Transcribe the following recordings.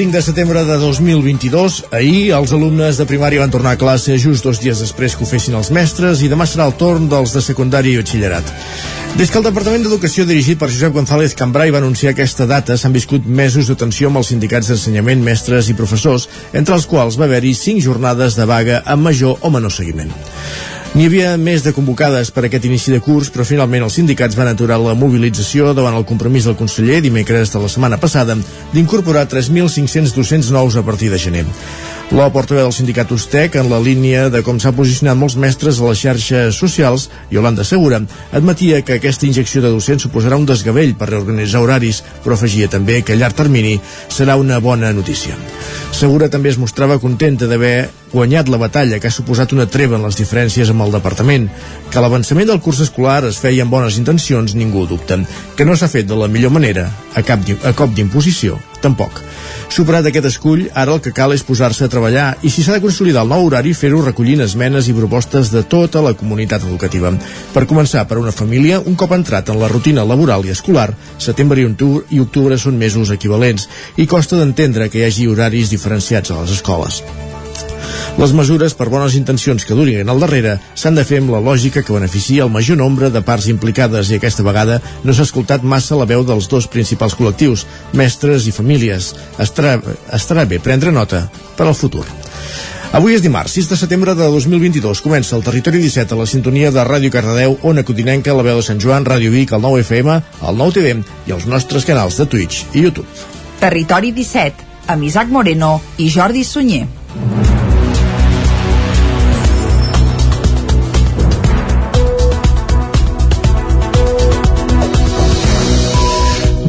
5 de setembre de 2022. Ahir els alumnes de primària van tornar a classe just dos dies després que ho fessin els mestres i demà serà el torn dels de secundari i batxillerat. Des que el Departament d'Educació dirigit per Josep González Cambrai va anunciar aquesta data s'han viscut mesos de tensió amb els sindicats d'ensenyament, mestres i professors, entre els quals va haver-hi 5 jornades de vaga amb major o menor seguiment. N'hi havia més de convocades per aquest inici de curs, però finalment els sindicats van aturar la mobilització davant el compromís del conseller dimecres de la setmana passada d'incorporar 3.500 docents nous a partir de gener. La portaveu del sindicat USTEC, en la línia de com s'ha posicionat molts mestres a les xarxes socials, Yolanda Segura, admetia que aquesta injecció de docents suposarà un desgavell per reorganitzar horaris, però afegia també que a llarg termini serà una bona notícia. Segura també es mostrava contenta d'haver guanyat la batalla que ha suposat una treva en les diferències amb el departament, que l'avançament del curs escolar es feia amb bones intencions, ningú dubta, que no s'ha fet de la millor manera, a, cap, a cop d'imposició, tampoc. Superat aquest escull, ara el que cal és posar-se a treballar i si s'ha de consolidar el nou horari, fer-ho recollint esmenes i propostes de tota la comunitat educativa. Per començar, per una família, un cop entrat en la rutina laboral i escolar, setembre i octubre, són mesos equivalents i costa d'entendre que hi hagi horaris diferenciats a les escoles. Les mesures, per bones intencions que durin al darrere, s'han de fer amb la lògica que beneficia el major nombre de parts implicades i aquesta vegada no s'ha escoltat massa la veu dels dos principals col·lectius, mestres i famílies. Estarà, estarà bé prendre nota per al futur. Avui és dimarts, 6 de setembre de 2022. Comença el Territori 17 a la sintonia de Ràdio Cardedeu, Ona Codinenca, la veu de Sant Joan, Ràdio Vic, el 9 FM, el 9 TV i els nostres canals de Twitch i YouTube. Territori 17, amb Isaac Moreno i Jordi Sunyer.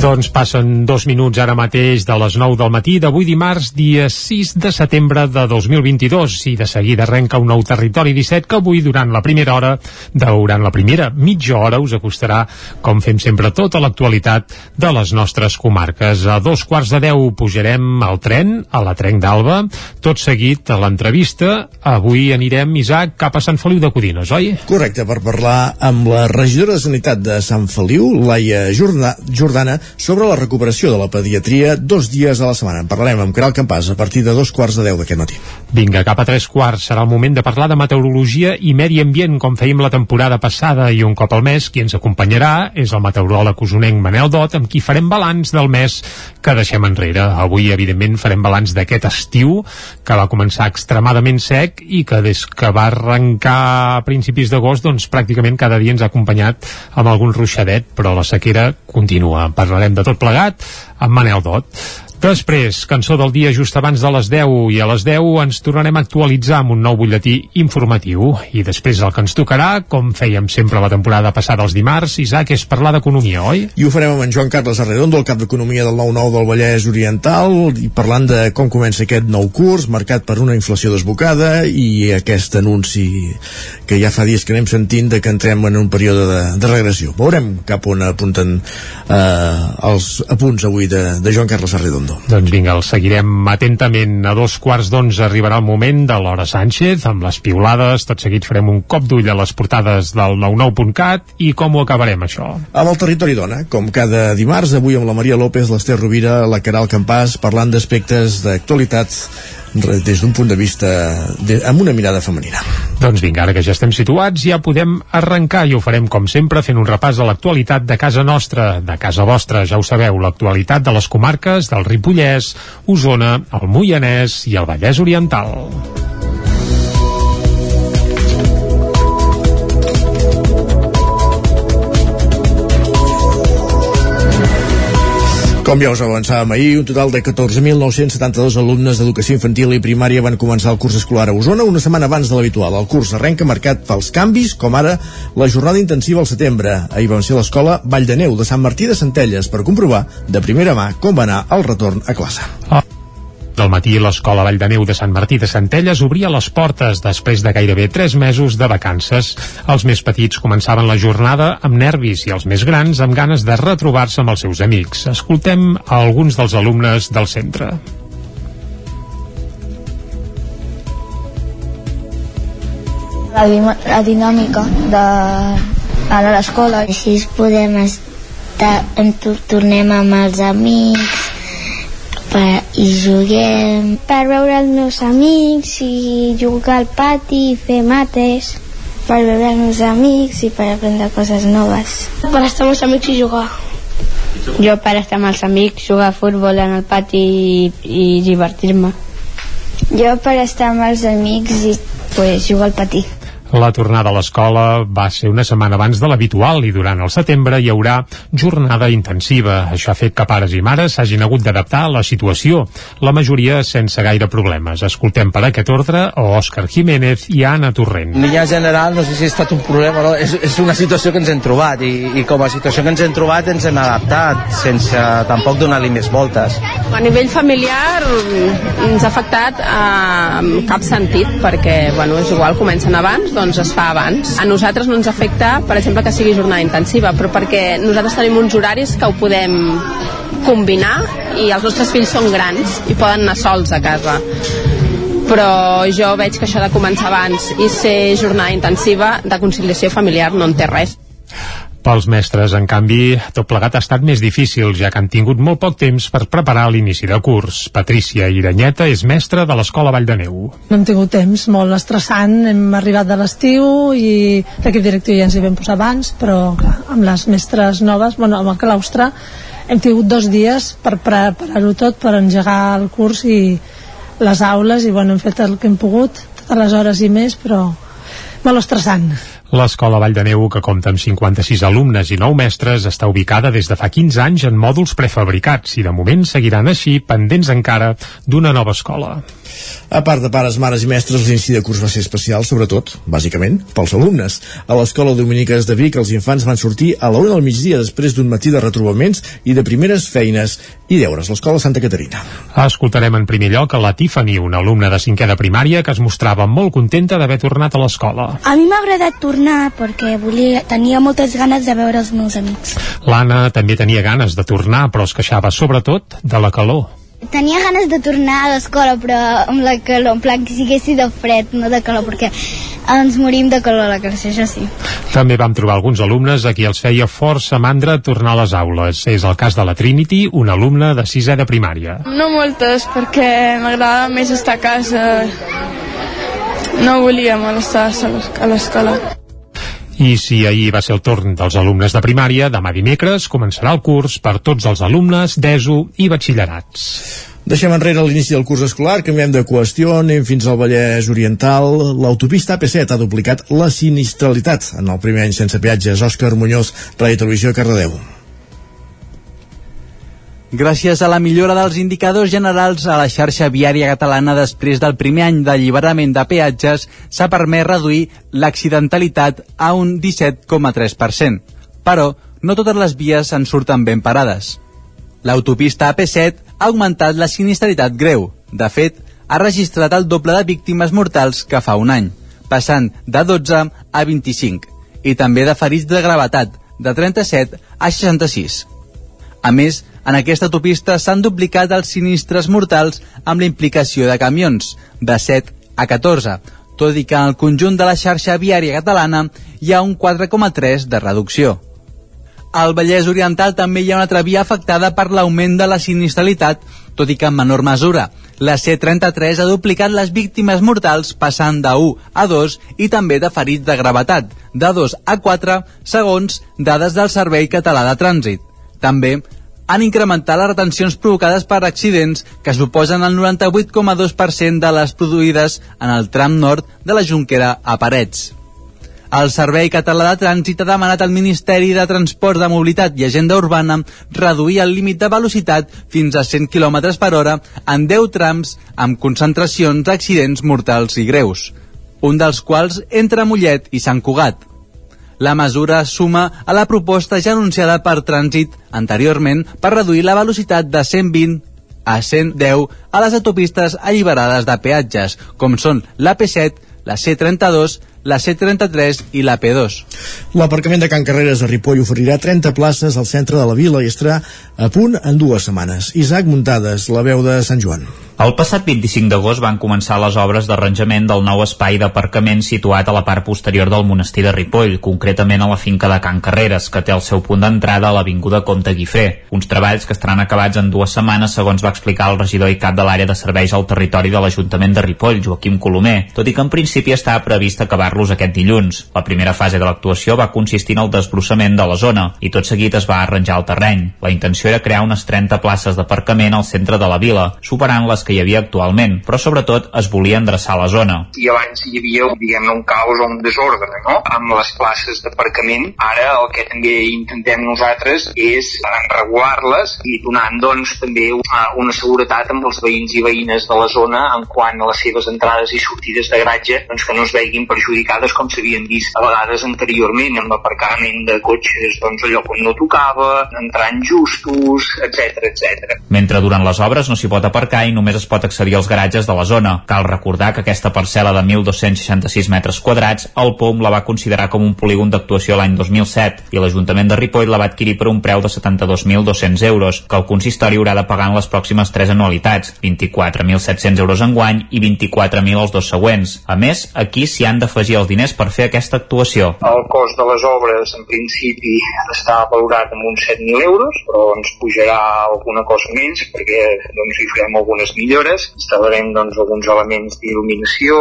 Doncs passen dos minuts ara mateix de les 9 del matí d'avui dimarts, dia 6 de setembre de 2022 i de seguida arrenca un nou territori 17 que avui durant la primera hora, durant la primera mitja hora us acostarà, com fem sempre, tota l'actualitat de les nostres comarques. A dos quarts de deu pujarem al tren, a la Trenc d'Alba, tot seguit a l'entrevista. Avui anirem, Isaac, cap a Sant Feliu de Codines, oi? Correcte, per parlar amb la regidora de Sanitat de Sant Feliu, Laia Jordana, sobre la recuperació de la pediatria dos dies a la setmana. En parlarem amb Caral Campàs a partir de dos quarts de deu d'aquest matí. Vinga, cap a tres quarts serà el moment de parlar de meteorologia i medi ambient, com fèiem la temporada passada i un cop al mes, qui ens acompanyarà és el meteoròleg usonenc Manel Dot, amb qui farem balanç del mes que deixem enrere. Avui, evidentment, farem balanç d'aquest estiu, que va començar extremadament sec i que des que va arrencar a principis d'agost, doncs pràcticament cada dia ens ha acompanyat amb algun ruixadet, però la sequera continua. Parlarem parlarem de tot plegat amb Manel Dot. Després, cançó del dia just abans de les 10 i a les 10 ens tornarem a actualitzar amb un nou butlletí informatiu i després el que ens tocarà, com fèiem sempre la temporada passada els dimarts, Isaac, és parlar d'economia, oi? I ho farem amb en Joan Carles Arredondo, el cap d'Economia del 9-9 del Vallès Oriental i parlant de com comença aquest nou curs marcat per una inflació desbocada i aquest anunci que ja fa dies que anem sentint de que entrem en un període de, de regressió. Veurem cap on apunten eh, els apunts avui de, de Joan Carles Arredondo. Redondo. Doncs vinga, el seguirem atentament. A dos quarts d'onze arribarà el moment de l'hora Sánchez, amb les piulades. Tot seguit farem un cop d'ull a les portades del 99.cat i com ho acabarem, això? Amb el Territori Dona, com cada dimarts, avui amb la Maria López, l'Ester Rovira, la Caral Campàs, parlant d'aspectes d'actualitat des d'un punt de vista de, amb una mirada femenina. Doncs vinga, ara que ja estem situats ja podem arrencar i ho farem com sempre fent un repàs a l'actualitat de casa nostra, de casa vostra, ja ho sabeu, l'actualitat de les comarques del Ripollès, Osona, el Moianès i el Vallès Oriental. Com ja us avançàvem ahir, un total de 14.972 alumnes d'educació infantil i primària van començar el curs escolar a Osona una setmana abans de l'habitual. El curs arrenca marcat pels canvis, com ara la jornada intensiva al setembre. Ahir vam ser l'escola Vall de Neu de Sant Martí de Centelles per comprovar de primera mà com va anar el retorn a classe. Ah del matí, l'Escola Vall de Neu de Sant Martí de Centelles obria les portes després de gairebé 3 mesos de vacances. Els més petits començaven la jornada amb nervis i els més grans amb ganes de retrobar-se amb els seus amics. Escoltem a alguns dels alumnes del centre. La, la dinàmica de anar a l'escola. Així podem estar, en tornem amb els amics, per, i juguem. Per veure els meus amics i jugar al pati i fer mates. Per veure els meus amics i per aprendre coses noves. Per estar amb els amics i jugar. Jo per estar amb els amics, jugar a futbol en el pati i, i divertir-me. Jo per estar amb els amics i pues, jugar al patí. La tornada a l'escola va ser una setmana abans de l'habitual i durant el setembre hi haurà jornada intensiva. Això ha fet que pares i mares s'hagin hagut d'adaptar a la situació, la majoria sense gaire problemes. Escoltem per aquest ordre a Òscar Jiménez i a Anna Torrent. En línia general, no sé si ha estat un problema o no, és, és una situació que ens hem trobat i, i com a situació que ens hem trobat ens hem adaptat sense tampoc donar-li més voltes. A nivell familiar ens ha afectat eh, en cap sentit perquè bueno, és igual, comencen abans, doncs es fa abans. A nosaltres no ens afecta, per exemple, que sigui jornada intensiva, però perquè nosaltres tenim uns horaris que ho podem combinar i els nostres fills són grans i poden anar sols a casa però jo veig que això de començar abans i ser jornada intensiva de conciliació familiar no en té res. Pels mestres, en canvi, tot plegat ha estat més difícil, ja que han tingut molt poc temps per preparar l'inici de curs. Patricia Iranyeta és mestra de l'Escola Vall de Neu. No hem tingut temps, molt estressant, hem arribat de l'estiu i l'equip directiu ja ens hi vam posar abans, però clar, amb les mestres noves, bueno, amb el claustre, hem tingut dos dies per preparar-ho tot, per engegar el curs i les aules, i bueno, hem fet el que hem pogut, totes les hores i més, però molt estressant. L'escola Vall de Neu, que compta amb 56 alumnes i 9 mestres, està ubicada des de fa 15 anys en mòduls prefabricats i de moment seguiran així pendents encara d'una nova escola. A part de pares, mares i mestres, l'inici de curs va ser especial, sobretot, bàsicament, pels alumnes. A l'escola Dominiques de Vic, els infants van sortir a l'hora del migdia després d'un matí de retrobaments i de primeres feines i deures. L'escola Santa Caterina. Escoltarem en primer lloc a la Tiffany, una alumna de cinquè de primària que es mostrava molt contenta d'haver tornat a l'escola. A mi m'ha agradat tornar perquè volia, tenia moltes ganes de veure els meus amics. L'Anna també tenia ganes de tornar, però es queixava sobretot de la calor. Tenia ganes de tornar a l'escola, però amb la calor, en plan que siguessi de fred, no de calor, perquè ens morim de calor a la classe, això sí. També vam trobar alguns alumnes a qui els feia força mandra tornar a les aules. És el cas de la Trinity, una alumna de sisè de primària. No moltes, perquè m'agradava més estar a casa. No volia molestar a l'escola. I si ahir va ser el torn dels alumnes de primària, demà dimecres començarà el curs per tots els alumnes d'ESO i batxillerats. Deixem enrere l'inici del curs escolar, canviem de qüestió, anem fins al Vallès Oriental. L'autopista AP7 ha duplicat la sinistralitat en el primer any sense peatges. Òscar Muñoz, Ràdio Televisió, Cardedeu. Gràcies a la millora dels indicadors generals a la xarxa viària catalana després del primer any d'alliberament de peatges s'ha permès reduir l'accidentalitat a un 17,3%. Però no totes les vies en surten ben parades. L'autopista AP7 ha augmentat la sinistralitat greu. De fet, ha registrat el doble de víctimes mortals que fa un any, passant de 12 a 25, i també de ferits de gravetat, de 37 a 66. A més, en aquesta autopista s'han duplicat els sinistres mortals amb la implicació de camions, de 7 a 14, tot i que en el conjunt de la xarxa viària catalana hi ha un 4,3 de reducció. Al Vallès Oriental també hi ha una altra via afectada per l'augment de la sinistralitat, tot i que en menor mesura. La C-33 ha duplicat les víctimes mortals passant de 1 a 2 i també de ferits de gravetat, de 2 a 4, segons dades del Servei Català de Trànsit. També han incrementat les retencions provocades per accidents que suposen el 98,2% de les produïdes en el tram nord de la Junquera a Parets. El Servei Català de Trànsit ha demanat al Ministeri de Transport de Mobilitat i Agenda Urbana reduir el límit de velocitat fins a 100 km per hora en 10 trams amb concentracions d'accidents mortals i greus, un dels quals entre Mollet i Sant Cugat. La mesura suma a la proposta ja anunciada per Trànsit anteriorment per reduir la velocitat de 120 a 110 a les autopistes alliberades de peatges, com són l'AP7, la C32, la C33 i la P2. L'aparcament de Can Carreres a Ripoll oferirà 30 places al centre de la vila i estarà a punt en dues setmanes. Isaac Muntades, la veu de Sant Joan. El passat 25 d'agost van començar les obres d'arranjament del nou espai d'aparcament situat a la part posterior del monestir de Ripoll, concretament a la finca de Can Carreres, que té el seu punt d'entrada a l'Avinguda Comte Guifré. Uns treballs que estaran acabats en dues setmanes, segons va explicar el regidor i cap de l'àrea de serveis al territori de l'Ajuntament de Ripoll, Joaquim Colomer, tot i que en principi estava previst acabar-los aquest dilluns. La primera fase de l'actuació va consistir en el desbrossament de la zona i tot seguit es va arranjar el terreny. La intenció era crear unes 30 places d'aparcament al centre de la vila, superant les que hi havia actualment, però sobretot es volia endreçar la zona. I abans hi havia, diguem un caos o un desordre, no?, amb les places d'aparcament. Ara el que també intentem nosaltres és regular-les i donant, doncs, també una seguretat amb els veïns i veïnes de la zona en quant a les seves entrades i sortides de garatge, doncs que no es veguin perjudicades com s'havien vist a vegades anteriorment amb l'aparcament de cotxes, doncs allò on no tocava, entrant justos, etc etc. Mentre durant les obres no s'hi pot aparcar i només es pot accedir als garatges de la zona. Cal recordar que aquesta parcel·la de 1.266 metres quadrats, el POM la va considerar com un polígon d'actuació l'any 2007 i l'Ajuntament de Ripoll la va adquirir per un preu de 72.200 euros, que el consistori haurà de pagar en les pròximes tres anualitats, 24.700 euros en guany i 24.000 els dos següents. A més, aquí s'hi han d'afegir els diners per fer aquesta actuació. El cost de les obres, en principi, està valorat amb uns 7.000 euros, però ens pujarà alguna cosa menys perquè doncs, hi farem algunes millores instal·larem doncs, alguns elements d'il·luminació,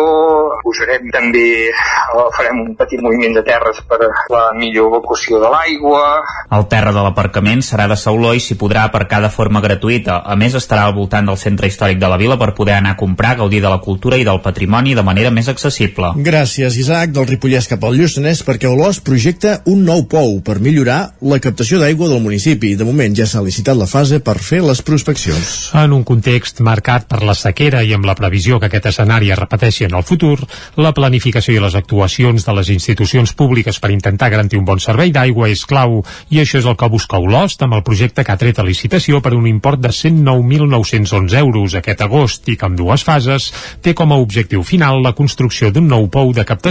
posarem també, eh, farem un petit moviment de terres per la millor evacuació de l'aigua. El terra de l'aparcament serà de sauló i s'hi podrà aparcar de forma gratuïta. A més, estarà al voltant del centre històric de la vila per poder anar a comprar, gaudir de la cultura i del patrimoni de manera més accessible. Gràcies, Isaac, del Ripollès cap al Lluçanès, perquè Olòs projecta un nou pou per millorar la captació d'aigua del municipi. De moment ja s'ha licitat la fase per fer les prospeccions. En un context marcat per la sequera i amb la previsió que aquest escenari es repeteixi en el futur, la planificació i les actuacions de les institucions públiques per intentar garantir un bon servei d'aigua és clau i això és el que busca Olost amb el projecte que ha tret a licitació per un import de 109.911 euros aquest agost i que amb dues fases té com a objectiu final la construcció d'un nou pou de captació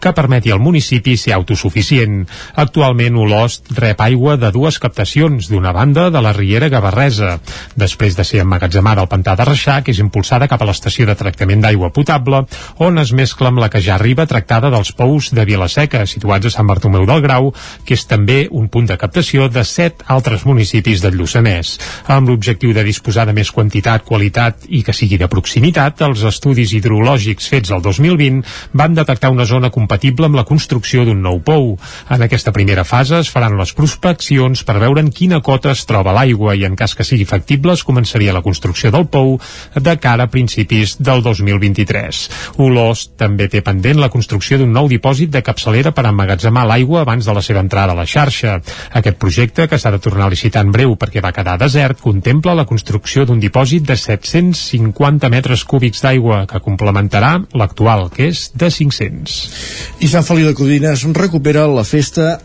que permeti al municipi ser autosuficient. Actualment Olost rep aigua de dues captacions, d'una banda de la Riera Gavarresa, després de ser emmagatzemada al pantà de Reixac és impulsada cap a l'estació de tractament d'aigua potable, on es mescla amb la que ja arriba tractada dels pous de Vilaseca, situats a Sant Bartomeu del Grau, que és també un punt de captació de set altres municipis del Lluçanès. Amb l'objectiu de disposar de més quantitat, qualitat i que sigui de proximitat, els estudis hidrològics fets el 2020 van detectar una zona compatible amb la construcció d'un nou pou. En aquesta primera fase es faran les prospeccions per veure en quina cota es troba l'aigua i en cas que sigui factible es començaria la construcció del pou de cara a principis del 2023. Olós també té pendent la construcció d'un nou dipòsit de capçalera per emmagatzemar l'aigua abans de la seva entrada a la xarxa. Aquest projecte, que s'ha de tornar a licitar en breu perquè va quedar desert, contempla la construcció d'un dipòsit de 750 metres cúbics d'aigua que complementarà l'actual, que és de 500. I Sant Feliu de Codines recupera la festa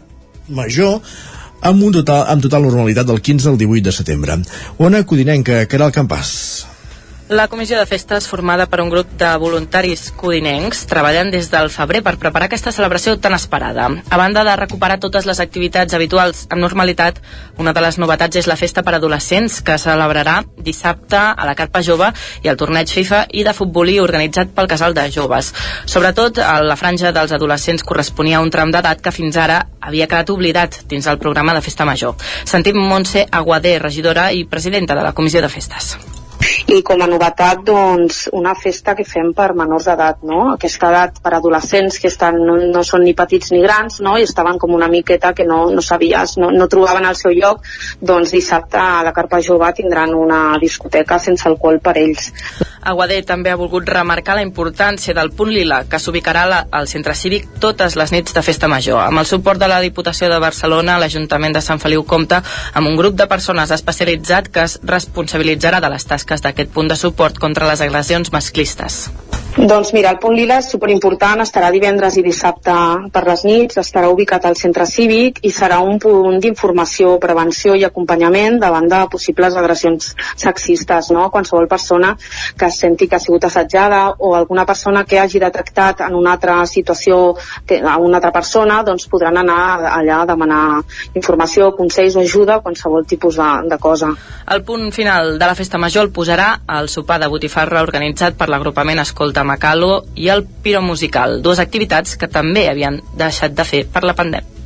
major amb, un total, amb total normalitat del 15 al 18 de setembre. Ona Codinenca, Caral Campàs. La comissió de festes, formada per un grup de voluntaris codinencs, treballen des del febrer per preparar aquesta celebració tan esperada. A banda de recuperar totes les activitats habituals amb normalitat, una de les novetats és la festa per adolescents, que celebrarà dissabte a la Carpa Jove i el torneig FIFA i de futbolí organitzat pel Casal de Joves. Sobretot, a la franja dels adolescents corresponia a un tram d'edat que fins ara havia quedat oblidat dins el programa de Festa Major. Sentim Montse Aguadé, regidora i presidenta de la Comissió de Festes i com a novetat doncs una festa que fem per menors d'edat no? aquesta edat per adolescents que estan, no, no són ni petits ni grans no? i estaven com una miqueta que no, no sabies, no, no trobaven el seu lloc doncs dissabte a la Carpa Jove tindran una discoteca sense alcohol per ells Aguadé també ha volgut remarcar la importància del punt lila que s'ubicarà al centre cívic totes les nits de festa major. Amb el suport de la Diputació de Barcelona, l'Ajuntament de Sant Feliu compta amb un grup de persones especialitzat que es responsabilitzarà de les tasques d'aquest punt de suport contra les agressions masclistes. Doncs mira, el punt lila és superimportant, estarà divendres i dissabte per les nits, estarà ubicat al centre cívic i serà un punt d'informació, prevenció i acompanyament davant de possibles agressions sexistes, no? Qualsevol persona que es senti que ha sigut assetjada o alguna persona que hagi detectat en una altra situació que, a una altra persona, doncs podran anar allà a demanar informació, consells o ajuda, qualsevol tipus de, de cosa. El punt final de la festa major el posarà el sopar de botifarra organitzat per l'agrupament Escolta Macalo i el Piro Musical, dues activitats que també havien deixat de fer per la pandèmia.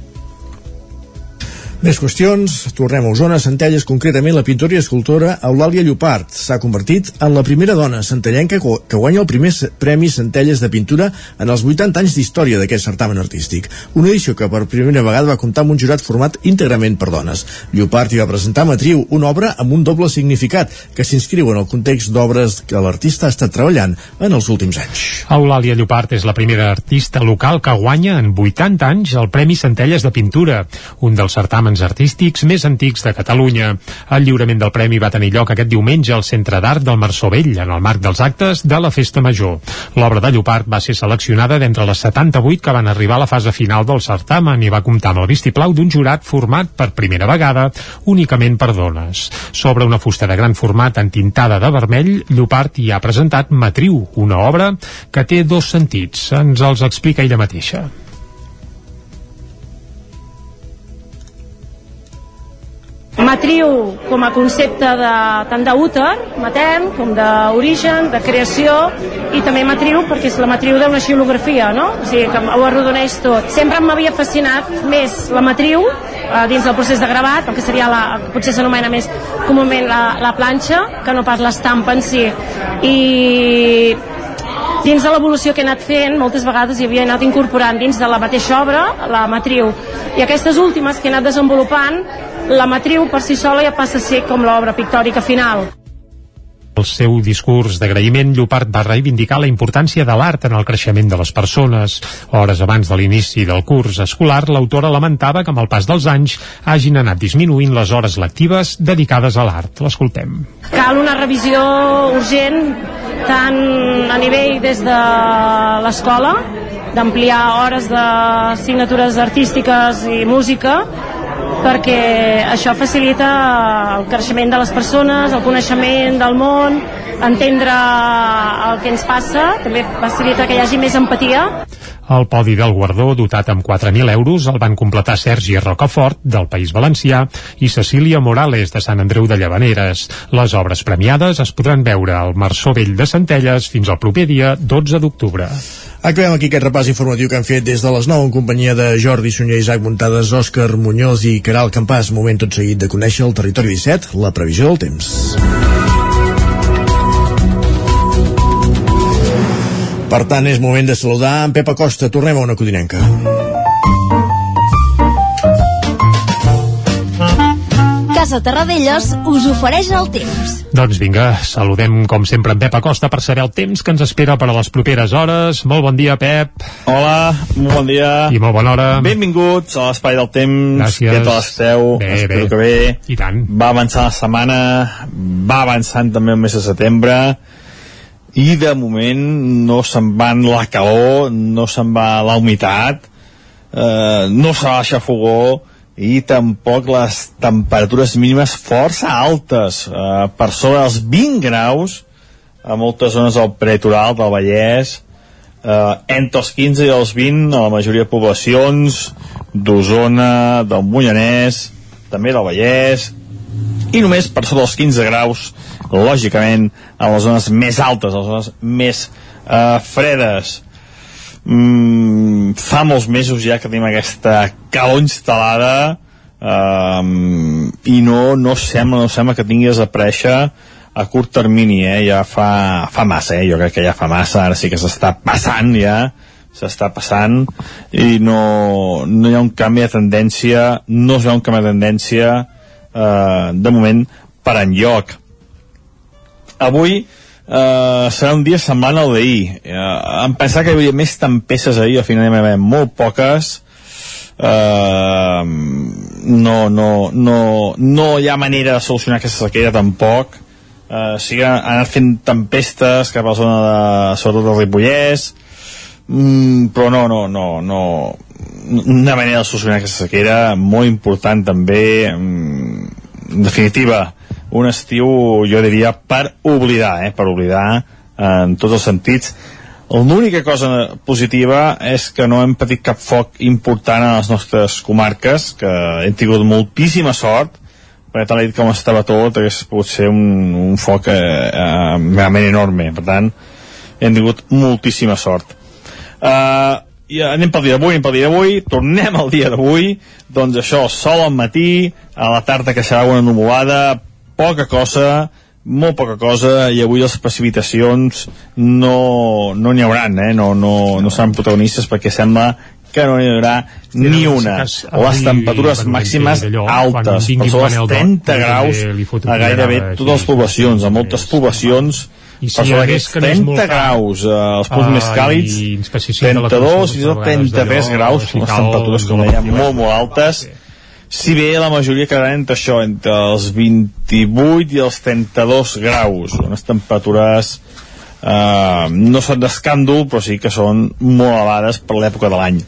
Més qüestions. Tornem a Osona, Centelles, concretament la pintora i escultora Eulàlia Llopart. S'ha convertit en la primera dona centellenca que guanya el primer Premi Centelles de Pintura en els 80 anys d'història d'aquest certamen artístic. Una edició que per primera vegada va comptar amb un jurat format íntegrament per dones. Llopart hi va presentar Matriu, una obra amb un doble significat, que s'inscriu en el context d'obres que l'artista ha estat treballant en els últims anys. Eulàlia Llopart és la primera artista local que guanya en 80 anys el Premi Centelles de Pintura, un dels certàmens certàmens artístics més antics de Catalunya. El lliurament del premi va tenir lloc aquest diumenge al Centre d'Art del Marçó Vell, en el marc dels actes de la Festa Major. L'obra de Llopart va ser seleccionada d'entre les 78 que van arribar a la fase final del certamen i va comptar amb el vistiplau d'un jurat format per primera vegada únicament per dones. Sobre una fusta de gran format entintada de vermell, Llopart hi ha presentat Matriu, una obra que té dos sentits. Ens els explica ella mateixa. Matriu com a concepte de, tant d'úter, matern, com d'origen, de creació, i també matriu perquè és la matriu d'una xilografia, no? O sigui, que ho arrodoneix tot. Sempre m'havia fascinat més la matriu eh, dins del procés de gravat, el que seria la, potser s'anomena més comúment la, la planxa, que no pas l'estampa en si. I dins de l'evolució que he anat fent, moltes vegades hi havia anat incorporant dins de la mateixa obra la matriu. I aquestes últimes que he anat desenvolupant la matriu per si sola ja passa a ser com l'obra pictòrica final. El seu discurs d'agraïment, Llopart va reivindicar la importància de l'art en el creixement de les persones. Hores abans de l'inici del curs escolar, l'autora lamentava que amb el pas dels anys hagin anat disminuint les hores lectives dedicades a l'art. L'escoltem. Cal una revisió urgent tant a nivell des de l'escola, d'ampliar hores d'assignatures artístiques i música, perquè això facilita el creixement de les persones, el coneixement del món, entendre el que ens passa, també facilita que hi hagi més empatia. El podi del Guardó, dotat amb 4.000 euros, el van completar Sergi Rocafort, del País Valencià, i Cecília Morales, de Sant Andreu de Llavaneres. Les obres premiades es podran veure al Marçó Vell de Centelles fins al proper dia 12 d'octubre. Acabem aquí aquest repàs informatiu que hem fet des de les 9 en companyia de Jordi Sunyer, Isaac Muntades, Òscar Muñoz i Caral Campàs. Moment tot seguit de conèixer el territori 17, la previsió del temps. Per tant, és moment de saludar en Pep Acosta. Tornem a una codinenca. Casa Terradellos us ofereix el temps. Doncs vinga, saludem com sempre en Pep Acosta per saber el temps que ens espera per a les properes hores. Molt bon dia, Pep. Hola, molt bon dia. I molt bona hora. Benvinguts a l'Espai del Temps. Gràcies. Què tal esteu? Bé, Espero bé. que bé. I tant. Va avançar la setmana, va avançant també el mes de setembre, i de moment no se'n van la calor, no se'n va la humitat, eh, no se baixa fogó, i tampoc les temperatures mínimes força altes, eh, per sobre dels 20 graus a moltes zones del pretoral del Vallès, eh, entre els 15 i els 20 a la majoria de poblacions d'Osona, del Moianès, també del Vallès, i només per sota dels 15 graus, lògicament, a les zones més altes, a les zones més eh, fredes. Mm, fa molts mesos ja que tenim aquesta calor instal·lada eh, i no, no sembla, no sembla que tingui desaparèixer a curt termini, eh? ja fa, fa massa, eh? jo crec que ja fa massa, ara sí que s'està passant ja, s'està passant i no, no hi ha un canvi de tendència, no es veu un canvi de tendència eh, de moment per enlloc. Avui eh, serà un dia semblant al d'ahir. Eh, em pensava que hi havia més tempestes ahir, al final hi va molt poques. Eh, no, no, no, no hi ha manera de solucionar aquesta sequera tampoc. eh, sí que han anat fent tempestes cap a la zona de, sobretot del Ripollès, mm, però no, no, no, no, una manera de solucionar aquesta sequera molt important també mm, en definitiva un estiu jo diria per oblidar eh, per oblidar eh, en tots els sentits. L'única cosa positiva és que no hem patit cap foc important a les nostres comarques que hem tingut moltíssima sort perquè tal com estava tot hagués pogut ser un, un foc eh, eh, realment enorme. Per tant hem tingut moltíssima sort. Eh, i anem pel dia d'avui, anem pel dia d'avui, tornem al dia d'avui, doncs això, sol al matí, a la tarda que serà una nuvolada, poca cosa, molt poca cosa, i avui les precipitacions no no n'hi hauran, eh? no, no, no seran protagonistes perquè sembla que no n'hi haurà ni una. Les temperatures màximes altes, per sobre els 30 graus a gairebé totes les poblacions, a moltes poblacions i si per sobre hagués aquests que anés 30 molt graus, eh, els punts Ah, més càlids, i ens especifica la 32 Constitució i tot a vegades 33 d'allò, graus, les temperatures, com de la dèiem, motivació. molt, molt altes, si bé la majoria quedaran entre això, entre els 28 i els 32 graus, unes temperatures eh, no són d'escàndol, però sí que són molt elevades per l'època de l'any.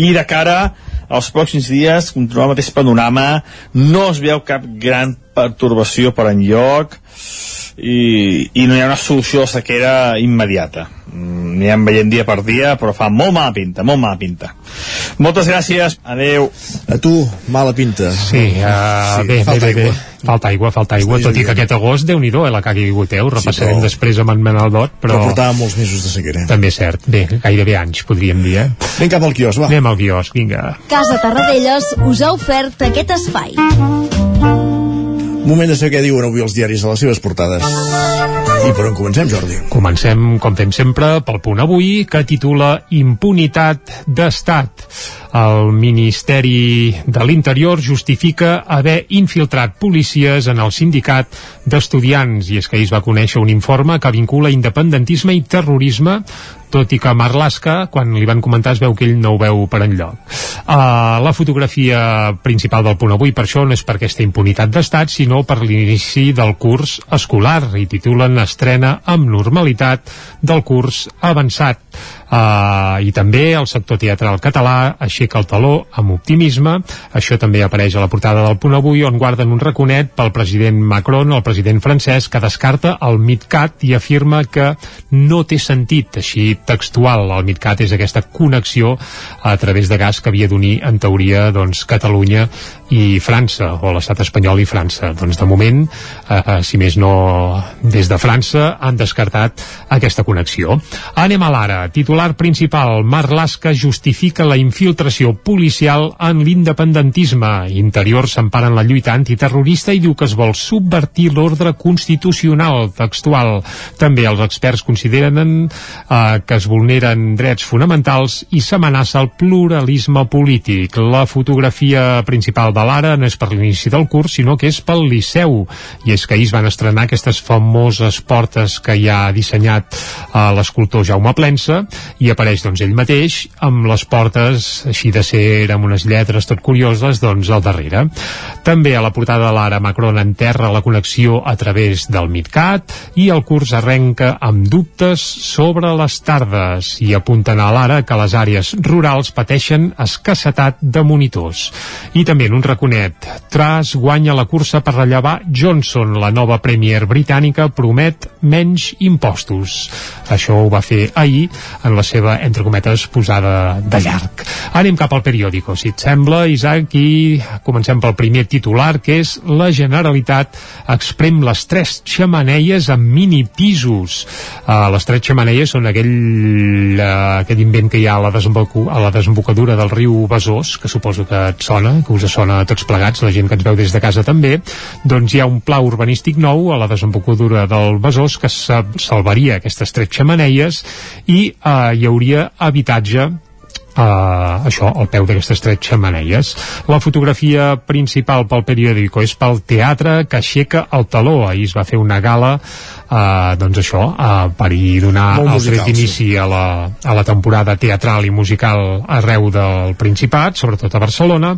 I de cara als pròxims dies, continuar el mateix panorama, no es veu cap gran pertorbació per enlloc, i, i no hi ha una solució la sequera immediata Mm, anirem veient dia per dia però fa molt mala pinta, molt mala pinta moltes gràcies, adeu a tu, mala pinta Sí, uh, sí bé, falta bé, bé, aigua. bé. Falta aigua, falta aigua, Està tot i que aquest agost, déu nhi eh, la que ha caigut, eh? Ho repassarem però- després amb en Manel Dot, però... però portava molts mesos de sequera També és cert. Bé, gairebé anys, podríem dir, eh? Anem cap al quiosc, va. Anem al quiosc, vinga. Casa Tarradellas us ha ofert aquest espai. Moment de saber què diuen avui els diaris a les seves portades. I per on comencem, Jordi? Comencem, com fem sempre, pel punt avui, que titula Impunitat d'Estat. El Ministeri de l'Interior justifica haver infiltrat policies en el sindicat d'estudiants i és que ahir es va conèixer un informe que vincula independentisme i terrorisme tot i que Marlaska, quan li van comentar, es veu que ell no ho veu per enlloc. Uh, la fotografia principal del punt avui, per això, no és per aquesta impunitat d'estat, sinó per l'inici del curs escolar, i titulen Estrena amb normalitat del curs avançat. Uh, I també el sector teatral català aixeca el taló amb optimisme. Això també apareix a la portada del punt avui, on guarden un raconet pel president Macron, el president francès, que descarta el MidCat i afirma que no té sentit, així textual. El MidCat és aquesta connexió a través de gas que havia d'unir, en teoria, doncs, Catalunya i França, o l'estat espanyol i França. Doncs de moment, eh, eh, si més no des de França, han descartat aquesta connexió. Anem a l'ara. Titular principal, Marlaska justifica la infiltració policial en l'independentisme. Interior s'empara en la lluita antiterrorista i diu que es vol subvertir l'ordre constitucional textual. També els experts consideren eh, que es vulneren drets fonamentals i s'amenaça el pluralisme polític. La fotografia principal de l'ara no és per l'inici del curs, sinó que és pel Liceu. I és que ahir es van estrenar aquestes famoses portes que ja ha dissenyat eh, l'escultor Jaume Plensa i apareix doncs ell mateix amb les portes així de ser amb unes lletres tot curioses doncs al darrere. També a la portada de l'ara Macron enterra la connexió a través del MidCat i el curs arrenca amb dubtes sobre les tardes i apunten a l'ara que les àrees rurals pateixen escassetat de monitors. I també en un raconet, Tras guanya la cursa per rellevar Johnson, la nova Premier britànica promet menys impostos. Això ho va fer ahir en la seva, entre cometes, posada de llarg. Anem cap al periòdico, si et sembla, Isaac, i comencem pel primer titular, que és la Generalitat exprem les tres xamaneies amb mini pisos. Uh, les tres xamaneies són aquell, uh, aquell invent que hi ha a la, a la desembocadura del riu Besòs, que suposo que et sona, que us sona a tots plegats, la gent que ens veu des de casa també, doncs hi ha un pla urbanístic nou a la desembocadura del Besòs que salvaria aquestes tres xamaneies i uh, hi hauria habitatge uh, això, al peu d'aquestes tres xamaneies. La fotografia principal pel periòdico és pel teatre que aixeca el taló. Ahir es va fer una gala uh, doncs això, uh, per hi donar Molt el musical, tret d'inici a, la, a la temporada teatral i musical arreu del Principat, sobretot a Barcelona,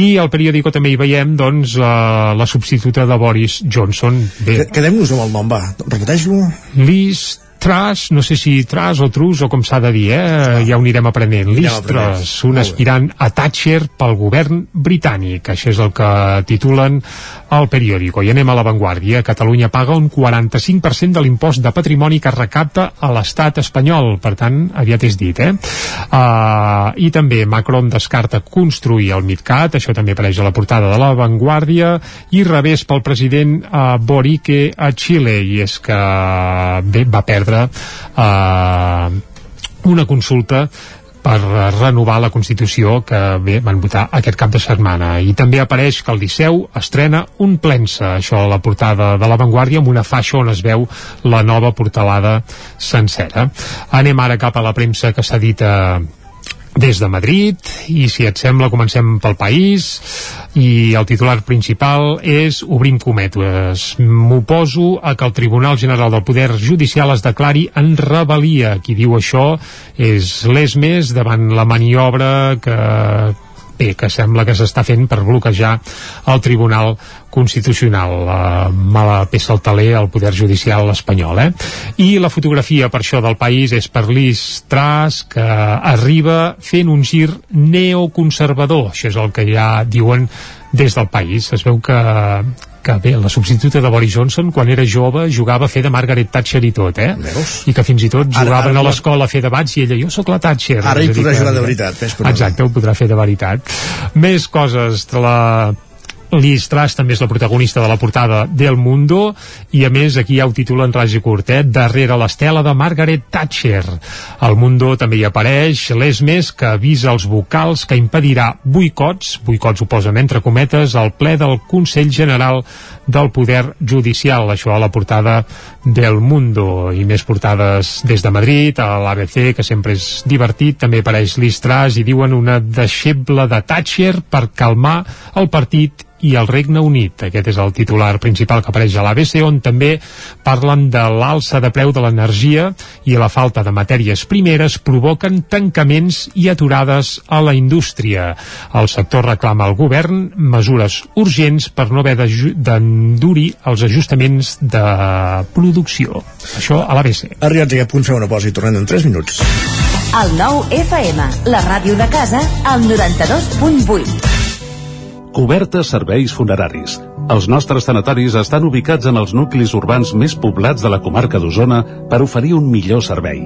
i al periòdico també hi veiem doncs, uh, la substituta de Boris Johnson. Bé, Quedem-nos amb el nom, va. Repeteix-lo. Liz Truss, no sé si Truss o Truss o com s'ha de dir, eh? ja ho anirem aprenent. Truss, un aspirant a Thatcher pel govern britànic. Això és el que titulen al periòdico. I anem a l'avantguàrdia. Catalunya paga un 45% de l'impost de patrimoni que recapta a l'estat espanyol. Per tant, aviat és dit, eh? Uh, I també Macron descarta construir el MidCat, això també apareix a la portada de l'avantguàrdia, i revés pel president uh, Boric a Xile, i és que bé, va perdre uh, una consulta per renovar la Constitució que bé, van votar aquest cap de setmana. I també apareix que el Liceu estrena un plensa, això a la portada de l'avantguàrdia amb una faixa on es veu la nova portalada sencera. Anem ara cap a la premsa que s'edita des de Madrid i si et sembla comencem pel país i el titular principal és obrim cometes. M'oposo a que el Tribunal General del Poder Judicial es declari en rebel·lia. Qui diu això és l'ESMES davant la maniobra que bé, que sembla que s'està fent per bloquejar el Tribunal Constitucional. La mala peça al taler al Poder Judicial espanyol, eh? I la fotografia per això del país és per Liz Truss, que arriba fent un gir neoconservador. Això és el que ja diuen des del país. Es veu que, que bé, la substituta de Boris Johnson quan era jove jugava a fer de Margaret Thatcher i tot, eh? Veus? I que fins i tot Ara- jugaven ara- a l'escola a fer debats i ella, jo sóc la Thatcher. Ara hi podrà jugar de veritat. Exacte, ho podrà fer de veritat. Més coses de la Liz Truss també és la protagonista de la portada del Mundo i a més aquí ja ho titulen ras i curt, eh? darrere l'estela de Margaret Thatcher. Al Mundo també hi apareix l'ESMES que avisa els vocals que impedirà boicots, boicots ho entre cometes, al ple del Consell General del Poder Judicial, això a la portada del Mundo i més portades des de Madrid, a l'ABC, que sempre és divertit, també apareix Liz Truss i diuen una deixeble de Thatcher per calmar el partit i el Regne Unit. Aquest és el titular principal que apareix a l'ABC, on també parlen de l'alça de preu de l'energia i la falta de matèries primeres provoquen tancaments i aturades a la indústria. El sector reclama al govern mesures urgents per no haver d'endurir els ajustaments de producció. Això a l'ABC. Arribats a aquest punt, fem una pausa i tornem en 3 minuts. El nou FM, la ràdio de casa, al 92.8. Cobertes serveis funeraris. Els nostres tanatoris estan ubicats en els nuclis urbans més poblats de la comarca d'Osona per oferir un millor servei.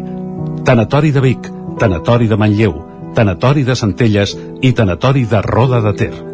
Tanatori de Vic, Tanatori de Manlleu, Tanatori de Centelles i Tanatori de Roda de Ter.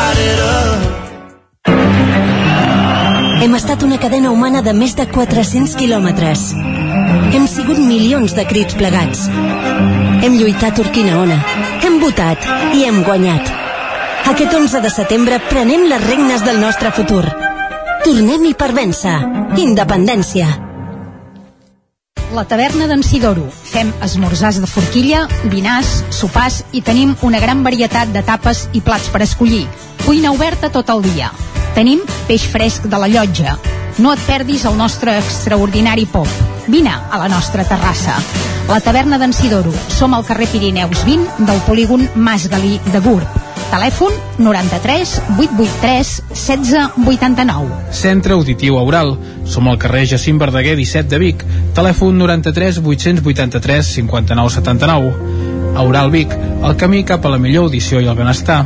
Hem estat una cadena humana de més de 400 quilòmetres. Hem sigut milions de crits plegats. Hem lluitat Urquina Ona. Hem votat i hem guanyat. Aquest 11 de setembre prenem les regnes del nostre futur. Tornem-hi per vèncer. Independència. La taverna d'en Sidoro. Fem esmorzars de forquilla, dinars, sopars i tenim una gran varietat de tapes i plats per escollir. Cuina oberta tot el dia. Tenim peix fresc de la llotja. No et perdis el nostre extraordinari pop. Vine a la nostra terrassa. La taverna d'en Sidoro. Som al carrer Pirineus 20 del polígon Mas Galí de Gurb. Telèfon 93 883 1689. Centre Auditiu Aural. Som al carrer Jacint Verdaguer 17 de Vic. Telèfon 93 883 59 79. Aural Vic, el camí cap a la millor audició i el benestar.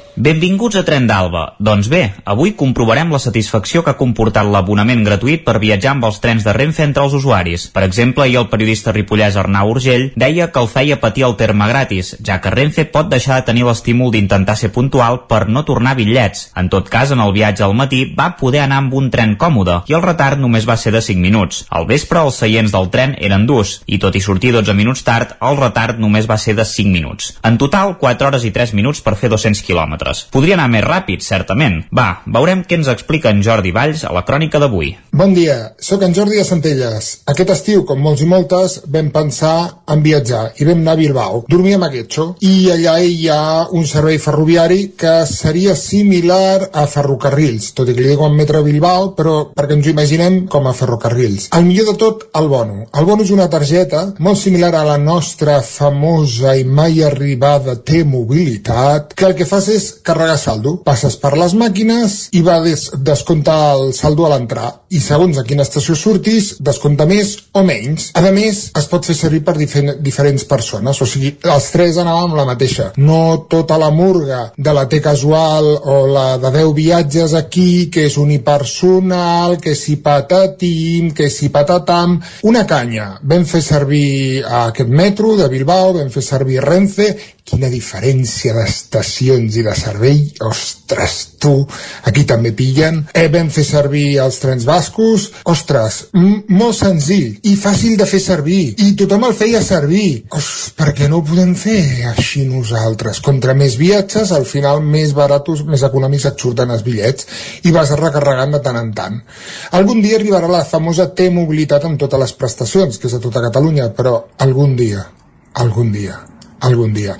Benvinguts a Tren d'Alba. Doncs bé, avui comprovarem la satisfacció que ha comportat l'abonament gratuït per viatjar amb els trens de Renfe entre els usuaris. Per exemple, ahir el periodista ripollès Arnau Urgell deia que el feia patir el terme gratis, ja que Renfe pot deixar de tenir l'estímul d'intentar ser puntual per no tornar bitllets. En tot cas, en el viatge al matí va poder anar amb un tren còmode i el retard només va ser de 5 minuts. Al vespre, els seients del tren eren durs i tot i sortir 12 minuts tard, el retard només va ser de 5 minuts. En total, 4 hores i 3 minuts per fer 200 quilòmetres quilòmetres. Podria anar més ràpid, certament. Va, veurem què ens explica en Jordi Valls a la crònica d'avui. Bon dia, sóc en Jordi de Centelles. Aquest estiu, com molts i moltes, vam pensar en viatjar i vam anar a Bilbao. Dormíem a Getxo i allà hi ha un servei ferroviari que seria similar a ferrocarrils, tot i que li diuen Metro Bilbao, però perquè ens ho imaginem com a ferrocarrils. El millor de tot, el bono. El bono és una targeta molt similar a la nostra famosa i mai arribada T-Mobilitat, que el que fas és carregar saldo. Passes per les màquines i va des descomptar el saldo a l'entrar. I segons a quina estació surtis, descompta més o menys. A més, es pot fer servir per difer diferents persones. O sigui, els tres anàvem la mateixa. No tota la murga de la T casual o la de 10 viatges aquí, que és unipersonal, que si patatim, que si patatam... Una canya. Vam fer servir aquest metro de Bilbao, vam fer servir Renfe quina diferència d'estacions i de servei, ostres, tu, aquí també pillen. Eh, vam fer servir els trens bascos, ostres, molt senzill i fàcil de fer servir, i tothom el feia servir. Os, per què no ho podem fer així nosaltres? Contra més viatges, al final més baratos, més econòmics et surten els bitllets i vas recarregant de tant en tant. Algun dia arribarà la famosa T-mobilitat amb totes les prestacions, que és a tota Catalunya, però algun dia, algun dia algun dia.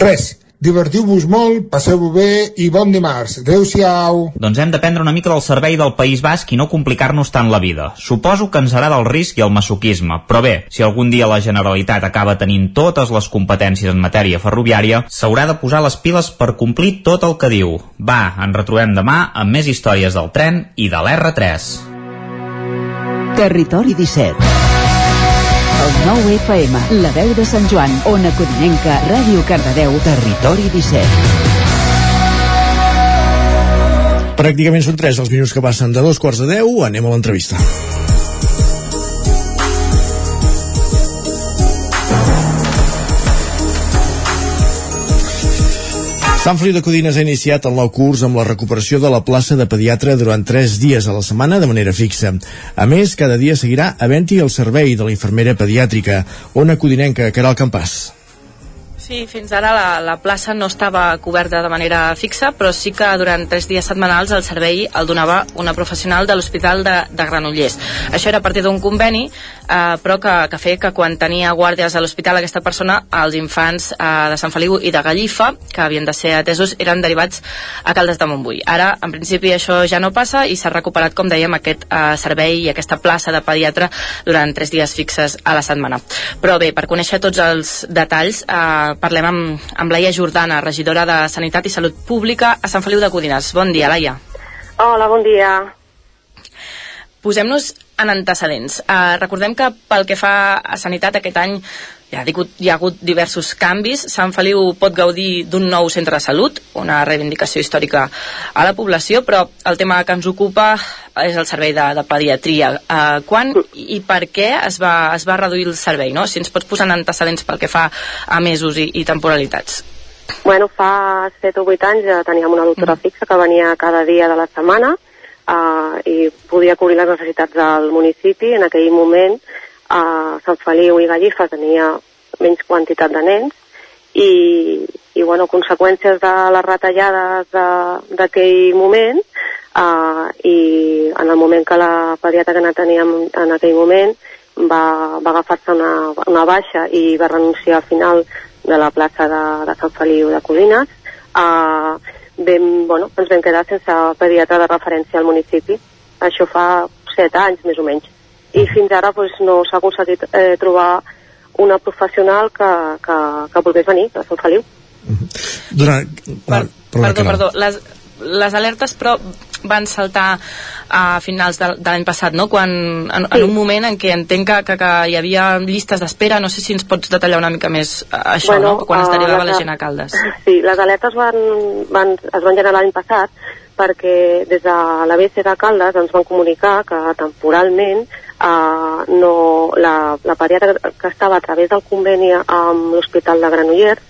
Res, divertiu-vos molt, passeu-ho bé i bon dimarts. Adéu-siau. Doncs hem de prendre una mica del servei del País Basc i no complicar-nos tant la vida. Suposo que ens agrada el risc i el masoquisme, però bé, si algun dia la Generalitat acaba tenint totes les competències en matèria ferroviària, s'haurà de posar les piles per complir tot el que diu. Va, ens retrobem demà amb més històries del tren i de l'R3. Territori 17 el 9 FM, la veu de Sant Joan, Ona Codinenca, Ràdio Cardedeu, Territori 17. Pràcticament són 3 els minuts que passen de dos quarts de 10. Anem a l'entrevista. Sant Feliu de Codines ha iniciat el nou curs amb la recuperació de la plaça de pediatre durant 3 dies a la setmana de manera fixa. A més, cada dia seguirà havent-hi el servei de la infermera pediàtrica, Ona Codinenca, Caral Campàs. Sí, fins ara la, la plaça no estava coberta de manera fixa, però sí que durant tres dies setmanals el servei el donava una professional de l'Hospital de, de Granollers. Això era a partir d'un conveni, eh, però que, que feia que quan tenia guàrdies a l'hospital aquesta persona, els infants eh, de Sant Feliu i de Gallifa, que havien de ser atesos, eren derivats a Caldes de Montbui. Ara, en principi, això ja no passa i s'ha recuperat, com dèiem, aquest eh, servei i aquesta plaça de pediatre durant tres dies fixes a la setmana. Però bé, per conèixer tots els detalls, eh, parlem amb, amb Laia Jordana, regidora de Sanitat i Salut Pública a Sant Feliu de Codines. Bon dia, Laia. Hola, bon dia. Posem-nos en antecedents. Uh, recordem que pel que fa a sanitat aquest any hi ha, hagut, hi ha hagut diversos canvis. Sant Feliu pot gaudir d'un nou centre de salut, una reivindicació històrica a la població, però el tema que ens ocupa és el servei de, de pediatria. Uh, quan i per què es va, es va reduir el servei? No? Si ens pots posar en antecedents pel que fa a mesos i, i temporalitats. Bueno, fa 7 o 8 anys ja teníem una doctora mm. fixa que venia cada dia de la setmana uh, i podia cobrir les necessitats del municipi. En aquell moment a Sant Feliu i Gallifa tenia menys quantitat de nens i, i bueno, conseqüències de les retallades d'aquell moment uh, i en el moment que la pediatra que teníem en aquell moment va, va agafar-se una, una baixa i va renunciar al final de la plaça de, de Sant Feliu de Codines uh, vam, bueno, ens vam quedar sense pediatra de referència al municipi. Això fa set anys més o menys. I fins ara doncs, no s'ha aconseguit eh, trobar una professional que, que, que volgués venir a Sant Feliu. Durant... Per, perdó, perdó. Les, les alertes, però, van saltar a finals de, de l'any passat, no? Quan, en, sí. en un moment en què entenc que, que, que hi havia llistes d'espera, no sé si ens pots detallar una mica més eh, això, bueno, no? Quan es derivava uh, la gent a Caldes. Sí, les alertes van, van, es van generar l'any passat perquè des de l'ABC de Caldes ens van comunicar que temporalment uh, no, la, la pediatra que estava a través del conveni amb l'Hospital de Granollers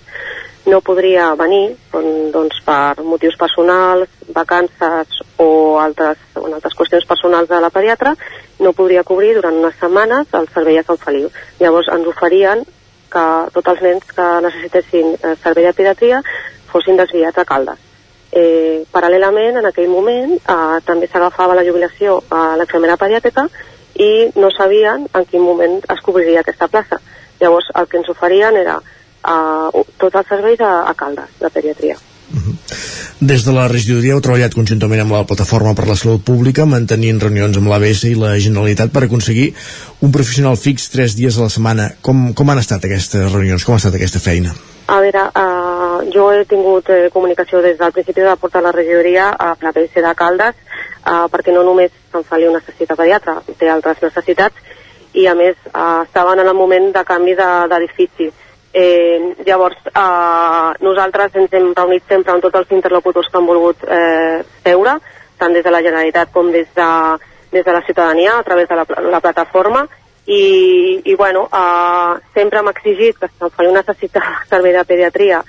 no podria venir doncs, per motius personals, vacances o altres, o altres qüestions personals de la pediatra, no podria cobrir durant unes setmanes el servei a Sant Feliu. Llavors ens oferien que tots els nens que necessitessin eh, servei de pediatria fossin desviats a Caldes. Eh, paral·lelament, en aquell moment, eh, també s'agafava la jubilació a l'examena pediàtrica i no sabien en quin moment es cobriria aquesta plaça. Llavors el que ens oferien era uh, tots els serveis a, a Caldes, de pediatria. Des de la regidoria heu treballat conjuntament amb la Plataforma per la Salut Pública mantenint reunions amb l'ABS i la Generalitat per aconseguir un professional fix tres dies a la setmana. Com, com han estat aquestes reunions? Com ha estat aquesta feina? A veure, uh, jo he tingut eh, comunicació des del principi de portar la regidoria a l'ABS de Caldes uh, perquè no només Sant Feliu necessita pediatre, té altres necessitats i a més uh, estaven en el moment de canvi d'edifici. De, eh, llavors, uh, nosaltres ens hem reunit sempre amb tots els interlocutors que han volgut eh, seure, tant des de la Generalitat com des de, des de la ciutadania, a través de la, la plataforma, i, i bueno, uh, sempre hem exigit que Sant Feliu necessita servei de pediatria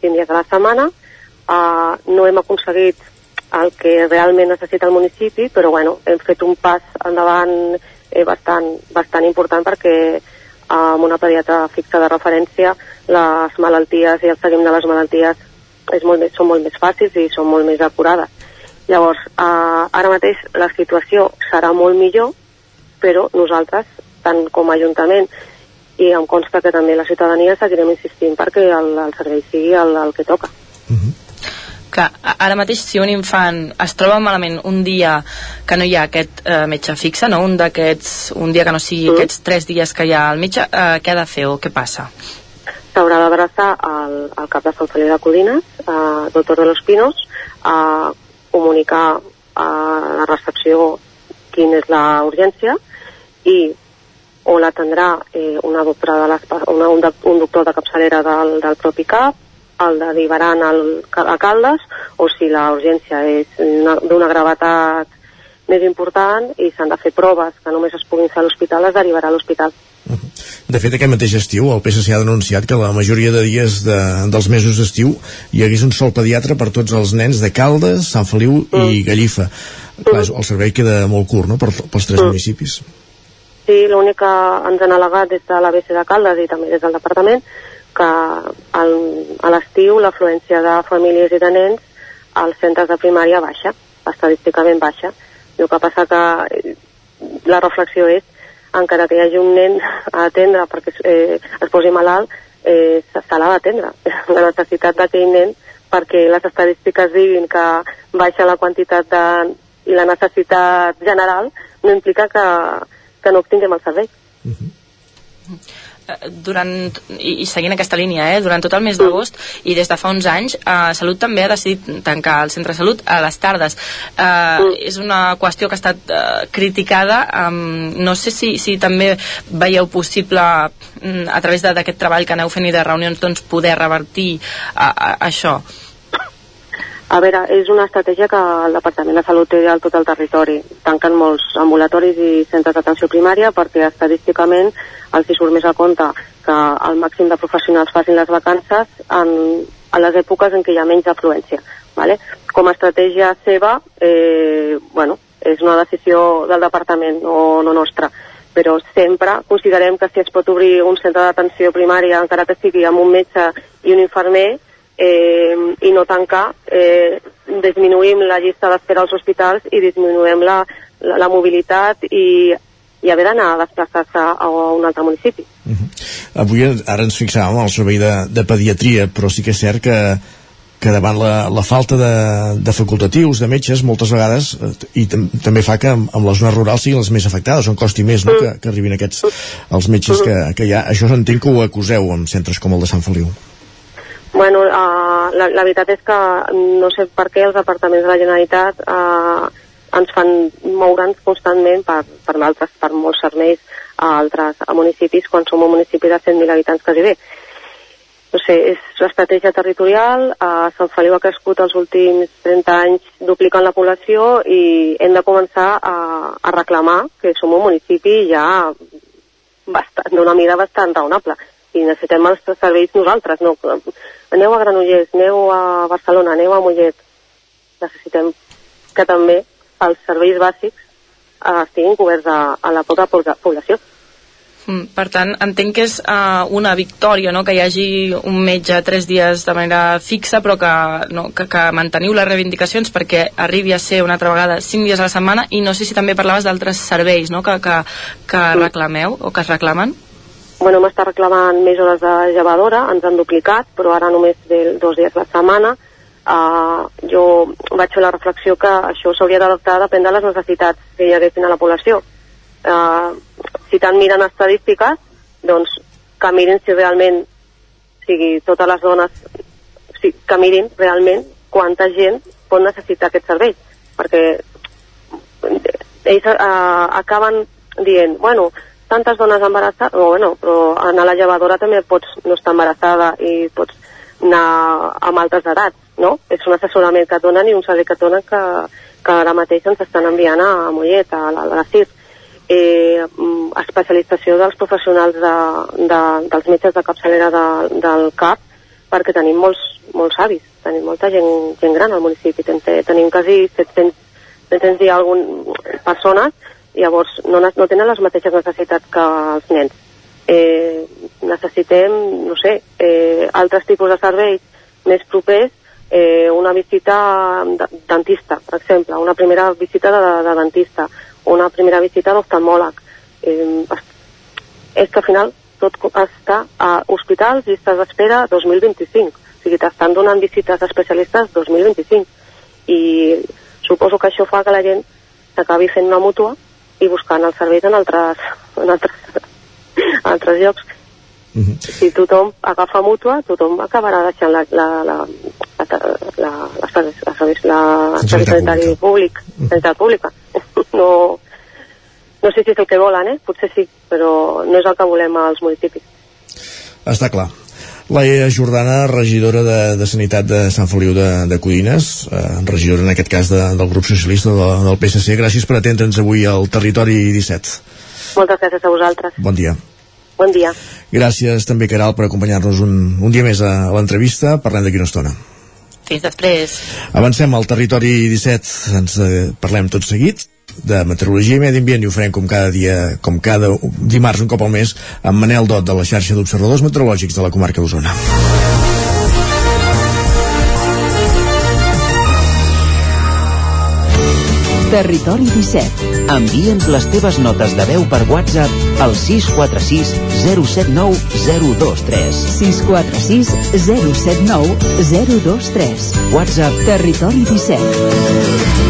5 dies a la setmana, uh, no hem aconseguit el que realment necessita el municipi, però bueno, hem fet un pas endavant eh, bastant, bastant important perquè eh, amb una pediatra fixa de referència les malalties i el seguiment de les malalties és molt més, són molt més fàcils i són molt més acurades. Llavors, eh, ara mateix la situació serà molt millor, però nosaltres, tant com a Ajuntament i em consta que també la ciutadania seguirem insistint perquè el, el servei sigui el, el que toca. Que ara mateix si un infant es troba malament un dia que no hi ha aquest eh, metge fixe, no? un d'aquests un dia que no sigui mm. aquests tres dies que hi ha el metge, eh, què ha de fer o què passa? S'haurà d'abraçar al, al cap de Sant Feliu de Codines, eh, doctor de los Pinos, a comunicar a la recepció quina és la urgència i o l'atendrà eh, una doctora de les, una, un, de, un doctor de capçalera del, del propi CAP el derivaran al, a Caldes o si la urgència és d'una gravetat més important i s'han de fer proves que només es puguin fer a l'hospital, es derivarà a l'hospital. De fet, aquest mateix estiu el PSC ha denunciat que la majoria de dies de, dels mesos d'estiu hi hagués un sol pediatre per tots els nens de Caldes, Sant Feliu mm. i Gallifa. Clar, el servei queda molt curt, no?, per, pels tres mm. municipis. Sí, l'únic que ens han al·legat des de l'ABC de Caldes i també des del departament que al, a l'estiu l'afluència de famílies i de nens als centres de primària baixa, estadísticament baixa. El que passa que eh, la reflexió és encara que hi hagi un nen a atendre perquè eh, es posi malalt, eh, se l'ha d'atendre. La necessitat d'aquell nen perquè les estadístiques diguin que baixa la quantitat de, i la necessitat general no implica que, que no obtinguem el servei. Uh -huh. Durant, i, i seguint aquesta línia, eh, durant tot el mes d'agost i des de fa uns anys, eh, Salut també ha decidit tancar el centre de salut a les tardes. Eh, és una qüestió que ha estat eh, criticada. Um, no sé si, si també veieu possible, mm, a través d'aquest treball que aneu fent i de reunions, doncs, poder revertir a, això. A veure, és una estratègia que el Departament de Salut té al tot el territori. Tanquen molts ambulatoris i centres d'atenció primària perquè estadísticament els hi surt més a compte que el màxim de professionals facin les vacances en, en les èpoques en què hi ha menys afluència. Vale? Com a estratègia seva, eh, bueno, és una decisió del departament, no, no nostra però sempre considerem que si es pot obrir un centre d'atenció primària, encara que sigui amb un metge i un infermer, eh, i no tancar, eh, disminuïm la llista d'espera als hospitals i disminuïm la, la, la mobilitat i, i haver d'anar a desplaçar-se a un altre municipi. Uh -huh. Avui ara ens fixàvem al servei de, de pediatria, però sí que és cert que que davant la, la falta de, de facultatius, de metges, moltes vegades, eh, i també fa que amb, amb les zones rurals siguin les més afectades, on costi més no, que, que arribin aquests, els metges que, que hi ha. Això s'entenc que ho acuseu amb centres com el de Sant Feliu. Bueno, uh, la, la veritat és que no sé per què els departaments de la Generalitat uh, ens fan moure'ns constantment per, per, altres, per molts serveis a altres a municipis quan som un municipi de 100.000 habitants quasi bé. No sé, és l'estratègia territorial, a Sant Feliu ha crescut els últims 30 anys duplicant la població i hem de començar a, a reclamar que som un municipi ja d'una mida bastant raonable i necessitem els serveis nosaltres, no, aneu a Granollers, aneu a Barcelona, aneu a Mollet, necessitem que també els serveis bàsics eh, estiguin coberts a, a la poca població. Mm, per tant, entenc que és uh, una victòria no? que hi hagi un metge tres dies de manera fixa, però que, no, que, que manteniu les reivindicacions perquè arribi a ser una altra vegada cinc dies a la setmana i no sé si també parlaves d'altres serveis no? que, que, que reclameu o que es reclamen bueno, m'està reclamant més hores de llevadora, ens han duplicat, però ara només ve dos dies a la setmana. Uh, jo vaig fer la reflexió que això s'hauria d'adaptar depèn de les necessitats que hi haguessin a la població. Uh, si tant miren estadístiques, doncs que mirin si realment, o sigui, totes les dones, si, que mirin realment quanta gent pot necessitar aquest servei, perquè ells uh, acaben dient, bueno, tantes dones embarassades, no, bueno, però anar a la llevadora també pots no estar embarassada i pots anar amb altres edats, no? És un assessorament que et donen i un servei que et donen que, que ara mateix ens estan enviant a Mollet, a la, a la CIR. Eh, mm, especialització dels professionals de, de, dels metges de capçalera de, del CAP perquè tenim molts, molts avis, tenim molta gent, gent gran al municipi, tenim quasi 700, 700 i algun persones llavors no, no tenen les mateixes necessitats que els nens. Eh, necessitem, no sé, eh, altres tipus de serveis més propers, eh, una visita de dentista, per exemple, una primera visita de, de dentista, una primera visita d'oftalmòleg. Eh, és que al final tot està a hospitals, llistes d'espera 2025. O sigui, t'estan donant visites d'especialistes 2025. I suposo que això fa que la gent s'acabi fent una mútua i buscant els serveis en altres, en altres, en altres llocs. Uh -huh. Si tothom agafa mútua, tothom acabarà deixant la, la, la, la, la, la, la, serveis, la, la públic, mm -hmm. pública. No, no sé si és el que volen, eh? potser sí, però no és el que volem als municipis. Està clar. Laia Jordana, regidora de, de Sanitat de Sant Feliu de, de Codines, eh, regidora en aquest cas de, del grup socialista de, del PSC. Gràcies per atendre'ns avui al Territori 17. Moltes gràcies a vosaltres. Bon dia. Bon dia. Gràcies també, Caral, per acompanyar-nos un, un dia més a, a l'entrevista. Parlem d'aquí una estona. Fins després. Avancem al Territori 17. Ens eh, parlem tot seguit de Meteorologia i Medi Ambient i ho farem com cada dia, com cada dimarts un cop al mes amb Manel Dot de la xarxa d'observadors meteorològics de la comarca d'Osona. Territori 17. Envia'ns les teves notes de veu per WhatsApp al 646 079 023. 646 079 023. WhatsApp Territori 17.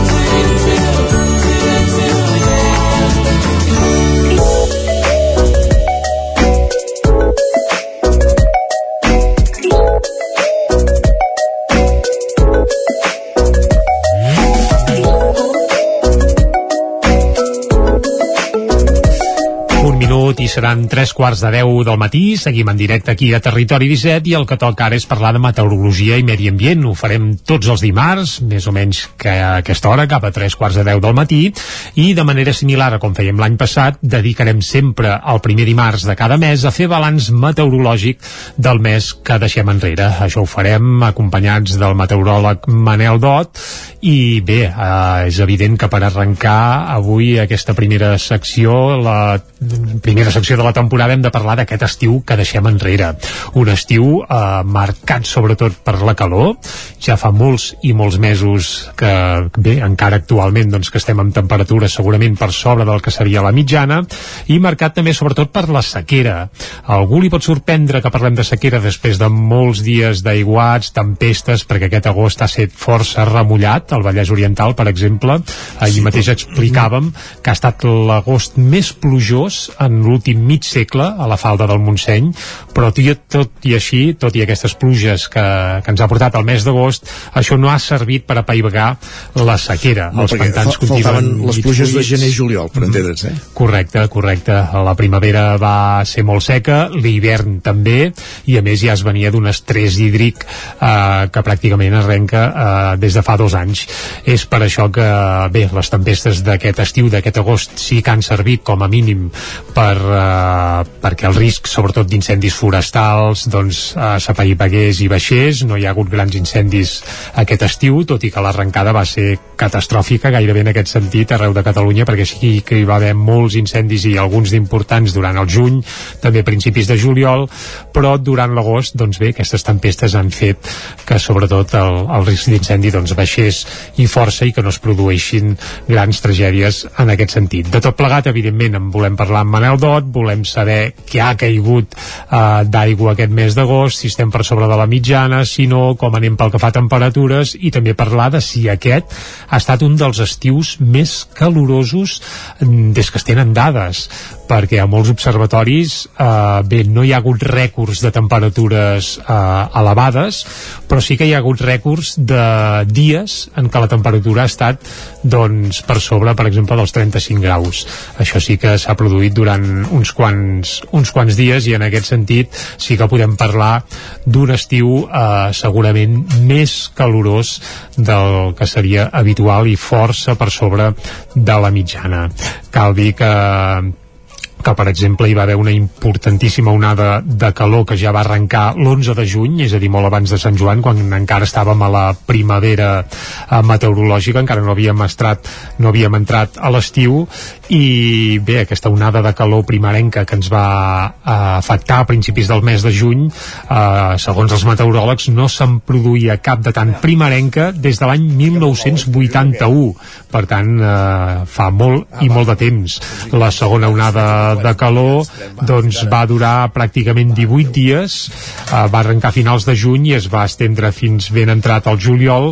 Minut i seran tres quarts de deu del matí. Seguim en directe aquí a Territori 17 i el que toca ara és parlar de meteorologia i medi ambient. Ho farem tots els dimarts, més o menys que a aquesta hora, cap a tres quarts de deu del matí. I de manera similar a com fèiem l'any passat, dedicarem sempre el primer dimarts de cada mes a fer balanç meteorològic del mes que deixem enrere. Això ho farem acompanyats del meteoròleg Manel Dot i bé, eh, és evident que per arrencar avui aquesta primera secció, la primera secció de la temporada hem de parlar d'aquest estiu que deixem enrere. Un estiu eh, marcat sobretot per la calor, ja fa molts i molts mesos que, bé, encara actualment doncs, que estem amb temperatures segurament per sobre del que seria la mitjana, i marcat també sobretot per la sequera. A algú li pot sorprendre que parlem de sequera després de molts dies d'aiguats, tempestes, perquè aquest agost ha estat força remullat, al Vallès Oriental, per exemple. Ahir mateix explicàvem que ha estat l'agost més plujós en l'últim mig segle a la falda del Montseny, però tot, i així, tot i aquestes pluges que, que ens ha portat el mes d'agost, això no ha servit per apaivagar la sequera. No, Els pantans continuen les pluges de gener i juliol, per entendre'ns, eh? Correcte, correcte. La primavera va ser molt seca, l'hivern també, i a més ja es venia d'un estrès hídric eh, que pràcticament arrenca eh, des de fa dos anys. És per això que, bé, les tempestes d'aquest estiu, d'aquest agost, sí que han servit com a mínim per, eh, perquè el risc, sobretot d'incendis forestals, doncs eh, s'apaipagués i baixés. No hi ha hagut grans incendis aquest estiu, tot i que l'arrencada va ser catastròfica gairebé en aquest sentit arreu de Catalunya, perquè sí que hi va haver molts incendis i alguns d'importants durant el juny, també principis de juliol, però durant l'agost, doncs bé, aquestes tempestes han fet que sobretot el, el risc d'incendi doncs baixés i força i que no es produeixin grans tragèdies en aquest sentit. De tot plegat, evidentment, en volem parlar amb Manel Dot, volem saber què ha caigut eh, d'aigua aquest mes d'agost, si estem per sobre de la mitjana, si no, com anem pel que fa a temperatures, i també parlar de si aquest ha estat un dels estius més calorosos mm, des que es tenen dades perquè a molts observatoris eh, bé, no hi ha hagut rècords de temperatures eh, elevades però sí que hi ha hagut rècords de dies en què la temperatura ha estat doncs per sobre per exemple dels 35 graus. Això sí que s'ha produït durant uns quants, uns quants dies i en aquest sentit sí que podem parlar d'un estiu eh, segurament més calorós del que seria habitual i força per sobre de la mitjana. Cal dir que que per exemple hi va haver una importantíssima onada de calor que ja va arrencar l'11 de juny, és a dir, molt abans de Sant Joan, quan encara estàvem a la primavera meteorològica, encara no havíem estrat, no havíem entrat a l'estiu, i bé, aquesta onada de calor primerenca que ens va eh, afectar a principis del mes de juny, eh, segons els meteoròlegs, no se'n produïa cap de tant primerenca des de l'any 1981. Per tant, eh, fa molt i molt de temps. La segona onada de calor doncs va durar pràcticament 18 dies, eh, va arrencar a finals de juny i es va estendre fins ben entrat al juliol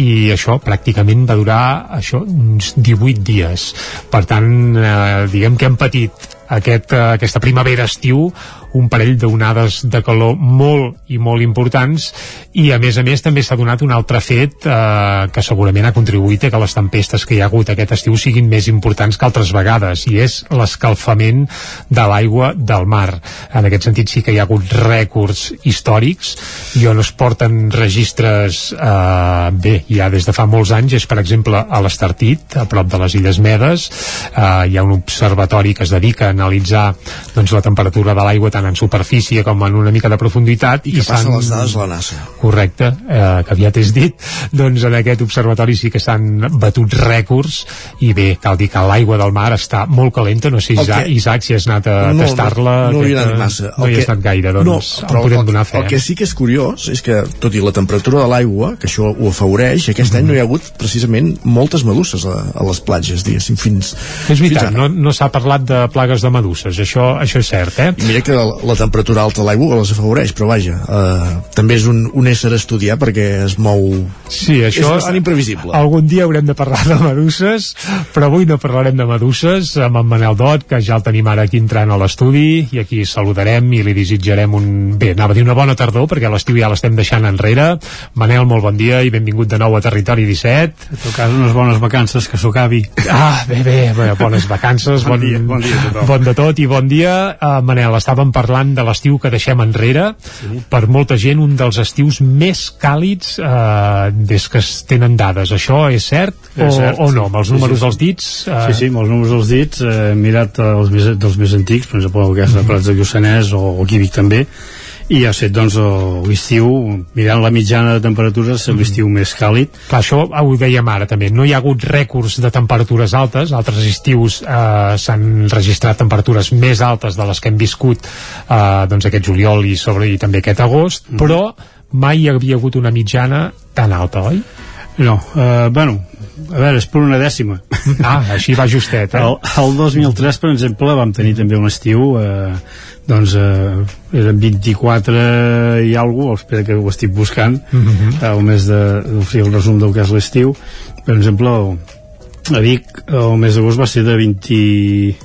i això pràcticament va durar això uns 18 dies. Per tant, eh, diguem que hem patit aquest, eh, aquesta primavera-estiu un parell d'onades de calor molt i molt importants i a més a més també s'ha donat un altre fet eh, que segurament ha contribuït a que les tempestes que hi ha hagut aquest estiu siguin més importants que altres vegades i és l'escalfament de l'aigua del mar. En aquest sentit sí que hi ha hagut rècords històrics i on es porten registres eh, bé, ja des de fa molts anys és per exemple a l'Estartit, a prop de les Illes Medes eh, hi ha un observatori que es dedica a analitzar doncs, la temperatura de l'aigua tant en superfície com en una mica de profunditat I que passa s'han- les dades a la NASA. correcte, eh, que aviat és dit doncs en aquest observatori sí que s'han batut rècords i bé, cal dir que l'aigua del mar està molt calenta, no sé Isaac, que- Isaac si has anat a No, tastar-la no, no hi he aquesta- anat massa. no hi que- has anat gaire, doncs no, en podem donar fe el, que sí que és curiós és que, tot i la temperatura de l'aigua, que això ho afavoreix, aquest any no hi ha hagut precisament moltes meduses a, a les platges, diguéssim, fins, és fins veritat, ara. no, no s'ha parlat de plagues de meduses, això, això és cert, eh? I mira que la temperatura alta de l'aigua les afavoreix, però vaja, eh, també és un, un ésser a estudiar perquè es mou... Sí, això... És bastant imprevisible. Algun dia haurem de parlar de meduses, però avui no parlarem de meduses amb en Manel Dot, que ja el tenim ara aquí entrant a l'estudi, i aquí saludarem i li desitjarem un... Bé, anava a dir una bona tardor, perquè l'estiu ja l'estem deixant enrere. Manel, molt bon dia i benvingut de nou a Territori 17. A tu cas unes bones vacances, que s'ho acabi. Ah, bé, bé, bé bones vacances, bon, bon, dia, bon dia a tothom. Bon de tot i bon dia. Uh, Manel, estàvem parlant de l'estiu que deixem enrere. Sí. Per molta gent, un dels estius més càlids uh, des que es tenen dades. Això és cert, o, és cert o no? Amb els números sí, sí. dels dits? Uh... Sí, sí, amb els números dels dits. Eh, mirat els més, dels més antics, per exemple, el que és de Prats de Lluçanès o, o Quívic també, i ha estat doncs l'estiu mirant la mitjana de temperatures l'estiu mm. més càlid Clar, això ho dèiem ara també, no hi ha hagut rècords de temperatures altes, altres estius eh, s'han registrat temperatures més altes de les que hem viscut eh, doncs aquest juliol i, sobre, i també aquest agost, mm. però mai hi havia hagut una mitjana tan alta, oi? No, eh, bueno, a veure, és per una dècima. Ah, així va justet, eh? El, el 2003, per exemple, vam tenir també un estiu eh, doncs eh, eren 24 i alguna cosa, espera que ho estic buscant uh Mhm. -huh. el mes de, o sigui, el resum del que és l'estiu per exemple a Vic el mes d'agost va ser de 20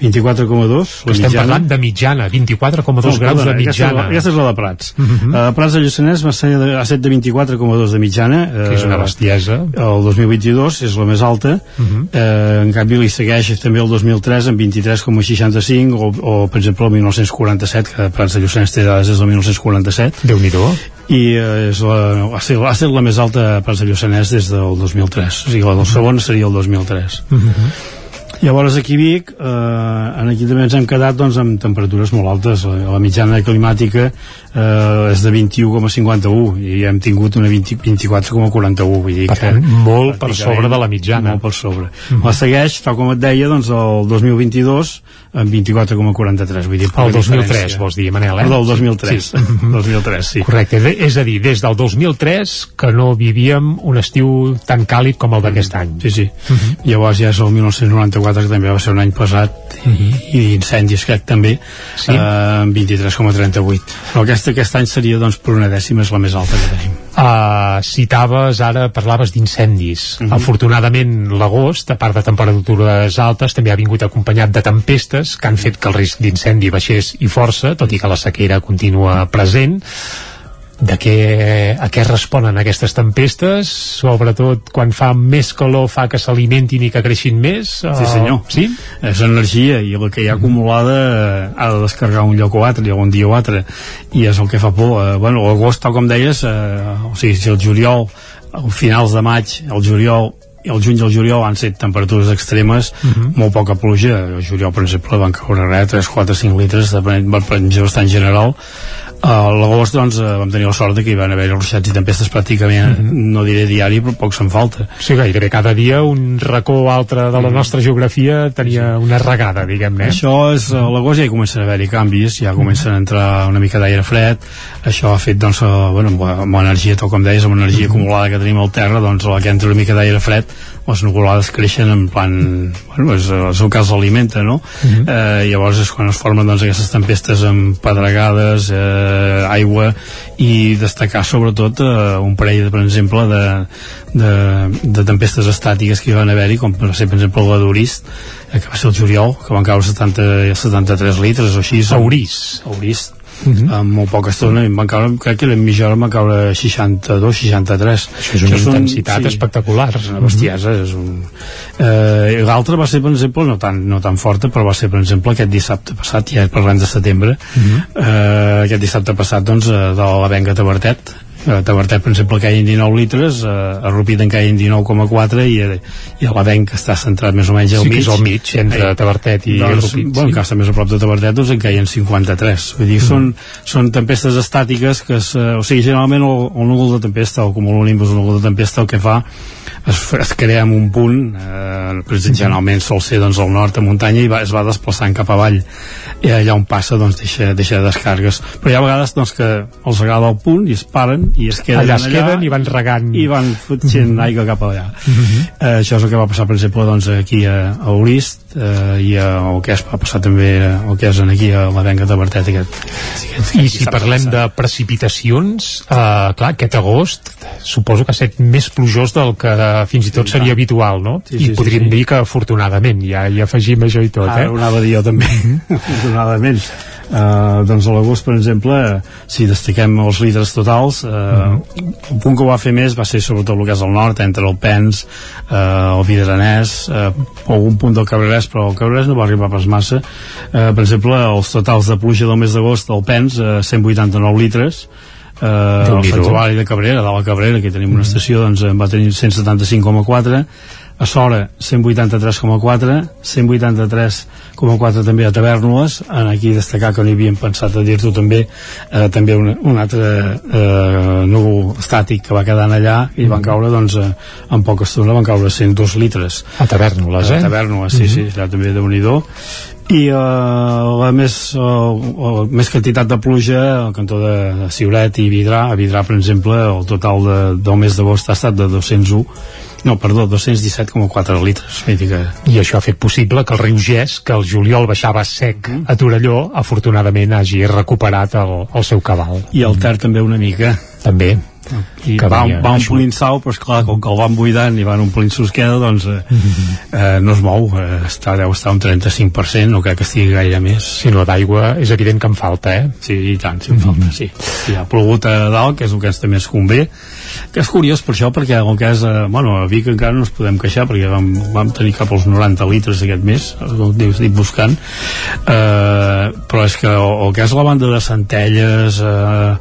24,2 estem mitjana. parlant de mitjana 24,2 graus de mitjana aquesta, aquesta és la de Prats uh. -huh. uh, Prats de Lluçanès va ser de, ha set de 24,2 de mitjana que és una bestiesa el 2022 és la més alta uh -huh. uh, en canvi li segueix també el 2003 amb 23,65 o, o per exemple el 1947 que Prats de Lluçanès té dades des del 1947 Déu-n'hi-do i eh, és la, ha, estat, ha estat la més alta a Prats de Lluçanès des del 2003 o sigui la del segon seria el 2003 uh -huh. Llavors aquí a Vic, eh, aquí també ens hem quedat doncs, amb temperatures molt altes. La, la mitjana climàtica eh, és de 21,51 i hem tingut una 20, 24,41. Vull dir per tant, molt per sobre de la mitjana. Molt per sobre. Uh -huh. La segueix, tal com et deia, doncs, el 2022 amb 24,43. Vull dir, el 2003, vols dir, Manel, eh? Perdó, el 2003. Sí. 2003, sí. Correcte, és a dir, des del 2003 que no vivíem un estiu tan càlid com el d'aquest any. Sí, sí. Uh -huh. Llavors ja és el 1994 que també va ser un any pesat uh -huh. i, i incendis crec també sí? eh, amb 23,38 però aquest, aquest any seria doncs per una dècima és la més alta que tenim uh, citaves ara, parlaves d'incendis Mhm. uh -huh. afortunadament l'agost a part de temperatures altes també ha vingut acompanyat de tempestes que han fet que el risc d'incendi baixés i força, tot i que la sequera continua present de què, a què responen aquestes tempestes sobretot quan fa més calor fa que s'alimentin i que creixin més sí senyor, sí? és energia i el que hi ha acumulada eh, ha de descarregar un lloc o altre, un dia o altre i és el que fa por, eh, bueno, l'agost tal com deies, eh, o sigui, si el juliol a finals de maig, el juliol el juny i el juliol han set temperatures extremes uh -huh. molt poca pluja el juliol per exemple van caure res 3, 4, 5 litres de per bastant general a l'agost doncs, vam tenir la sort que hi van haver ruixats i tempestes pràcticament, mm -hmm. no diré diari, però poc se'n falta. Sí, gairebé cada dia un racó altre de la nostra geografia tenia una regada, diguem-ne. Això és, a l'agost ja hi comencen a haver-hi canvis, ja comencen a entrar una mica d'aire fred, això ha fet, doncs, bueno, amb, amb l'energia, tal com deies, amb l'energia mm -hmm. acumulada que tenim al terra, doncs, la que entra una mica d'aire fred, les nuvolades creixen en plan, bueno, és, el cas l'alimenta, no? Uh -huh. eh, llavors és quan es formen doncs, aquestes tempestes amb pedregades, eh, aigua, i destacar sobretot eh, un parell, per exemple, de, de, de tempestes estàtiques que hi van haver-hi, com per ser, per exemple, el d'Urist, eh, que va ser el juliol, que van caure 70, 73 litres o així. A Urís. Uh -huh. amb molt poca estona em van caure, crec que era mitja hora van caure 62, 63 això és una això intensitat sí, espectacular és una bestiesa uh -huh. és un... eh, l'altra va ser per exemple no tan, no tan forta però va ser per exemple aquest dissabte passat ja parlem de setembre uh -huh. eh, aquest dissabte passat doncs de la Venga Tabertet a Tabertet, per exemple, caien 19 litres a Rupit en caien 19,4 i, a, i a l'Avenc està centrat més o menys al sí, mig al mig, entre Tabertet i doncs, Rupit bueno, sí. que està més a prop de Tabertet doncs en caien 53 vull dir, mm. són, són tempestes estàtiques que es, o sigui, generalment el, el núvol de tempesta o com un nimbus un núvol de tempesta el que fa es, es crea en un punt eh, generalment sol ser doncs, al nord de muntanya i va, es va desplaçant cap avall. I allà on passa doncs, deixa, deixa descargues. Però hi ha vegades doncs, que els agrada el punt i es paren i es queden allà es queden i van regant. i van fotxent mm -hmm. aigua cap allà. Mm -hmm. eh, això és el que va passar per exemple doncs, aquí a, a Orist eh, i el que es va passar també el que és aquí a la Venga de Bertet aquest, aquest, i si parlem passat. de precipitacions eh, clar, aquest agost suposo que ha estat més plujós del que fins i tot sí, seria clar. habitual no? Sí, sí, i podríem sí, sí. dir que afortunadament ja hi afegim això i tot Ara eh? ho anava a dir jo també afortunadament Uh, doncs a l'agost, per exemple, si destaquem els líders totals, uh, uh -huh. el punt que ho va fer més va ser sobretot el que és el nord, entre el Pens, uh, el Vidranès, uh, algun punt del Cabrerès, però el Cabrerès no va arribar pas massa. Uh, per exemple, els totals de pluja del mes d'agost del Pens, uh, 189 litres, eh, el Sant Joan de Cabrera, de la Cabrera, que tenim una estació, doncs en va tenir 175,4 a Sora 183,4 183,4 també a Tavernoles en aquí destacar que no hi havíem pensat a dir-t'ho també eh, també un, un altre eh, núvol estàtic que va quedar allà i van caure doncs eh, en poca estona van caure 102 litres. A Tavernoles eh? a Tavernoles, sí, mm -hmm. sí, allà també de nhi i uh, la més, uh, uh, més quantitat de pluja al cantó de Ciuret i Vidrà. A Vidrà per exemple el total de, del mes d'agost ha estat de 201 no, perdó, 217,4 litres. Que... I això ha fet possible que el riu Gès, que el juliol baixava sec mm. a Torelló, afortunadament hagi recuperat el, el seu cabal. I el Ter també una mica. També i que va, va omplint sau però esclar, com que el van buidant i van omplint susqueda doncs eh, mm -hmm. eh, no es mou eh, està, deu estar un 35% no crec que estigui gaire més si no d'aigua és evident que en falta eh? sí, i tant, si en falta, mm -hmm. sí si ha plogut a dalt, que és el que ens també es convé que és curiós per això perquè el que és, eh, bueno, a Vic encara no ens podem queixar perquè vam, vam tenir cap als 90 litres aquest mes el que estic buscant eh, però és que el, el que és la banda de Centelles eh,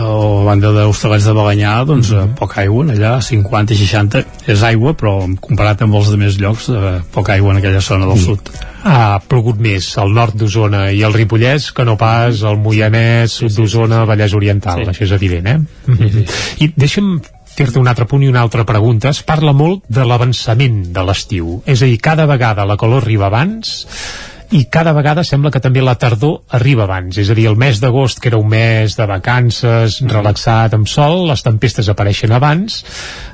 o la banda d'Hostalets de Balanyà doncs mm -hmm. poca aigua allà 50 i 60 és aigua però comparat amb els de més llocs eh, poca aigua en aquella zona del mm. sud ha plogut més al nord d'Osona i el Ripollès que no pas al Moianès, sud d'Osona, sí, sí, sí. Vallès Oriental, sí. això és evident, eh? Sí, sí. I deixa'm fer-te un altre punt i una altra pregunta. Es parla molt de l'avançament de l'estiu. És a dir, cada vegada la calor arriba abans i cada vegada sembla que també la tardor arriba abans, és a dir, el mes d'agost que era un mes de vacances, relaxat amb sol, les tempestes apareixen abans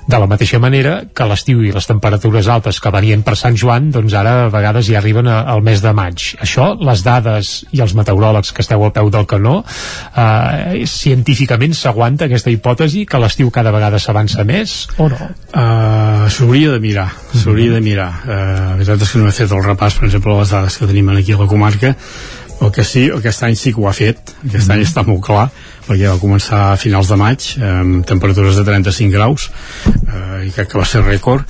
de la mateixa manera que l'estiu i les temperatures altes que venien per Sant Joan, doncs ara a vegades ja arriben a, al mes de maig. Això, les dades i els meteoròlegs que esteu al peu del canó, eh, científicament s'aguanta aquesta hipòtesi que l'estiu cada vegada s'avança més o no? Uh, s'hauria de mirar, s'hauria de mirar. Uh, la veritat és que no he fet el repàs, per exemple, les dades que tenim aquí a la comarca, el que sí, aquest any sí que ho ha fet, aquest mm. any està molt clar, perquè va començar a finals de maig amb temperatures de 35 graus eh, i crec que va ser rècord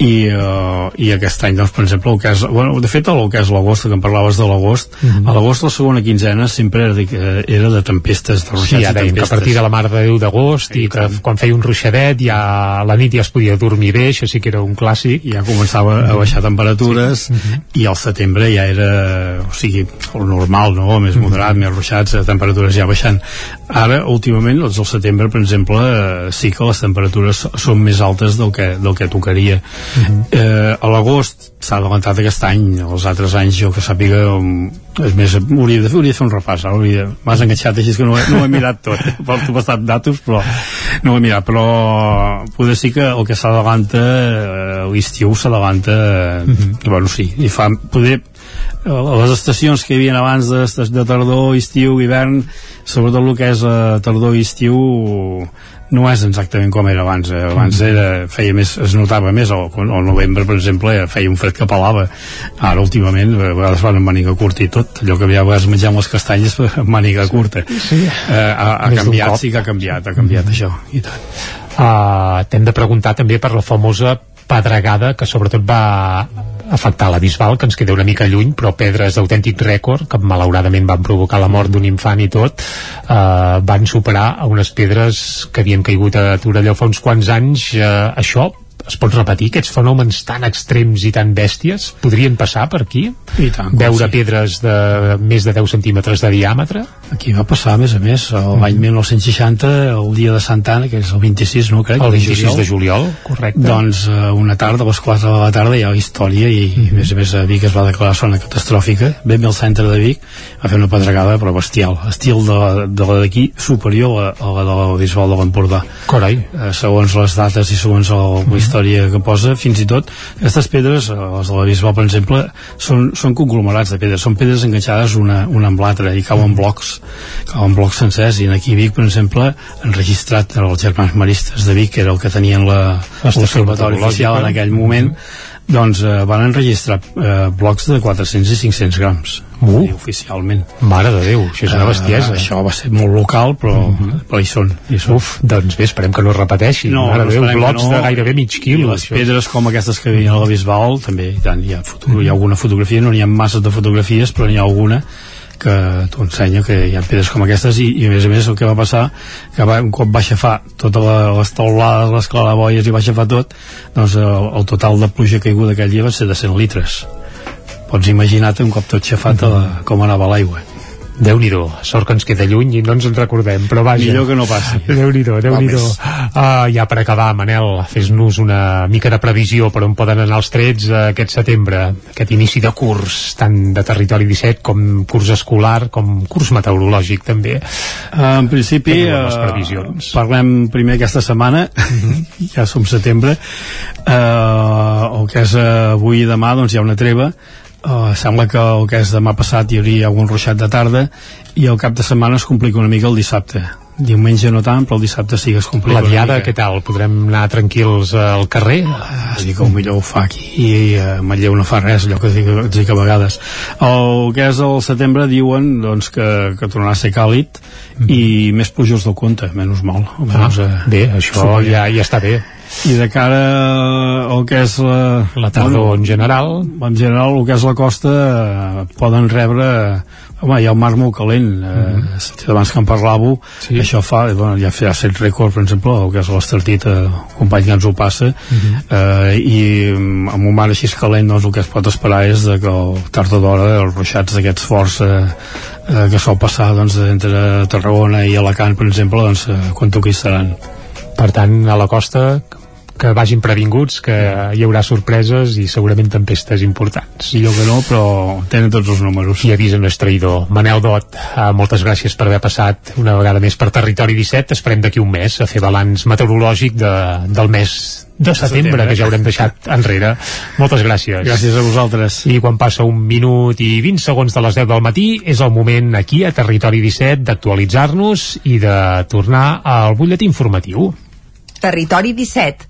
i, uh, i aquest any doncs per exemple el que és, bueno, de fet el que és l'agost que em parlaves de l'agost mm -hmm. a l'agost la segona quinzena sempre era de, era de tempestes de ruixats sí, ja deien que a partir de la mar de Déu d'agost i, i que quan feia un ruixadet ja a la nit ja es podia dormir bé això sí que era un clàssic i ja començava a baixar temperatures sí. mm -hmm. i al setembre ja era o sigui, el normal, no? més mhm. moderat, mm -hmm. més ruixats, temperatures ja baixant ara últimament, doncs al setembre per exemple, eh, sí que les temperatures són més altes del que, del que tocaria Uh -huh. eh, a l'agost s'ha adelantat aquest any els altres anys jo que sàpiga és més, hauria de, fer, hauria de fer un repàs m'has enganxat així que no, he, no ho he mirat tot porto bastant datos però no ho he mirat però poder sí que el que s'adalanta eh, l'estiu s'adalanta uh -huh. bueno sí, i fa poder eh, les estacions que hi havia abans de, de tardor, estiu, hivern sobretot el que és eh, tardor i estiu no és exactament com era abans eh? abans mm. era, feia més, es notava més al, al novembre per exemple feia un fred que pelava ara últimament a vegades van amb màniga curta i tot allò que havia a vegades menjant les castanyes amb màniga curta sí. eh, ha, ha canviat, sí que ha canviat ha canviat mm. això i tant uh, t'hem de preguntar també per la famosa pedregada que sobretot va afectar la Bisbal, que ens queda una mica lluny, però pedres d'autèntic rècord, que malauradament van provocar la mort d'un infant i tot, eh, van superar a unes pedres que havien caigut a Torelló fa uns quants anys. Eh, això es pot repetir aquests fenòmens tan extrems i tan bèsties podrien passar per aquí? I tant, Veure sí. pedres de més de 10 centímetres de diàmetre? Aquí va passar, a més a més, l'any 1960, el dia de Santa Anna, que és el 26, no crec? El 26 de juliol, correcte. Doncs eh, una tarda, a les 4 de la tarda, hi ha història i, Mhm. a més a més, a Vic es va declarar zona catastròfica. Ben bé al centre de Vic va fer una pedregada, però bestial. Estil de, la- de la d'aquí, superior a, a la de la Bisbal de l'Empordà. Carai. Eh, segons les dates i segons el, la història que posa, fins i tot, aquestes pedres, eh, les de la Bisbal, per exemple, són, són conglomerats de pedres, són pedres enganxades una, una amb l'altra i cauen blocs, cauen blocs sencers, i aquí Vic, per exemple, han registrat els germans maristes de Vic, que era el que tenien la- l'observatori oficial en aquell moment, doncs eh, van enregistrar eh, blocs de 400 i 500 grams Uh. uh. oficialment Mare de Déu, això és una bestiesa. uh, això va ser molt local però, uh -huh. però hi són, hi són. Uf, doncs bé, esperem que no es repeteixi. No, Mare de Déu, blocs no. de gairebé mig I quilo. les això. pedres com aquestes que havia a la Bisbal també, i tant, hi ha, foto, hi ha alguna fotografia no n'hi ha masses de fotografies però n'hi ha alguna que t'ho ensenya que hi ha pedres com aquestes i, i a més a més el que va passar que va, un cop va aixafar totes les taulades, les claraboies i va aixafar tot doncs el, el total de pluja caiguda aquell dia va ser de 100 litres. Pots imaginar-te un cop tot xafat la, com anava l'aigua déu nhi sort que ens queda lluny i no ens en recordem, però vaja. Millor que no passi. déu nhi déu nhi més. uh, Ja per acabar, Manel, fes-nos una mica de previsió per on poden anar els trets uh, aquest setembre, aquest inici de curs, tant de territori 17 com curs escolar, com curs meteorològic també. En principi, eh, previsions? parlem primer aquesta setmana, ja som setembre, eh, el que és eh, avui i demà, doncs hi ha una treva, eh, sembla que el que és demà passat hi hauria algun ruixat de tarda i el cap de setmana es complica una mica el dissabte. Diumenge no tant, però el dissabte sí que es complica La diada, què tal? Podrem anar tranquils al carrer? Es diu que el millor ho fa aquí i a Manlleu no fa res, allò que dic, dic a vegades. El que és el setembre diuen doncs, que, que tornarà a ser càlid i més plujós del compte, menys mal. Almenys, Ah, bé, això ja, ja està bé. I de cara al que és la... La tardor en general. En general, el que és la costa eh, poden rebre... Home, hi ha un mar molt calent, eh, mm -hmm. abans que en parlàveu, sí. això fa, eh, bueno, ja ha set rècord, per exemple, el que és l'Estartit, eh, el company que ens ho passa, mm -hmm. eh, i mm, amb un mar així calent, doncs el que es pot esperar és de que el tard d'hora els ruixats d'aquests forts eh, eh, que sol passar doncs, entre Tarragona i Alacant, per exemple, doncs, eh, quan toqui estaran. Per tant, a la costa que vagin previnguts, que hi haurà sorpreses i segurament tempestes importants. Millor que no, però tenen tots els números. I no és traïdor. Manel Dot, eh, moltes gràcies per haver passat una vegada més per Territori 17. Esperem d'aquí un mes a fer balanç meteorològic de, del mes de setembre, setembre. que ja haurem deixat enrere. Moltes gràcies. Gràcies a vosaltres. I quan passa un minut i 20 segons de les 10 del matí, és el moment aquí a Territori 17 d'actualitzar-nos i de tornar al butlletí informatiu. Territori 17,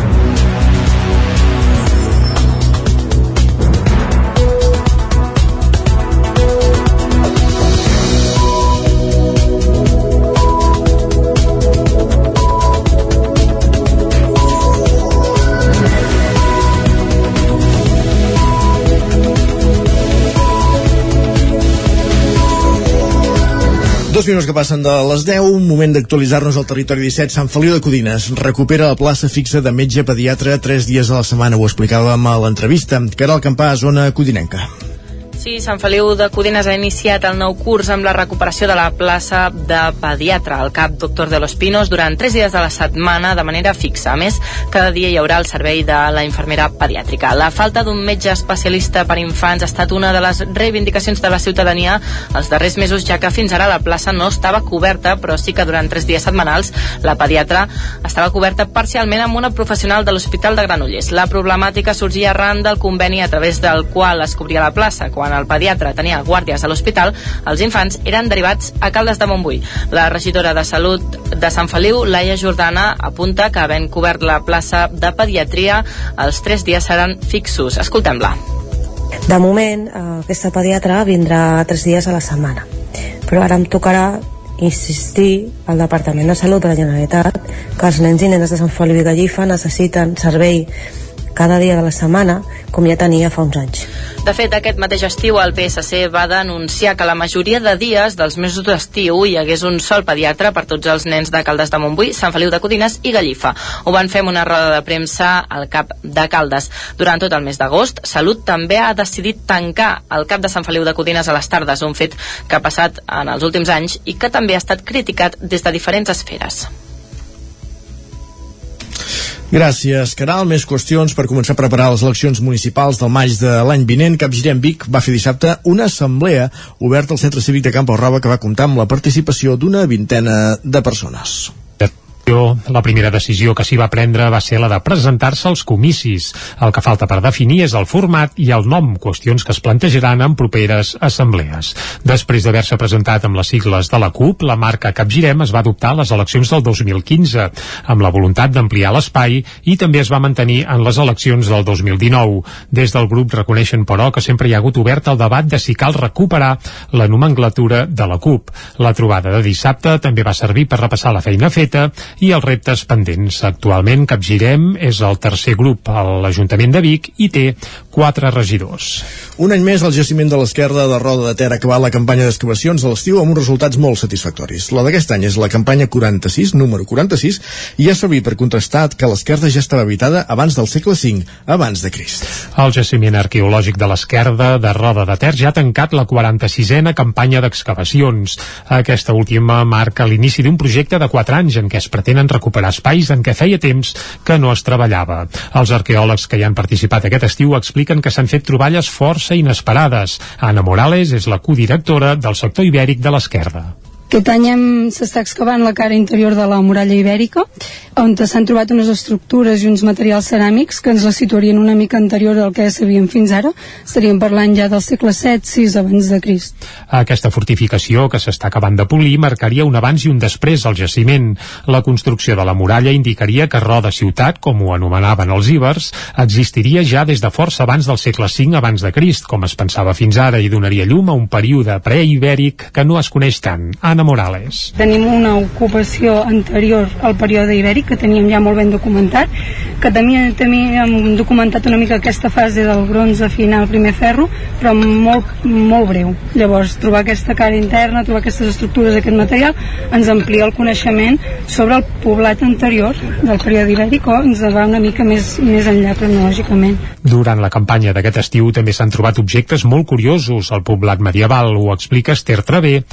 Dos minuts que passen de les 10, un moment d'actualitzar-nos al territori 17. Sant Feliu de Codines recupera la plaça fixa de metge pediatre tres dies a la setmana. Ho explicàvem a l'entrevista. Caral Campà, zona codinenca. Sí, Sant Feliu de Codines ha iniciat el nou curs amb la recuperació de la plaça de pediatre al CAP Doctor de los Pinos durant tres dies de la setmana de manera fixa. A més, cada dia hi haurà el servei de la infermera pediàtrica. La falta d'un metge especialista per infants ha estat una de les reivindicacions de la ciutadania els darrers mesos, ja que fins ara la plaça no estava coberta, però sí que durant tres dies setmanals la pediatra estava coberta parcialment amb una professional de l'Hospital de Granollers. La problemàtica sorgia arran del conveni a través del qual es cobria la plaça. Quan el pediatre tenia guàrdies a l'hospital, els infants eren derivats a Caldes de Montbui. La regidora de Salut de Sant Feliu, Laia Jordana, apunta que havent cobert la plaça de pediatria, els tres dies seran fixos. Escoltem-la. De moment, eh, aquesta pediatra vindrà tres dies a la setmana. Però ara em tocarà insistir al Departament de Salut de la Generalitat que els nens i nenes de Sant Feliu i Gallifa necessiten servei cada dia de la setmana com ja tenia fa uns anys. De fet, aquest mateix estiu el PSC va denunciar que la majoria de dies dels mesos d'estiu hi hagués un sol pediatre per tots els nens de Caldes de Montbui, Sant Feliu de Codines i Gallifa. Ho van fer en una roda de premsa al cap de Caldes. Durant tot el mes d'agost, Salut també ha decidit tancar el cap de Sant Feliu de Codines a les tardes, un fet que ha passat en els últims anys i que també ha estat criticat des de diferents esferes. Gràcies, Caral. Més qüestions per començar a preparar les eleccions municipals del maig de l'any vinent. Capgirem Vic va fer dissabte una assemblea oberta al Centre Cívic de Camp Roba que va comptar amb la participació d'una vintena de persones. La primera decisió que s'hi va prendre va ser la de presentar-se als comicis. El que falta per definir és el format i el nom, qüestions que es plantejaran en properes assemblees. Després d'haver-se presentat amb les sigles de la CUP, la marca Capgirem es va adoptar a les eleccions del 2015, amb la voluntat d'ampliar l'espai i també es va mantenir en les eleccions del 2019. Des del grup reconeixen, però, que sempre hi ha hagut obert el debat de si cal recuperar la nomenclatura de la CUP. La trobada de dissabte també va servir per repassar la feina feta i els reptes pendents. Actualment Capgirem és el tercer grup a l'Ajuntament de Vic i té quatre regidors. Un any més, el jaciment de l'esquerda de Roda de Ter ha acabat la campanya d'excavacions de l'estiu amb uns resultats molt satisfactoris. La d'aquest any és la campanya 46, número 46, i ha servit per contrastar que l'esquerda ja estava habitada abans del segle V, abans de Crist. El jaciment arqueològic de l'esquerda de Roda de Ter ja ha tancat la 46a campanya d'excavacions. Aquesta última marca l'inici d'un projecte de 4 anys en què es pretenen recuperar espais en què feia temps que no es treballava. Els arqueòlegs que hi han participat aquest estiu expliquen que s'han fet troballes força inesperades. Anna Morales és la codirectora del sector ibèric de l'esquerda. Aquest any s'està excavant la cara interior de la muralla ibèrica, on s'han trobat unes estructures i uns materials ceràmics que ens la situarien una mica anterior al que sabíem fins ara. Estaríem parlant ja del segle VII, VI abans de Crist. Aquesta fortificació que s'està acabant de polir marcaria un abans i un després al jaciment. La construcció de la muralla indicaria que Roda ciutat, com ho anomenaven els íbers, existiria ja des de força abans del segle V abans de Crist, com es pensava fins ara, i donaria llum a un període preibèric que no es coneix tant. Anna Morales. Tenim una ocupació anterior al període ibèric que teníem ja molt ben documentat, que també teníem documentat una mica aquesta fase del bronze final, primer ferro, però molt, molt breu. Llavors, trobar aquesta cara interna, trobar aquestes estructures, aquest material, ens amplia el coneixement sobre el poblat anterior del període ibèric o ens va una mica més, més enllà cronològicament. Durant la campanya d'aquest estiu també s'han trobat objectes molt curiosos al poblat medieval, ho explica Esther Travé,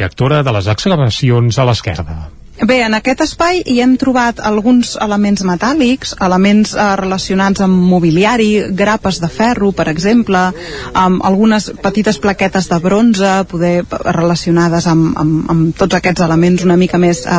codirectora de les excavacions a l'esquerda. Bé, en aquest espai hi hem trobat alguns elements metàl·lics, elements eh, relacionats amb mobiliari, grapes de ferro, per exemple, amb algunes petites plaquetes de bronze, poder relacionades amb, amb, amb tots aquests elements una mica més eh,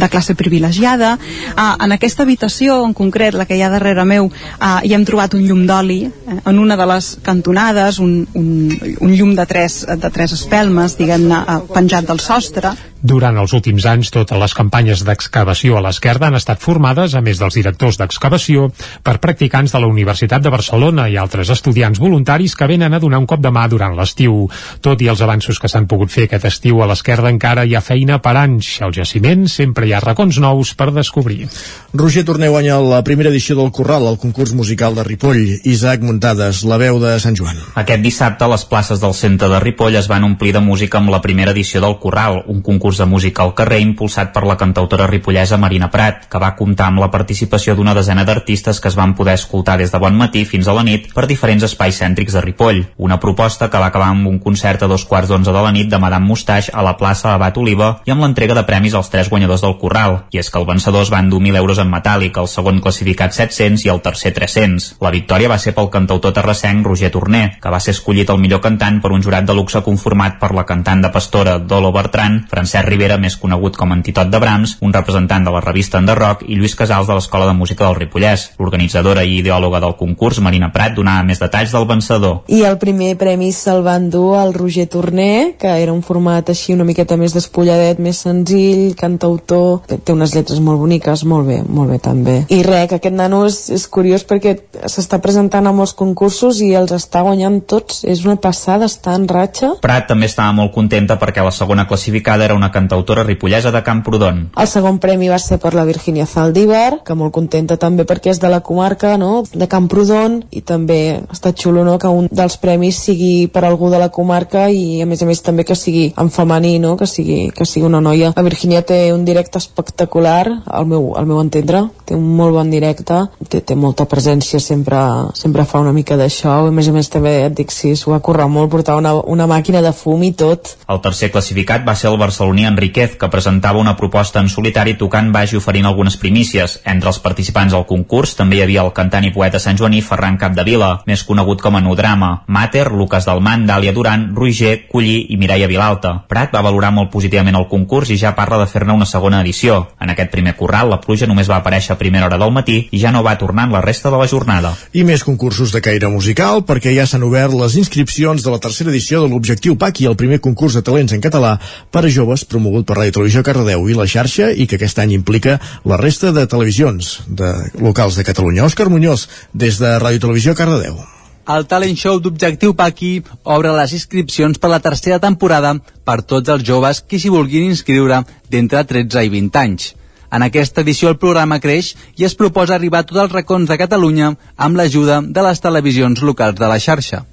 de classe privilegiada. Eh, en aquesta habitació, en concret, la que hi ha darrere meu, eh, hi hem trobat un llum d'oli eh, en una de les cantonades, un, un, un llum de tres, de tres espelmes, diguem-ne, eh, penjat del sostre. Durant els últims anys, totes les campanyes d'excavació a l'esquerda han estat formades, a més dels directors d'excavació, per practicants de la Universitat de Barcelona i altres estudiants voluntaris que venen a donar un cop de mà durant l'estiu. Tot i els avanços que s'han pogut fer aquest estiu a l'esquerda encara hi ha feina per anys. Al jaciment sempre hi ha racons nous per descobrir. Roger Torner guanya la primera edició del Corral, al concurs musical de Ripoll. Isaac Muntades, la veu de Sant Joan. Aquest dissabte les places del centre de Ripoll es van omplir de música amb la primera edició del Corral, un concurs concurs de música al carrer impulsat per la cantautora ripollesa Marina Prat, que va comptar amb la participació d'una desena d'artistes que es van poder escoltar des de bon matí fins a la nit per diferents espais cèntrics de Ripoll. Una proposta que va acabar amb un concert a dos quarts d'onze de la nit de Madame Mustache a la plaça Abat Oliva i amb l'entrega de premis als tres guanyadors del Corral. I és que el vencedor es va endur 1.000 euros en metàl·lic, el segon classificat 700 i el tercer 300. La victòria va ser pel cantautor terrassenc Roger Torner, que va ser escollit el millor cantant per un jurat de luxe conformat per la cantant de Pastora Dolo Bertran, Francesc Rivera, més conegut com Antitot de Brams, un representant de la revista Enderroc, i Lluís Casals de l'Escola de Música del Ripollès. L'organitzadora i ideòloga del concurs, Marina Prat, donava més detalls del vencedor. I el primer premi se'l va endur el Roger Torner, que era un format així una miqueta més despulladet, més senzill, cantautor, té unes lletres molt boniques, molt bé, molt bé també. I res, que aquest nano és, és curiós perquè s'està presentant a molts concursos i els està guanyant tots. És una passada, està en ratxa. Prat també estava molt contenta perquè la segona classificada era una cantautora ripollesa de Camprodon. El segon premi va ser per la Virginia Zaldívar, que molt contenta també perquè és de la comarca, no?, de Camprodon, i també està xulo, no?, que un dels premis sigui per algú de la comarca i a més a més també que sigui en femení, no?, que sigui, que sigui una noia. La Virginia té un directe espectacular, al meu, al meu entendre, té un molt bon directe, té, té molta presència, sempre, sempre fa una mica de show, i a més a més també et dic, sí, s'ho va currar molt, portar una, una màquina de fum i tot. El tercer classificat va ser el barceloní Enriquez, que presentava una proposta en solitari tocant baix i oferint algunes primícies. Entre els participants al concurs també hi havia el cantant i poeta Sant Joaní Ferran Capdevila, més conegut com a Nudrama, Mater, Lucas Dalman, Dàlia Duran, Roger, Collí i Mireia Vilalta. Prat va valorar molt positivament el concurs i ja parla de fer-ne una segona edició. En aquest primer corral, la pluja només va aparèixer a primera hora del matí i ja no va tornar en la resta de la jornada. I més concursos de caire musical, perquè ja s'han obert les inscripcions de la tercera edició de l'Objectiu PAC i el primer concurs de talents en català per a joves promogut per Ràdio Televisió Cardedeu i la xarxa i que aquest any implica la resta de televisions de locals de Catalunya. Òscar Muñoz, des de Ràdio Televisió Cardedeu. El talent show d'Objectiu Paqui obre les inscripcions per la tercera temporada per tots els joves qui s'hi vulguin inscriure d'entre 13 i 20 anys. En aquesta edició el programa creix i es proposa arribar a tots els racons de Catalunya amb l'ajuda de les televisions locals de la xarxa.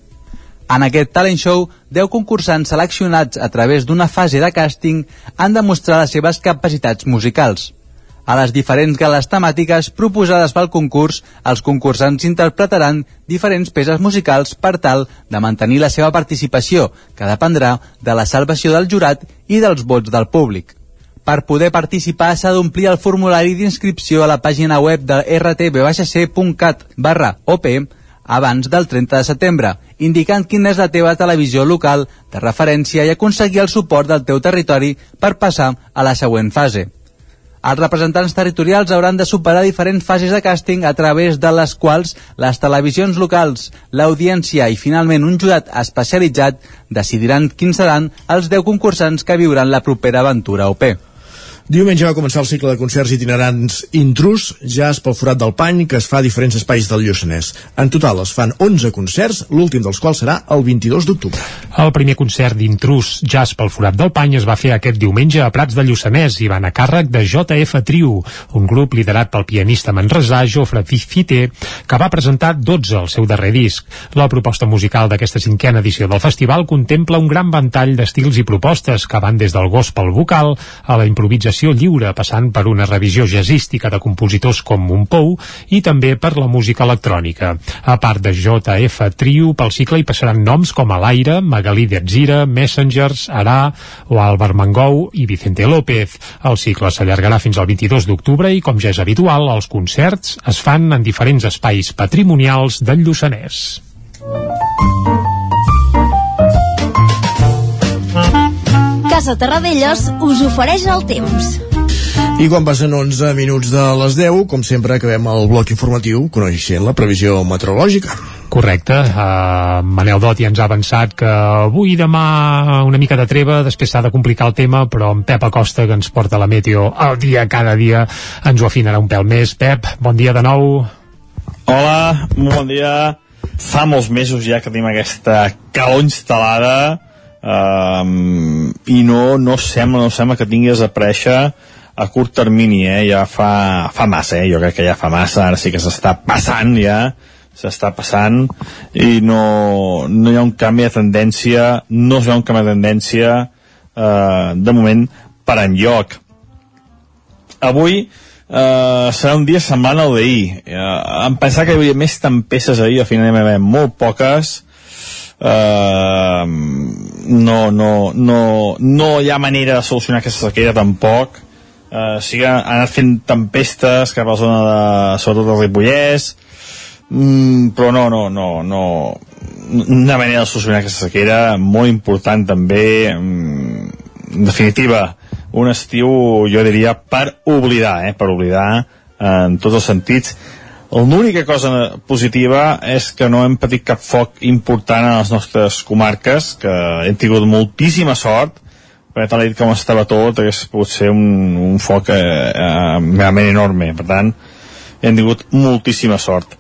En aquest talent show, 10 concursants seleccionats a través d'una fase de càsting han de mostrar les seves capacitats musicals. A les diferents gales temàtiques proposades pel concurs, els concursants interpretaran diferents peces musicals per tal de mantenir la seva participació, que dependrà de la salvació del jurat i dels vots del públic. Per poder participar s'ha d'omplir el formulari d'inscripció a la pàgina web de rtb-c.cat barra OP abans del 30 de setembre, indicant quina és la teva televisió local de referència i aconseguir el suport del teu territori per passar a la següent fase. Els representants territorials hauran de superar diferents fases de càsting a través de les quals les televisions locals, l'audiència i finalment un jurat especialitzat decidiran quins seran els 10 concursants que viuran la propera aventura OP. Diumenge va començar el cicle de concerts itinerants Intrus, jazz pel forat del pany, que es fa a diferents espais del Lluçanès. En total es fan 11 concerts, l'últim dels quals serà el 22 d'octubre. El primer concert d'Intrus, jazz pel forat del pany, es va fer aquest diumenge a Prats de Lluçanès i van a càrrec de JF Trio, un grup liderat pel pianista manresà Jofre Fité, que va presentar 12 al seu darrer disc. La proposta musical d'aquesta cinquena edició del festival contempla un gran ventall d'estils i propostes que van des del gospel vocal a la improvisació lliure, passant per una revisió jazzística de compositors com Montpou i també per la música electrònica. A part de JF Trio, pel cicle hi passaran noms com Alaire, Magalí Detzira, Messengers, Arà o Álvar Mangou i Vicente López. El cicle s'allargarà fins al 22 d'octubre i, com ja és habitual, els concerts es fan en diferents espais patrimonials del Lluçanès. Casa Terradellos us ofereix el temps. I quan passen 11 minuts de les 10, com sempre, acabem el bloc informatiu coneixent la previsió meteorològica. Correcte. Uh, Manel Dot ja ens ha avançat que avui i demà una mica de treva, després s'ha de complicar el tema, però en Pep Acosta, que ens porta la meteo al dia, cada dia, ens ho afinarà un pèl més. Pep, bon dia de nou. Hola, bon dia. Fa molts mesos ja que tenim aquesta calor instal·lada um, i no, no sembla, no sembla que tingui desaparèixer a curt termini, eh? ja fa, fa massa, eh? jo crec que ja fa massa, ara sí que s'està passant ja, s'està passant i no, no hi ha un canvi de tendència, no hi ha un canvi de tendència eh, de moment per enlloc. Avui eh, serà un dia semblant al d'ahir. Eh, em pensava que hi havia més tempestes ahir, al final hi va molt poques, Uh, no, no, no, no hi ha manera de solucionar aquesta sequera tampoc. Uh, sí que han anat fent tempestes cap a la zona de, sobretot del Ripollès. Mm, però no, no, no, no una manera de solucionar aquesta sequera molt important també mm, en definitiva un estiu jo diria per oblidar eh, per oblidar eh, en tots els sentits L'única cosa positiva és que no hem patit cap foc important a les nostres comarques, que hem tingut moltíssima sort, perquè tal com estava tot, hagués pogut ser un, un foc eh, eh, realment enorme. Per tant, hem tingut moltíssima sort.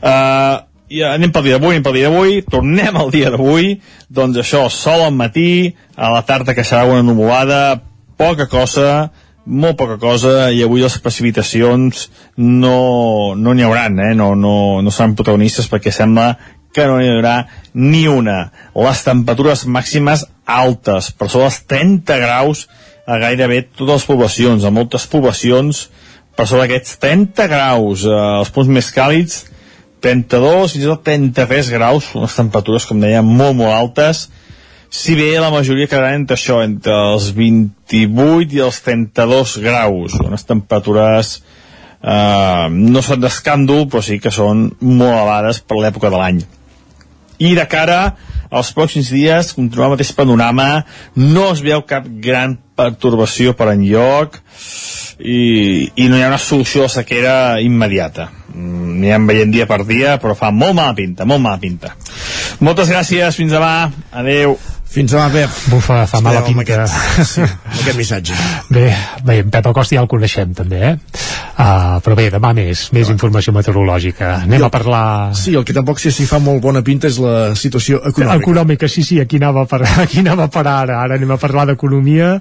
Uh, i anem pel dia d'avui, anem pel dia d'avui, tornem al dia d'avui, doncs això, sol al matí, a la tarda que serà una nuvolada, poca cosa, molt poca cosa i avui les precipitacions no no n'hi hauran, eh? no, no, no seran protagonistes perquè sembla que no n'hi haurà ni una. Les temperatures màximes altes, per sobre dels 30 graus a gairebé totes les poblacions, a moltes poblacions per sobre d'aquests 30 graus, eh, els punts més càlids 32, fins i tot 33 graus, unes temperatures, com deia, molt, molt altes, si bé la majoria quedaran entre això, entre els 28 i els 32 graus, unes temperatures eh, no són d'escàndol, però sí que són molt elevades per l'època de l'any. I de cara als pròxims dies, continuar el mateix panorama, no es veu cap gran pertorbació per enlloc i, i no hi ha una solució la sequera immediata. Mm, Anirem veient dia per dia, però fa molt mala pinta, molt mala pinta. Moltes gràcies, fins demà, adeu. Fins demà, Pep. Bufa, fa mala Adéu, amb pinta. Aquest, sí, amb aquest missatge. Bé, bé, en Pep Acosta ja el coneixem també, eh? Uh, però bé, demà més, més informació meteorològica. Anem el- a parlar... Sí, el que tampoc sé si fa molt bona pinta és la situació econòmica. Econòmica, sí, sí, aquí anava, per, aquí anava per ara. Ara anem a parlar d'economia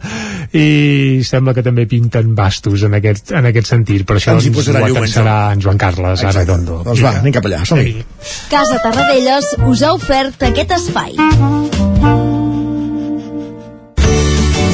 i sembla que també pinten bastos en aquest, en aquest sentit. Per això Ens hi posarà ho llum, atencerà en Joan Carles Exacte. Arredondo. Doncs va, anem cap allà, som-hi. Casa Tarradellas us ha ofert aquest espai.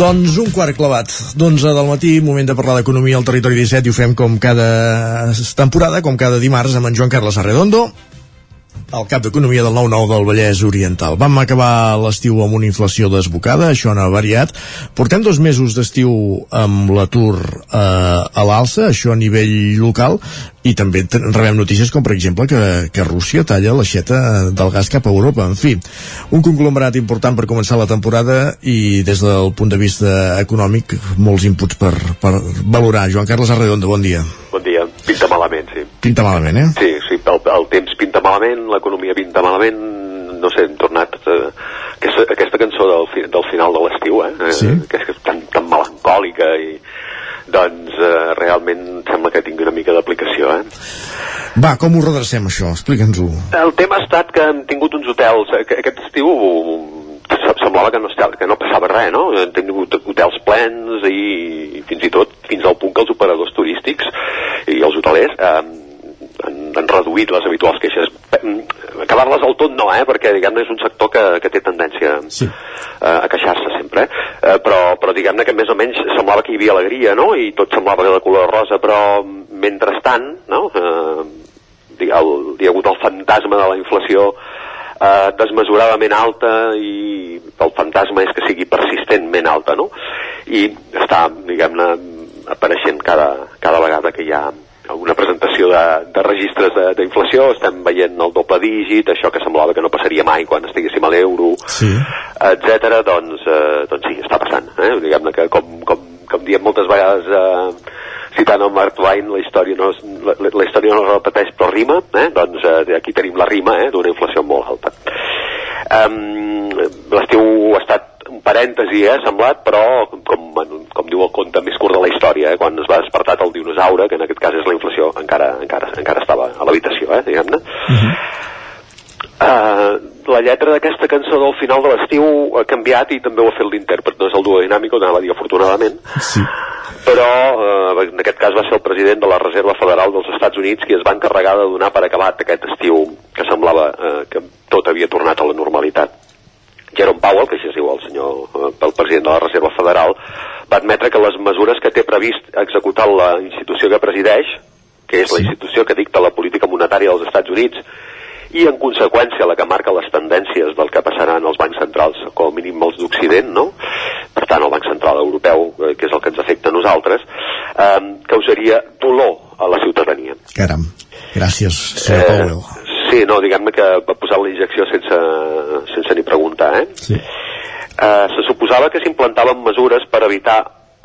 Doncs un quart clavat d'11 del matí, moment de parlar d'economia al territori 17 i ho fem com cada temporada, com cada dimarts amb en Joan Carles Arredondo el cap d'economia del 9-9 del Vallès Oriental. Vam acabar l'estiu amb una inflació desbocada, això no ha variat. Portem dos mesos d'estiu amb l'atur eh, a l'alça, això a nivell local, i també rebem notícies com, per exemple, que, que Rússia talla l'aixeta del gas cap a Europa. En fi, un conglomerat important per començar la temporada i des del punt de vista econòmic, molts inputs per, per valorar. Joan Carles Arredondo, bon dia. Bon dia. Pinta malament, sí. Pinta malament, eh? Sí, sí, el, el temps pinta malament, l'economia pinta malament, no sé, hem tornat... Eh, aquesta, aquesta cançó del, fi, del final de l'estiu, eh? eh, Sí. Que és tan, tan melancòlica i doncs eh, realment sembla que tingui una mica d'aplicació, eh? Va, com ho redrecem, això? Explica'ns-ho. El tema ha estat que hem tingut uns hotels, eh, que aquest estiu se- semblava que no, que no passava res, no? Hem tingut hotels plens i fins i tot fins al punt que els operadors turístics i els hotelers eh, han, han reduït les habituals queixes. Eh, Acabar-les del tot no, eh? perquè diguem-ne és un sector que, que té tendència sí. eh, a queixar-se sempre, eh, però, però diguem-ne que més o menys semblava que hi havia alegria, no? I tot semblava que de color rosa, però mentrestant, no? Eh, el- hi ha hagut el fantasma de la inflació eh, desmesuradament alta i el fantasma és que sigui persistentment alta, no? I està, diguem-ne, apareixent cada, cada vegada que hi ha una presentació de, de registres de- d'inflació, estem veient el doble dígit, això que semblava que no passaria mai quan estiguéssim a l'euro, Sí. etc. doncs, eh, doncs sí, està passant. Eh? Diguem-ne que com, com, com diem moltes vegades eh, citant el Mark Twain, la història no, es, la, la història no es repeteix però rima, eh? doncs eh, aquí tenim la rima eh? d'una inflació molt alta. Um, L'estiu ha estat un parèntesi, eh, semblat, però com, com, diu el conte més curt de la història, eh, quan es va despertar el dinosaure, que en aquest cas és la inflació, encara, encara, encara estava a l'habitació, eh, diguem-ne. Uh, la lletra d'aquesta cançó del final de l'estiu ha canviat i també ho ha fet l'intèrpret, no és el duo dinàmico, anava a dir afortunadament, Sí. però eh, en aquest cas va ser el president de la Reserva Federal dels Estats Units qui es va encarregar de donar per acabat aquest estiu que semblava eh, que tot havia tornat a la normalitat. Jerome Powell, que així es diu el senyor, eh, el president de la Reserva Federal, va admetre que les mesures que té previst executar la institució que presideix, que és la institució que dicta la política monetària dels Estats Units, i en conseqüència la que marca les tendències del que passarà en els bancs centrals, com a mínim els d'Occident, no? per tant el Banc Central Europeu, eh, que és el que ens afecta a nosaltres, eh, causaria dolor a la ciutadania. Caram. Gràcies, senyor Eh, Powell. Sí, no, diguem-ne que va posar la injecció sense, sense ni preguntar, eh? Sí. Eh, se suposava que s'implantaven mesures per evitar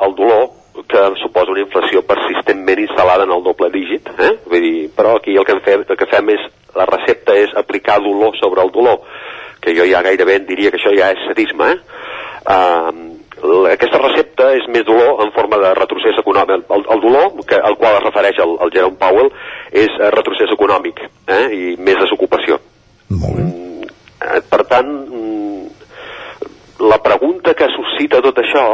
el dolor que suposa una inflació persistentment instal·lada en el doble dígit, eh? Vull dir, però aquí el que, fem, el que fem és, la recepta és aplicar dolor sobre el dolor, que jo ja gairebé diria que això ja és sadisme, eh? Uh, aquesta recepta és més dolor en forma de retrocés econòmic. El, el dolor que, al qual es refereix el, el Jerome Powell és eh, retrocés econòmic eh? i més desocupació. Molt bé. Eh, per tant, mm, la pregunta que suscita tot això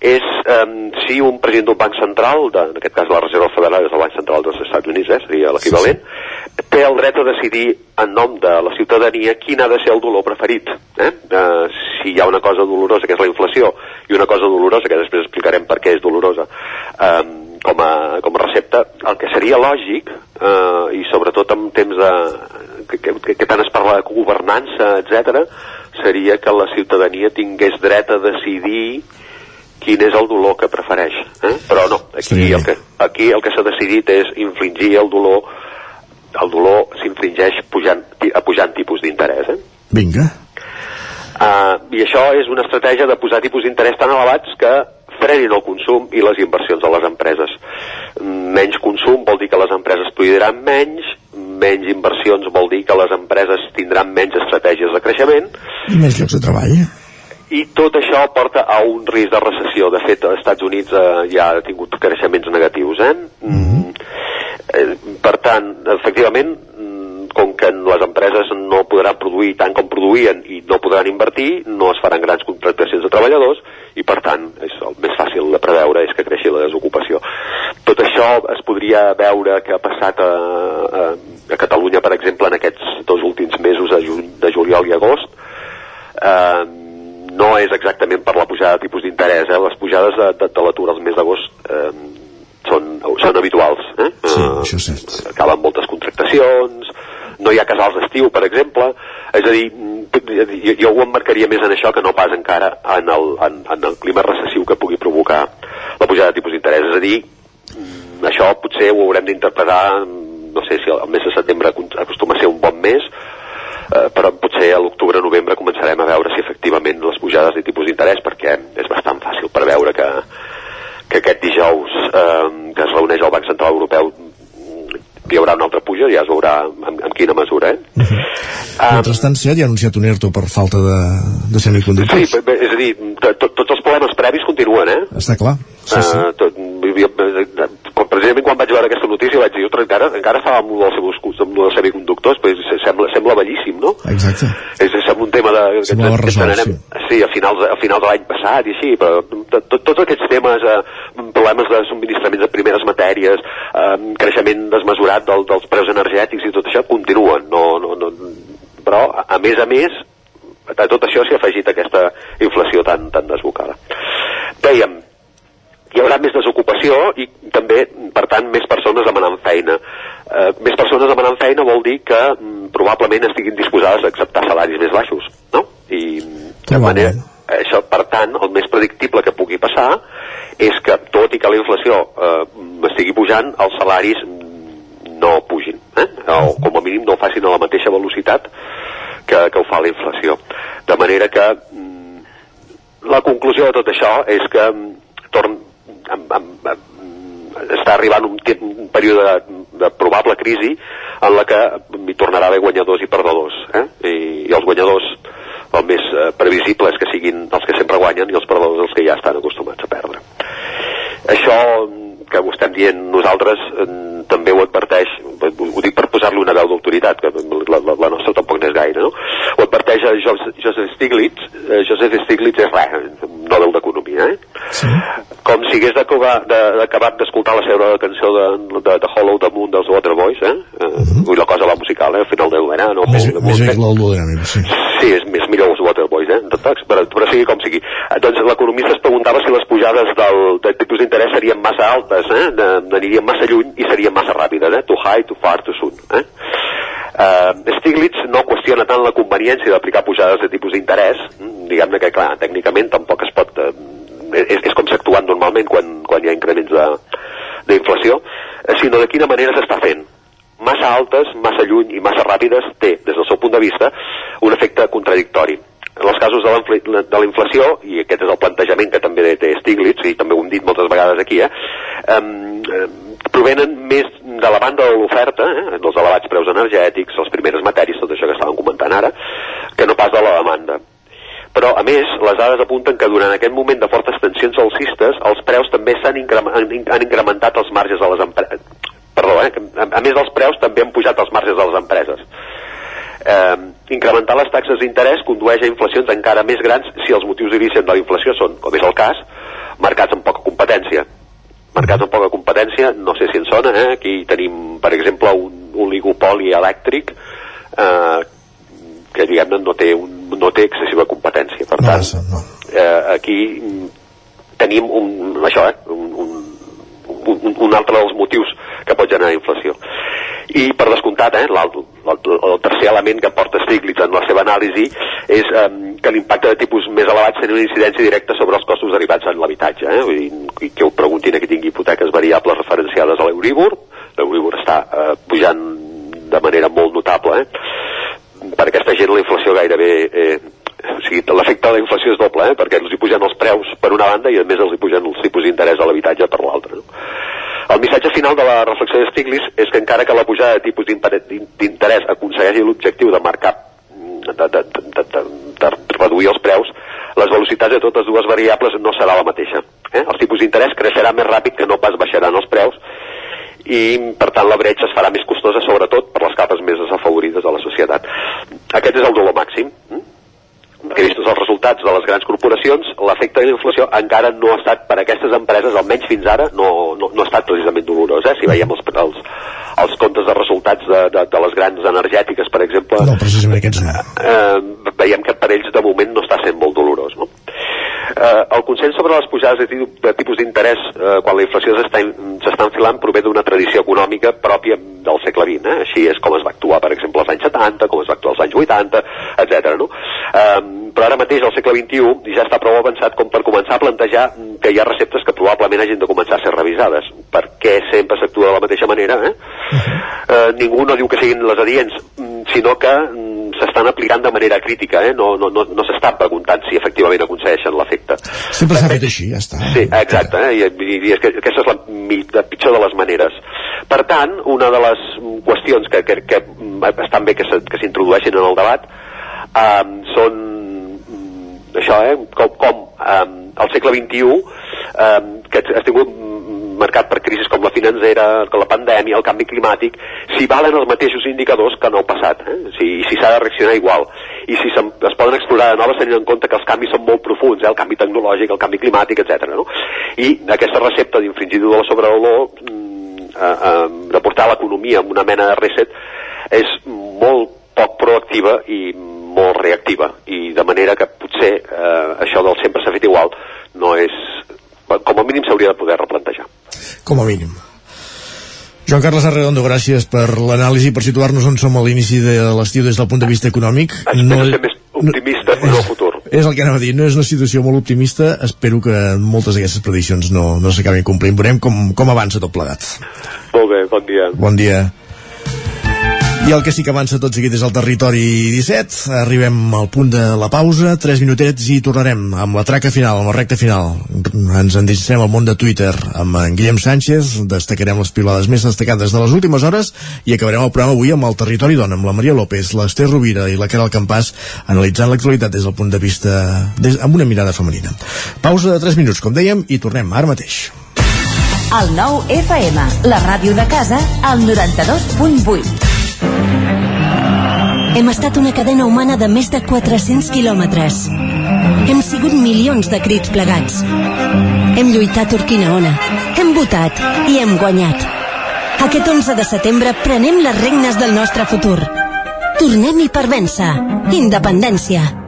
és um, si un president d'un banc central, de, en aquest cas la Reserva Federal és el Banc Central dels Estats Units, eh, seria l'equivalent, sí, sí. té el dret a decidir en nom de la ciutadania quin ha de ser el dolor preferit. Eh? Uh, si hi ha una cosa dolorosa, que és la inflació, i una cosa dolorosa, que després explicarem per què és dolorosa, um, com, a, com a recepta, el que seria lògic, uh, i sobretot en temps de, que, que, que tant es parla de governança, etc, seria que la ciutadania tingués dret a decidir quin és el dolor que prefereix. Eh? Però no, aquí sí. el que, aquí el que s'ha decidit és infligir el dolor el dolor s'infringeix pujant, apujant tipus d'interès. Eh? Vinga. Uh, I això és una estratègia de posar tipus d'interès tan elevats que frenin el consum i les inversions de les empreses. Menys consum vol dir que les empreses produiran menys, menys inversions vol dir que les empreses tindran menys estratègies de creixement. I més llocs de treball. I tot això porta a un risc de recessió. De fet, als Estats Units eh, ja ha tingut creixements negatius. Eh? Mm -hmm. eh, per tant, efectivament, com que les empreses no podran produir tant com produïen i no podran invertir, no es faran grans contractacions de treballadors i per tant és el més fàcil de preveure és que creixi la desocupació. Tot això es podria veure que ha passat a, a, a Catalunya, per exemple, en aquests dos últims mesos de, ju de juliol i agost. Eh, no és exactament per la pujada de tipus d'interès, eh? les pujades de, de, de l'atur al mes d'agost eh, són, són habituals. Eh? Sí, això és cert. Acaben moltes contractacions, no hi ha casals d'estiu, per exemple, és a dir, jo, jo ho emmarcaria més en això que no pas encara en el, en, en el clima recessiu que pugui provocar la pujada de tipus d'interès. És a dir, això potser ho haurem d'interpretar, no sé si el mes de setembre acostuma a ser un bon mes, eh, però potser a l'octubre-novembre començarem a veure si efectivament les pujades de tipus d'interès, perquè és bastant fàcil preveure que, que aquest dijous eh, que es reuneix el Banc Central Europeu hi haurà una altra puja, ja es veurà en, en quina mesura, eh? Uh -huh. um, Mentrestant, ja ha anunciat un ERTO per falta de, de semiconductors. Sí, és a dir, tot, tots els problemes previs continuen, eh? Està clar, sí, sí. Uh, tot, precisament quan vaig veure aquesta notícia vaig dir, ostres, encara, encara estava amb el dels, amb dels semiconductors, però sembla, sembla bellíssim, no? Exacte. És, és un tema de... Semblava que, resolt, sí. sí. a finals, a finals de l'any passat i així, però tot, tots aquests temes, eh, problemes de subministraments de primeres matèries, eh, creixement desmesurat del, dels preus energètics i tot això continuen, no, no, no, però a, a més a més a tot això s'hi ha afegit aquesta inflació tan, tan desbocada. Dèiem, hi haurà més desocupació i també, per tant, més persones demanant feina. Eh, més persones demanant feina vol dir que mm, probablement estiguin disposades a acceptar salaris més baixos, no? I de manera, això, per tant, el més predictible que pugui passar és que, tot i que la inflació eh, estigui pujant, els salaris no pugin, eh? o com a mínim no ho facin a la mateixa velocitat que, que ho fa la inflació. De manera que mm, la conclusió de tot això és que mm, torn, amb, amb, amb, està arribant un, un període de, de probable crisi en la que hi tornarà a haver guanyadors i perdedors eh? I, i els guanyadors el més eh, previsible és que siguin els que sempre guanyen i els perdedors els que ja estan acostumats a perdre això que ho estem dient nosaltres eh, també ho adverteix ho dic per posar-li una veu d'autoritat que la, la, la nostra tampoc no és gaire no? ho adverteix a Joseph Stiglitz eh, Joseph Stiglitz és res Nobel d'Economia eh? Sí. com si hagués d'acabar d'escoltar la seva cançó de, de, de Hollow the Moon dels Waterboys eh? Uh -huh. Ui, la cosa va musical, eh? al final del verano més, més, més bé que l'Aldo sí. sí, és, és millor els Waterboys eh? tot, però, però sigui com sigui eh, doncs l'economista es preguntava si les pujades del, del tipus d'interès serien massa altes eh? anirien massa lluny i serien massa ràpides eh? too high, too far, too soon eh? Uh, Stiglitz no qüestiona tant la conveniència d'aplicar pujades de tipus d'interès diguem-ne que clar, tècnicament tampoc es pot uh, és, és com s'ha actuat normalment quan, quan hi ha increments d'inflació, eh, sinó de quina manera s'està fent. massa altes, massa lluny i massa ràpides té, des del seu punt de vista, un efecte contradictori. En els casos de la inflació, i aquest és el plantejament que també té Stiglitz, i també ho hem dit moltes vegades aquí, eh, eh, provenen més de la banda de l'oferta, eh, dels elevats preus energètics, les primeres matèries, tot això que estàvem comentant ara, que no pas de la demanda. Però, a més, les dades apunten que durant aquest moment de fortes tensions alcistes, els preus també s'han increment, han incrementat els marges de les empreses. Perdó, eh? a més dels preus també han pujat els marges de les empreses. Eh, incrementar les taxes d'interès condueix a inflacions encara més grans si els motius d'origen de la inflació són, com és el cas, mercats amb poca competència. Mercats amb poca competència, no sé si en sona, eh? aquí tenim, per exemple, un oligopoli elèctric eh, que diguem-ne no té, un, no té excessiva competència. Per no, tant, no. eh, aquí tenim un, això, eh, un, un, un altre dels motius que pot generar inflació. I per descomptat, eh, el, el, el tercer element que porta Stiglitz en la seva anàlisi és eh, que l'impacte de tipus més elevats tenia una incidència directa sobre els costos derivats en l'habitatge. Eh? Vull dir, que ho preguntin a qui tingui hipoteques variables referenciades a l'Euribor. L'Euribor està eh, pujant de manera molt notable. Eh? Per aquesta gent la inflació gairebé eh, o sigui, l'efecte de la inflació és doble, eh? perquè els hi pugen els preus per una banda i a més els hi pugen els tipus d'interès a l'habitatge per l'altra. No? El missatge final de la reflexió de Stiglitz és que encara que la pujada de tipus d'interès aconsegueixi l'objectiu de marcar de, de, de, de, de reduir els preus, les velocitats de totes dues variables no serà la mateixa. Eh? Els tipus d'interès creixerà més ràpid que no pas baixaran els preus i per tant la bretxa es farà més costosa sobretot per les capes més desafavorides de la societat. Aquest és el dolor màxim. Hm? que vistos els resultats de les grans corporacions, l'efecte de la inflació encara no ha estat per a aquestes empreses, almenys fins ara, no, no, no ha estat precisament dolorós. Eh? Si veiem els, els, els comptes de resultats de, de, de les grans energètiques, per exemple, no, precisament aquests no. eh, veiem que per ells de moment no està sent molt dolorós. No? Eh, el consens sobre les pujades de, de tipus d'interès eh, quan la inflació s'està enfilant prové d'una tradició econòmica pròpia del segle XX. Eh? Així és com es va actuar, per exemple, als anys 70, com es va actuar als anys 80, etc. No? Eh, però ara mateix, al segle XXI, ja està prou avançat com per començar a plantejar que hi ha receptes que probablement hagin de començar a ser revisades. perquè sempre s'actua de la mateixa manera? Eh? Eh, ningú no diu que siguin les adients, sinó que s'estan aplicant de manera crítica, eh? no, no, no, no s'està preguntant si efectivament aconsegueixen l'efecte. Sempre s'ha fet així, ja està. Sí, exacte, eh? I, i, i és que aquesta és la, la pitjor de les maneres. Per tant, una de les qüestions que, que, que estan bé que s'introdueixin en el debat um, són això, eh, com, com um, al segle XXI um, que ha tingut marcat per crisis com la financera, la pandèmia, el canvi climàtic, si valen els mateixos indicadors que en el passat, eh? si, si s'ha de reaccionar igual, i si es poden explorar de noves tenint en compte que els canvis són molt profuns, eh? el canvi tecnològic, el canvi climàtic, etc. No? I aquesta recepta d'infringir de la sobrevalor, mm, de portar l'economia amb una mena de reset, és molt poc proactiva i molt reactiva i de manera que potser eh, això del sempre s'ha fet igual no és com a mínim s'hauria de poder replantejar com a mínim Joan Carles Arredondo, gràcies per l'anàlisi per situar-nos on som a l'inici de l'estiu des del punt de vista econòmic. Espero no, ser més optimista no, en el futur. És el que anava a dir, no és una situació molt optimista, espero que moltes d'aquestes prediccions no, no s'acabin complint. Veurem com, com avança tot plegat. Molt bé, bon dia. Bon dia. I el que sí que avança tot seguit és el territori 17. Arribem al punt de la pausa, 3 minutets i tornarem amb la traca final, amb la recta final. Ens endinsem al món de Twitter amb en Guillem Sánchez, destacarem les pilades més destacades de les últimes hores i acabarem el programa avui amb el territori dona, amb la Maria López, l'Ester Rovira i la Caral Campàs, analitzant l'actualitat des del punt de vista, des, amb una mirada femenina. Pausa de 3 minuts, com dèiem, i tornem ara mateix. El nou FM, la ràdio de casa, al 92.8. Hem estat una cadena humana de més de 400 quilòmetres. Hem sigut milions de crits plegats. Hem lluitat Urquina Ona. Hem votat i hem guanyat. Aquest 11 de setembre prenem les regnes del nostre futur. Tornem-hi per vèncer. Independència.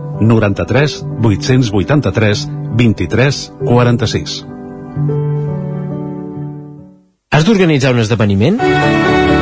93 883 23 46. Has d'organitzar un esdeveniment?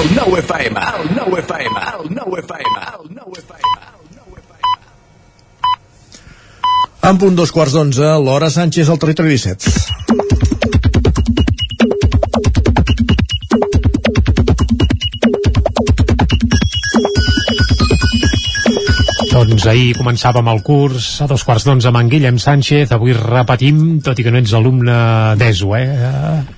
El nou FM, el nou FM, el nou FM, el nou FM. En punt dos quarts d'onze, l'hora Sánchez al territori 17. Doncs ahir començàvem el curs a dos quarts d'onze amb en Guillem Sánchez, avui repetim, tot i que no ets alumne d'ESO, eh?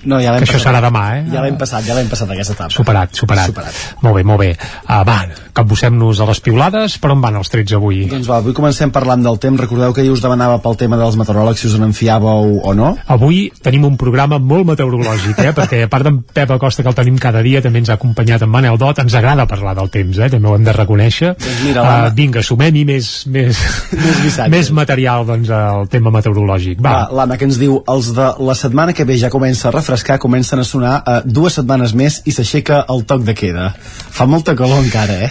No, ja l'hem que això passat. serà demà, eh? Ja l'hem passat, ja l'hem passat aquesta etapa. Superat, superat. Superat. Molt bé, molt bé. Uh, va, capbussem-nos a les piulades, per on van els trets avui? Doncs va, avui comencem parlant del temps. Recordeu que ahir us demanava pel tema dels meteoròlegs si us en enfiàveu o no? Avui tenim un programa molt meteorològic, eh? perquè a part d'en Pep Acosta, que el tenim cada dia, també ens ha acompanyat en Manel Dot, ens agrada parlar del temps, eh? també ho hem de reconèixer. Doncs mira, uh, vinga, sumem-hi més, més, més, més material doncs, al tema meteorològic. Va, Va, l'Anna que ens diu els de la setmana que ve ja comença a refrescar, comencen a sonar uh, dues setmanes més i s'aixeca el toc de queda. Fa molta calor encara, eh?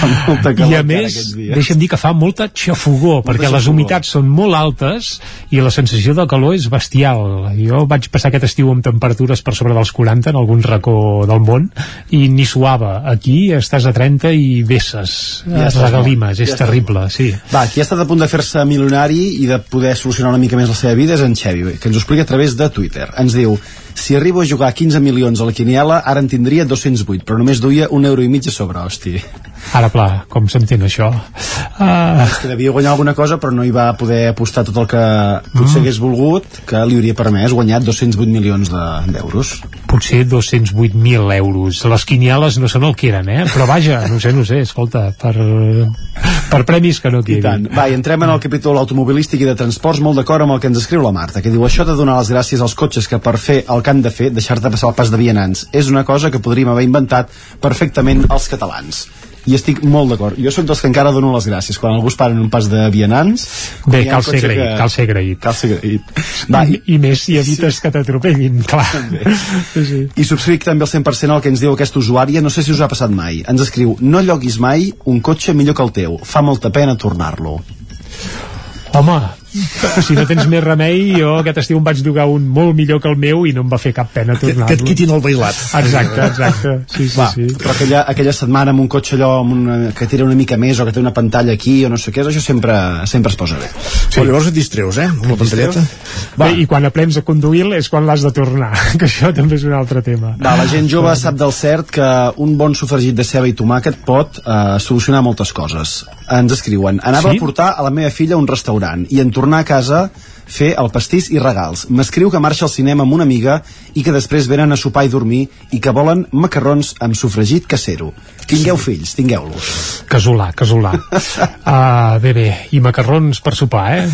Fa molta calor I a encara més, deixa'm dir que fa molta xafogor, perquè les xafogor. humitats són molt altes i la sensació de calor és bestial. Jo vaig passar aquest estiu amb temperatures per sobre dels 40 en algun racó del món i ni suava. Aquí estàs a 30 i vesses, Ja estàs regalimes, és ja estàs terrible, sí. Va, qui ha estat a punt de fer-se milionari i de poder solucionar una mica més la seva vida és en Xevi, que ens ho explica a través de Twitter. Ens diu, si arribo a jugar 15 milions a la Quiniela, ara en tindria 208, però només duia un euro i mig a sobre, hosti. Ara, pla, com s'entén això? Uh, És que devia guanyar alguna cosa, però no hi va poder apostar tot el que potser Mm. hagués volgut, que li hauria permès guanyar 208 milions de- d'euros. potser 208.000 euros. Les quinieles no són el que eren, eh? Però vaja, no sé, no sé, escolta, per, per premis que no I quedin. tant. Va, i entrem en el capítol automobilístic i de transports molt d'acord amb el que ens escriu la Marta, que diu això de donar les gràcies als cotxes que per fer el que han de fer, deixar-te passar el pas de vianants, és una cosa que podríem haver inventat perfectament els catalans. I estic molt d'acord. Jo sóc dels que encara dono les gràcies. Quan algú es para en un pas de vianants... Bé, cal ser agraït, cal ser agraït. Cal ser agraït. Va, I, I més si evites que t'atropellin, clar. sí. I subscric també al 100% el que ens diu aquesta usuària, no sé si us ha passat mai. Ens escriu, no lloguis mai un cotxe millor que el teu, fa molta pena tornar-lo. Home, si no tens més remei, jo aquest estiu em vaig llogar un molt millor que el meu i no em va fer cap pena tornar-lo. Que et quitin el bailat. Exacte, exacte. Sí, sí, Va, sí. però aquella, aquella setmana amb un cotxe allò amb una, que tira una mica més o que té una pantalla aquí o no sé què, això sempre, sempre es posa bé. Sí. Però llavors et distreus, eh? Amb la pantalleta. Va. I quan aprens a conduir és quan l'has de tornar, que això també és un altre tema. Va, la gent jove sap del cert que un bon sofregit de ceba i tomàquet pot eh, solucionar moltes coses. Ens escriuen, anava Sí? a portar a la meva filla a un restaurant i en tornar a casa fer el pastís i regals. M'escriu que marxa al cinema amb una amiga i que després venen a sopar i dormir i que volen macarrons amb sofregit casero. Tingueu fills, tingueu-los. Casolà, casolà. Uh, bé, bé, i macarrons per sopar, eh?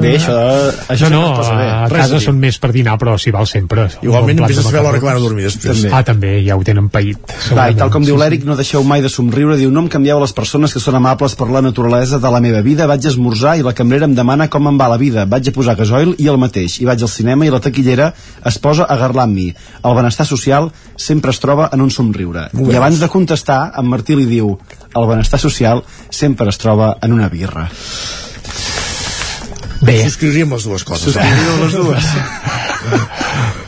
Bé, això, això no, no, posa bé. a Res a casa són més per dinar, però s'hi val sempre. Igualment de a saber l'hora que van a dormir després. També. Ah, també, ja ho tenen paït. Va, i tal com diu l'Eric, no deixeu mai de somriure. Diu, no em canvieu les persones que són amables per la naturalesa de la meva vida. Vaig esmorzar i la cambrera em demana com em va la vida. Vaig a posar gasoil i el mateix. I vaig al cinema i la taquillera es posa a garlar amb mi. El benestar social sempre es troba en un somriure. I abans de contestar, en Martí li diu el benestar social sempre es troba en una birra. Bé. Subscriuríem les dues coses. Subscriuríem les dues.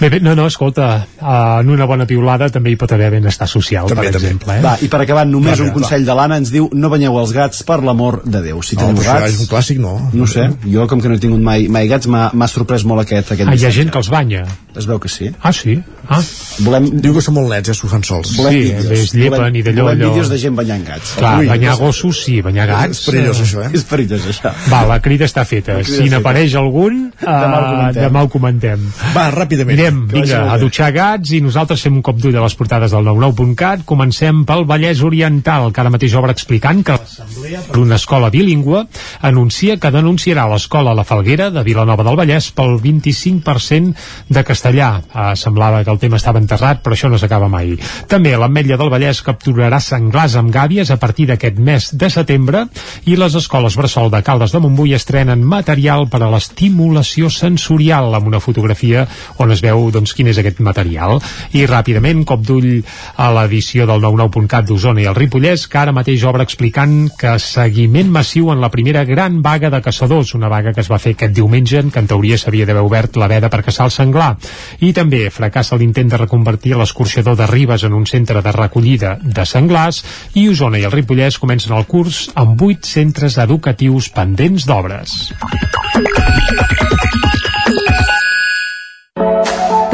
Bé, bé, no, no, escolta, uh, en una bona piulada també hi pot haver benestar social, També, per també. exemple. Eh? Va, i per acabar, només Va, un va. consell de l'Anna ens diu no banyeu els gats per l'amor de Déu. Si No, teniu gats... és un clàssic, no. No sé, jo com que no he tingut mai, mai gats m'ha sorprès molt aquest, aquest Ah, hi ha gent que els banya. Es veu que sí. Ah, sí? Ah, Volem, Diu que són molt nets, ja s'ho fan sols. volem sí, vídeos. es llepen volem, i d'allò, volem allò- vídeos de gent banyant gats. clar, Ui, banyar gossos, sí, banyar gats... És perillós, això, eh? És perillós, això. Va, la crida està feta. Si n'apareix algun, uh, Demà ho comentem. demà ho comentem. Va, ràpidament. Mirem, Vagi vinga, a dutxar gats i nosaltres fem un cop d'ull a les portades del 99.cat. Comencem pel Vallès Oriental, que ara mateix obre explicant que l'Assemblea per una escola bilingüe anuncia que denunciarà l'escola La Falguera de Vilanova del Vallès pel 25% de castellà. Eh, semblava que el tema estava enterrat, però això no s'acaba mai. També l'Ametlla del Vallès capturarà senglars amb gàbies a partir d'aquest mes de setembre i les escoles Bressol de Caldes de Montbui estrenen material per a l'estimulació sensorial amb una fotografia on es veu doncs, quin és aquest material. I ràpidament, cop d'ull a l'edició del 99.cat d'Osona i el Ripollès, que ara mateix obre explicant que seguiment massiu en la primera gran vaga de caçadors, una vaga que es va fer aquest diumenge, en que en teoria s'havia d'haver obert la veda per caçar el senglar. I també fracassa l'intent de reconvertir l'escorxador de Ribes en un centre de recollida de senglars i Osona i el Ripollès comencen el curs amb vuit centres educatius pendents d'obres.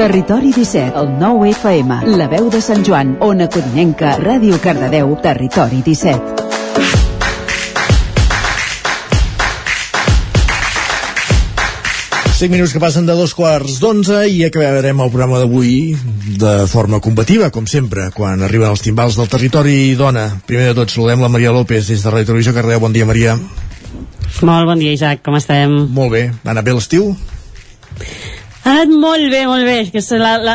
Territori 17, el 9 FM, la veu de Sant Joan, Ona Codinenca, Ràdio Cardedeu, Territori 17. Cinc minuts que passen de dos quarts d'onze i acabarem el programa d'avui de forma combativa, com sempre, quan arriben els timbals del territori dona. Primer de tot, saludem la Maria López des de Radio Televisió Cardeu. Bon dia, Maria. Molt bon dia, Isaac, com estem? Molt bé. Ha anat bé l'estiu? Ha anat molt bé, molt bé. És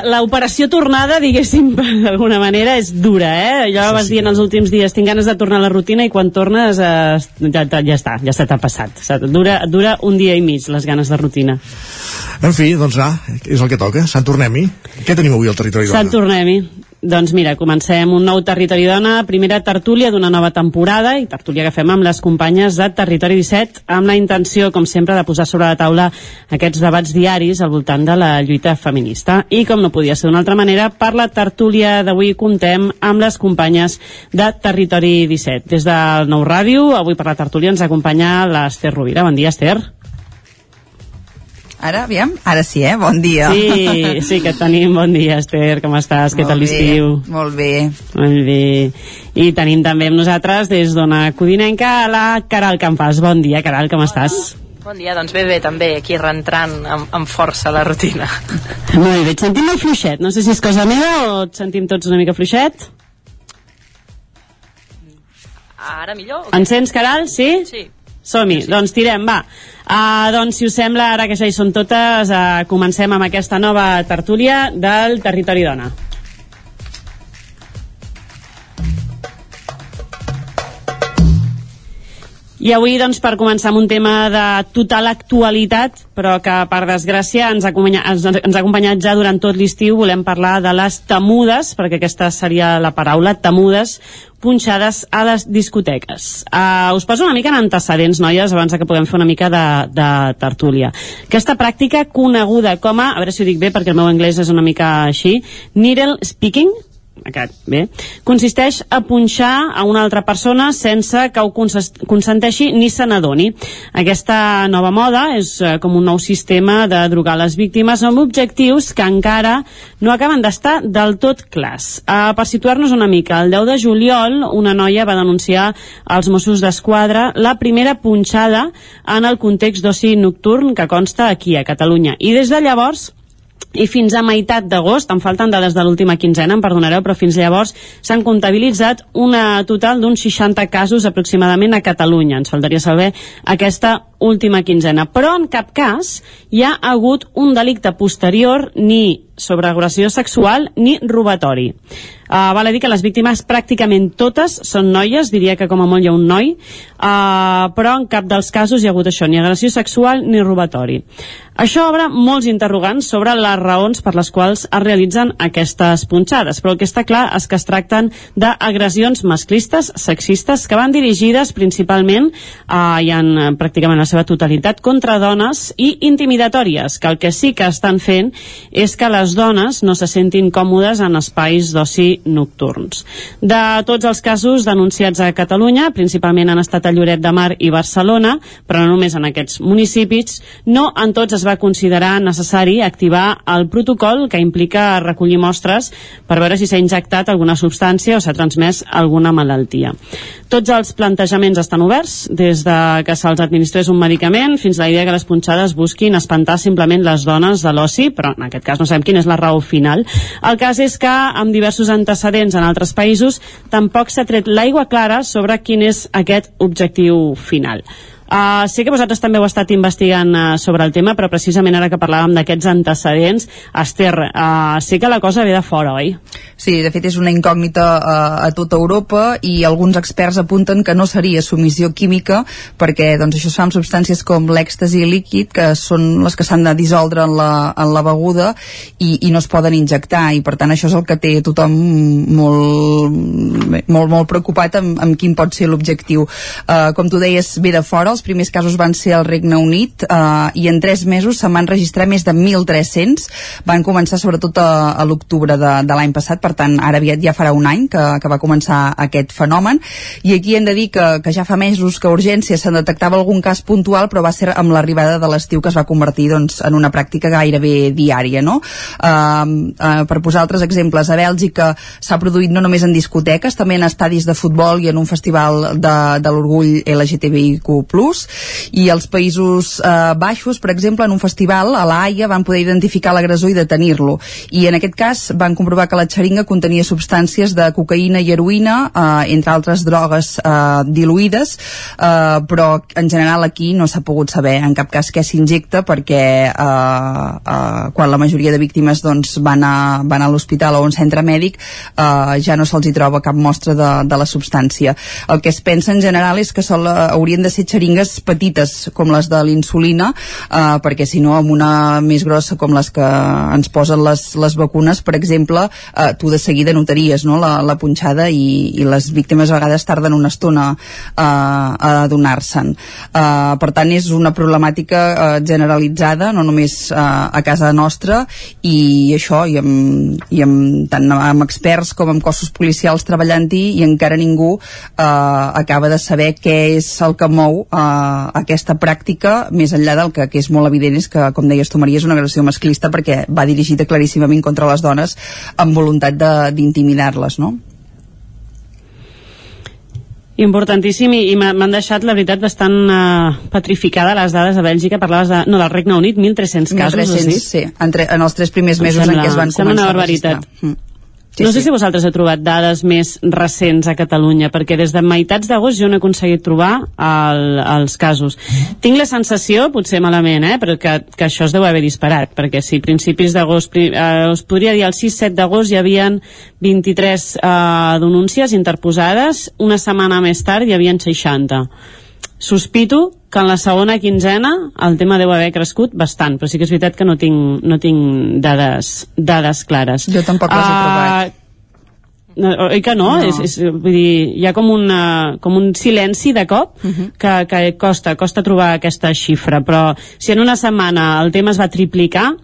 L'operació tornada, diguéssim, d'alguna manera, és dura, eh? Allò Sí, vas sí, dient els últims dies, tinc ganes de tornar a la rutina i quan tornes eh, ja, ja, està, ja se t'ha passat. Dura, dura un dia i mig, les ganes de rutina. En fi, doncs va, és el que toca. Sant Tornem-hi. Què tenim avui al territori? Sant tornem-hi. Doncs mira, comencem un nou Territori Dona, primera tertúlia d'una nova temporada i tertúlia que fem amb les companyes de Territori 17 amb la intenció, com sempre, de posar sobre la taula aquests debats diaris al voltant de la lluita feminista. I com no podia ser d'una altra manera, per la tertúlia d'avui contem amb les companyes de Territori 17. Des del Nou Ràdio, avui per la tertúlia ens acompanya l'Ester Rovira. Bon dia, Ester. Ara, aviam, ara sí, eh? Bon dia. Sí, sí que et tenim. Bon dia, Esther, com estàs? Què Molt tal bé, l'estiu? Molt bé. Molt bé. I tenim també amb nosaltres des d'Ona Codinenca la Caral Campàs. Bon dia, Caral, com estàs? Bon dia, doncs bé, bé, també, aquí rentrant amb, amb força la rutina. Molt bé, et sentim molt fluixet. No sé si és cosa meva o et sentim tots una mica fluixet. Ara millor? o què? Ens sents, Caral? Sí? Sí. Som-hi, doncs tirem, va. Uh, doncs, si us sembla, ara que ja hi són totes, uh, comencem amb aquesta nova tertúlia del Territori Dona. I avui, doncs, per començar amb un tema de total actualitat, però que, per desgràcia, ens ha, ens, ens ha acompanyat ja durant tot l'estiu, volem parlar de les temudes, perquè aquesta seria la paraula, temudes, punxades a les discoteques. Uh, us poso una mica en antecedents, noies, abans que puguem fer una mica de, de tertúlia. Aquesta pràctica coneguda com a, a veure si ho dic bé perquè el meu anglès és una mica així, needle speaking, aquest, bé, consisteix a punxar a una altra persona sense que ho consenteixi ni se n'adoni. Aquesta nova moda és eh, com un nou sistema de drogar les víctimes amb objectius que encara no acaben d'estar del tot clars. Uh, per situar-nos una mica, el 10 de juliol una noia va denunciar als Mossos d'Esquadra la primera punxada en el context d'oci nocturn que consta aquí a Catalunya. I des de llavors i fins a meitat d'agost, em falten dades de l'última quinzena, em perdonareu, però fins llavors s'han comptabilitzat una total d'uns 60 casos aproximadament a Catalunya. Ens faltaria saber aquesta última quinzena. Però en cap cas hi ha hagut un delicte posterior ni sobre agressió sexual ni robatori. Uh, val a dir que les víctimes pràcticament totes són noies, diria que com a molt hi ha un noi, uh, però en cap dels casos hi ha hagut això, ni agressió sexual ni robatori. Això obre molts interrogants sobre les raons per les quals es realitzen aquestes punxades, però el que està clar és que es tracten d'agressions masclistes, sexistes, que van dirigides principalment uh, i en pràcticament seva totalitat contra dones i intimidatòries, que el que sí que estan fent és que les dones no se sentin còmodes en espais d'oci nocturns. De tots els casos denunciats a Catalunya, principalment han estat a Lloret de Mar i Barcelona, però no només en aquests municipis, no en tots es va considerar necessari activar el protocol que implica recollir mostres per veure si s'ha injectat alguna substància o s'ha transmès alguna malaltia. Tots els plantejaments estan oberts, des de que se'ls administrés un medicament fins a la idea que les punxades busquin espantar simplement les dones de l'oci, però en aquest cas no sabem quina és la raó final. El cas és que amb diversos antecedents en altres països tampoc s'ha tret l'aigua clara sobre quin és aquest objectiu final. Uh, sé que vosaltres també heu estat investigant uh, sobre el tema, però precisament ara que parlàvem d'aquests antecedents, Esther, uh, sé que la cosa ve de fora, oi? Sí, de fet és una incògnita uh, a tota Europa i alguns experts apunten que no seria submissió química perquè doncs, això es fa amb substàncies com l'èxtasi líquid, que són les que s'han de dissoldre en la, en la beguda i, i no es poden injectar i per tant això és el que té tothom molt, molt, molt preocupat amb, amb quin pot ser l'objectiu. Uh, com tu deies, ve de fora, els primers casos van ser al Regne Unit eh, i en tres mesos se'n van registrar més de 1.300 van començar sobretot a, a l'octubre de, de l'any passat, per tant ara aviat ja farà un any que, que va començar aquest fenomen i aquí hem de dir que, que ja fa mesos que a urgència se'n detectava algun cas puntual però va ser amb l'arribada de l'estiu que es va convertir doncs, en una pràctica gairebé diària no? eh, uh, per posar altres exemples a Bèlgica s'ha produït no només en discoteques també en estadis de futbol i en un festival de, de l'orgull LGTBIQ+, Plus i als Països eh, Baixos, per exemple, en un festival a la Haia van poder identificar l'agressor i detenir-lo. I en aquest cas van comprovar que la xeringa contenia substàncies de cocaïna i heroïna, eh, entre altres drogues eh, diluïdes, eh, però en general aquí no s'ha pogut saber en cap cas què s'injecta perquè eh, eh, quan la majoria de víctimes doncs, van a, van a l'hospital o a un centre mèdic eh, ja no se'ls hi troba cap mostra de, de la substància. El que es pensa en general és que sol, haurien de ser xeringues xeringues petites com les de l'insulina eh, perquè si no amb una més grossa com les que ens posen les, les vacunes per exemple eh, tu de seguida notaries no, la, la punxada i, i les víctimes a vegades tarden una estona eh, a adonar-se'n eh, per tant és una problemàtica eh, generalitzada no només eh, a casa nostra i això i amb, i amb, tant amb experts com amb cossos policials treballant-hi i encara ningú eh, acaba de saber què és el que mou uh, aquesta pràctica més enllà del que, que és molt evident és que, com deies tu Maria, és una agressió masclista perquè va dirigida claríssimament contra les dones amb voluntat d'intimidar-les, no? Importantíssim i, i m'han deixat, la veritat, bastant uh, petrificada les dades a Bèlgica. Parlaves de, no, del Regne Unit, 1.300 casos, 1.300, sí, entre, en els tres primers mesos sembla, en què es van començar una barbaritat. a registrar. Mm. Sí, no sé sí. si vosaltres heu trobat dades més recents a Catalunya, perquè des de meitats d'agost jo no he aconseguit trobar el, els casos. Tinc la sensació, potser malament, eh, però que, que això es deu haver disparat, perquè si principis d'agost, eh, us podria dir el 6-7 d'agost hi havien 23 eh, denúncies interposades, una setmana més tard hi havien 60 sospito que en la segona quinzena el tema deu haver crescut bastant, però sí que és veritat que no tinc, no tinc dades, dades clares. Jo tampoc les he Ah, trobat. no, oi que no? No. És, és, vull dir, hi ha com, una, com un silenci de cop uh -huh. que, que costa, costa trobar aquesta xifra, però si en una setmana el tema es va triplicar,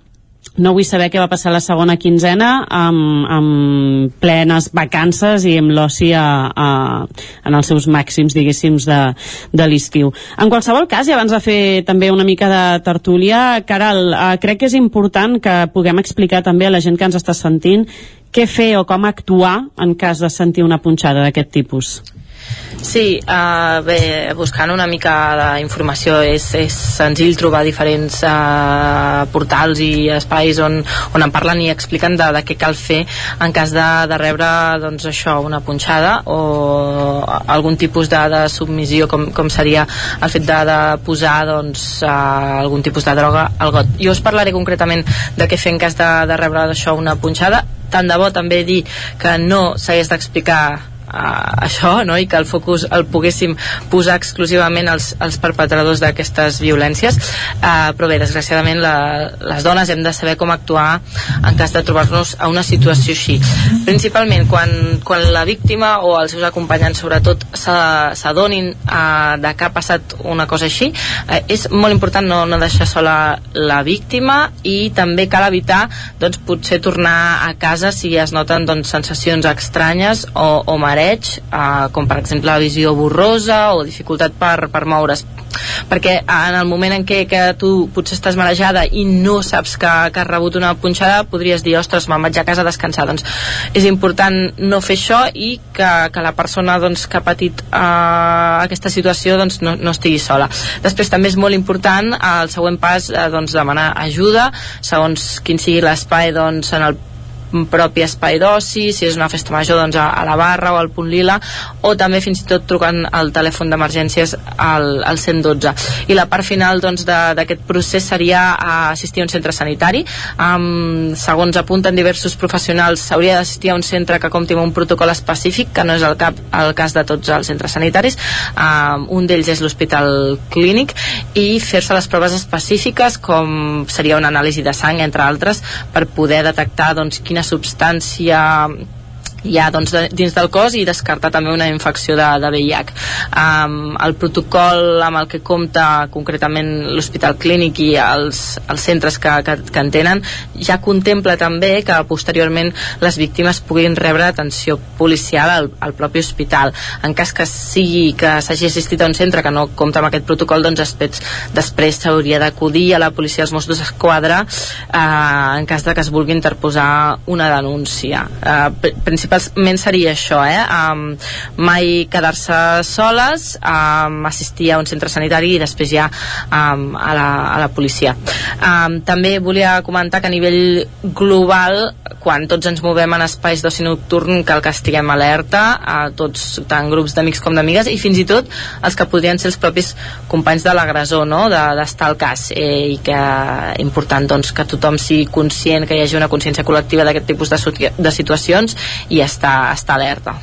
no vull saber què va passar la segona quinzena amb, amb plenes vacances i amb l'oci a, en els seus màxims, diguéssim, de, de l'estiu. En qualsevol cas, i abans de fer també una mica de tertúlia, Caral, eh, crec que és important que puguem explicar també a la gent que ens està sentint què fer o com actuar en cas de sentir una punxada d'aquest tipus. Sí, uh, bé, buscant una mica d'informació és, és senzill trobar diferents uh, portals i espais on, on en parlen i expliquen de, de què cal fer en cas de, de rebre doncs, això, una punxada o algun tipus de, de submissió com, com seria el fet de, de posar doncs, uh, algun tipus de droga al got. Jo us parlaré concretament de què fer en cas de, de rebre això una punxada tant de bo també dir que no s'hagués d'explicar uh, això no? i que el focus el poguéssim posar exclusivament als, als perpetradors d'aquestes violències. Uh, però bé, desgraciadament la, les dones hem de saber com actuar en cas de trobar-nos a una situació així. Principalment quan, quan la víctima o els seus acompanyants sobretot s'adonin uh, de que ha passat una cosa així uh, és molt important no, no deixar sola la víctima i també cal evitar doncs, potser tornar a casa si es noten doncs, sensacions estranyes o, o mareig, eh, com per exemple visió borrosa o dificultat per, per moure's. Perquè en el moment en què que tu potser estàs marejada i no saps que, que has rebut una punxada podries dir, ostres, me'n vaig a casa a descansar. Doncs és important no fer això i que, que la persona doncs, que ha patit uh, aquesta situació doncs, no, no estigui sola. Després també és molt important eh, el següent pas eh, doncs, demanar ajuda. Segons quin sigui l'espai doncs, en el propi espai d'oci, si és una festa major doncs a, a la barra o al punt lila o també fins i tot trucant al telèfon d'emergències al, al 112 i la part final doncs d'aquest procés seria a assistir a un centre sanitari. Um, segons apunten diversos professionals s'hauria d'assistir a un centre que compti amb un protocol específic que no és el, cap, el cas de tots els centres sanitaris. Um, un d'ells és l'hospital clínic i fer-se les proves específiques com seria una anàlisi de sang entre altres per poder detectar doncs, quina substància hi ha doncs, de, dins del cos i descartar també una infecció de, de VIH. Um, el protocol amb el que compta concretament l'Hospital Clínic i els, els centres que, que, que en tenen ja contempla també que posteriorment les víctimes puguin rebre atenció policial al, al propi hospital. En cas que sigui que s'hagi assistit a un centre que no compta amb aquest protocol, doncs després, després s'hauria d'acudir a la policia als Mossos d'Esquadra eh, en cas de que es vulgui interposar una denúncia. Eh, pr- principalment seria això, eh? Um, mai quedar-se soles, um, assistir a un centre sanitari i després ja um, a, la, a la policia. Um, també volia comentar que a nivell global, quan tots ens movem en espais d'oci nocturn, cal que estiguem alerta, a tots, tant grups d'amics com d'amigues, i fins i tot els que podrien ser els propis companys de l'agressor, no?, De- d'estar al cas, eh, i que important doncs, que tothom sigui conscient que hi hagi una consciència col·lectiva d'aquest tipus de, de situacions i estar, estar alerta.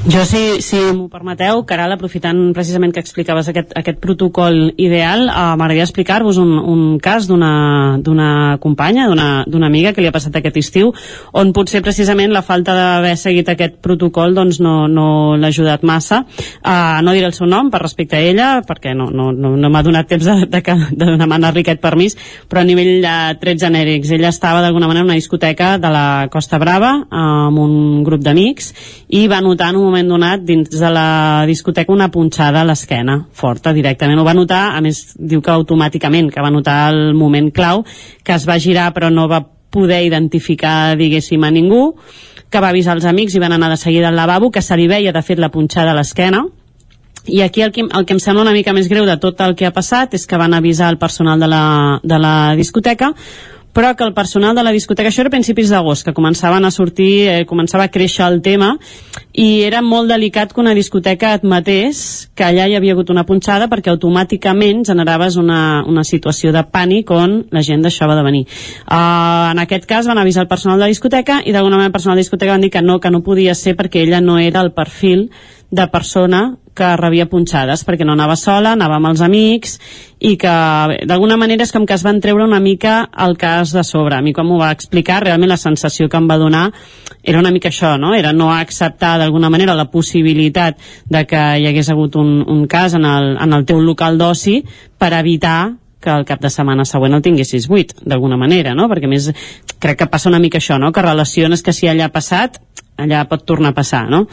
Jo, si, si m'ho permeteu, Caral, aprofitant precisament que explicaves aquest, aquest protocol ideal, eh, m'agradaria explicar-vos un, un cas d'una companya, d'una amiga que li ha passat aquest estiu, on potser precisament la falta d'haver seguit aquest protocol doncs no, no l'ha ajudat massa. Uh, no diré el seu nom per respecte a ella, perquè no, no, no, no m'ha donat temps de, de, de demanar-li aquest permís, però a nivell de trets genèrics. Ella estava d'alguna manera en una discoteca de la Costa Brava amb un grup d'amics i va notar en un moment donat dins de la discoteca una punxada a l'esquena, forta directament. Ho va notar, a més diu que automàticament, que va notar el moment clau, que es va girar però no va poder identificar, diguéssim, a ningú, que va avisar els amics i van anar de seguida al lavabo, que se li veia, de fet, la punxada a l'esquena, i aquí el que, el que em sembla una mica més greu de tot el que ha passat és que van avisar el personal de la, de la discoteca però que el personal de la discoteca, això era a principis d'agost, que començaven a sortir, eh, començava a créixer el tema, i era molt delicat que una discoteca admetés que allà hi havia hagut una punxada perquè automàticament generaves una, una situació de pànic on la gent deixava de venir. Uh, en aquest cas van avisar el personal de la discoteca i d'alguna manera el personal de la discoteca van dir que no, que no podia ser perquè ella no era el perfil de persona que rebia punxades, perquè no anava sola, anava amb els amics, i que d'alguna manera és com que es van treure una mica el cas de sobre. A mi quan m'ho va explicar, realment la sensació que em va donar era una mica això, no? Era no acceptar d'alguna manera la possibilitat de que hi hagués hagut un, un cas en el, en el teu local d'oci per evitar que el cap de setmana següent el tinguessis buit, d'alguna manera, no? Perquè més crec que passa una mica això, no? Que relaciones que si allà ha passat, allà pot tornar a passar, no?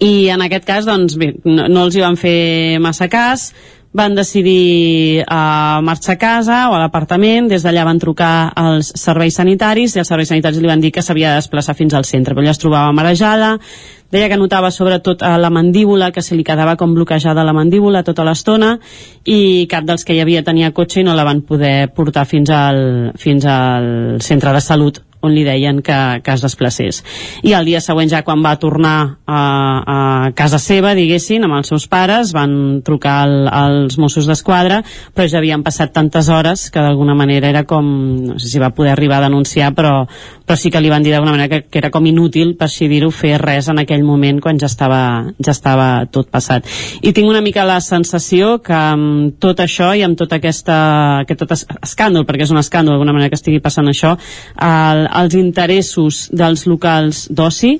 I en aquest cas, doncs bé, no, no els hi van fer massa cas, van decidir uh, marxar a casa o a l'apartament, des d'allà van trucar als serveis sanitaris i els serveis sanitaris li van dir que s'havia de desplaçar fins al centre, però ella es trobava marejada, deia que notava sobretot a la mandíbula, que se li quedava com bloquejada la mandíbula tota l'estona i cap dels que hi havia tenia cotxe i no la van poder portar fins al, fins al centre de salut on li deien que, que es desplacés. I el dia següent, ja quan va tornar a, a casa seva, diguessin, amb els seus pares, van trucar al, als Mossos d'Esquadra, però ja havien passat tantes hores que d'alguna manera era com, no sé si va poder arribar a denunciar, però, però sí que li van dir d'alguna manera que, que era com inútil, per així dir-ho, fer res en aquell moment quan ja estava, ja estava tot passat. I tinc una mica la sensació que amb tot això i amb tot aquesta, aquest tot escàndol, perquè és un escàndol d'alguna manera que estigui passant això, el, els interessos dels locals d'oci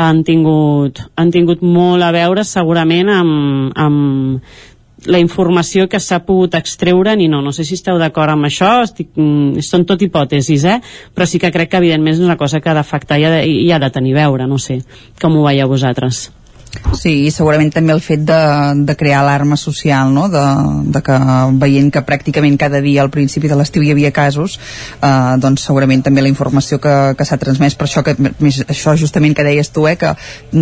han tingut, han tingut molt a veure segurament amb, amb la informació que s'ha pogut extreure ni no, no sé si esteu d'acord amb això estic, mm, són tot hipòtesis eh? però sí que crec que evidentment és una cosa que ha d'afectar i, ha de, i ha de tenir veure no sé, com ho veieu vosaltres Sí, i segurament també el fet de, de crear alarma social, no? de, de que veient que pràcticament cada dia al principi de l'estiu hi havia casos, eh, doncs segurament també la informació que, que s'ha transmès, per això, que, més, això justament que deies tu, eh, que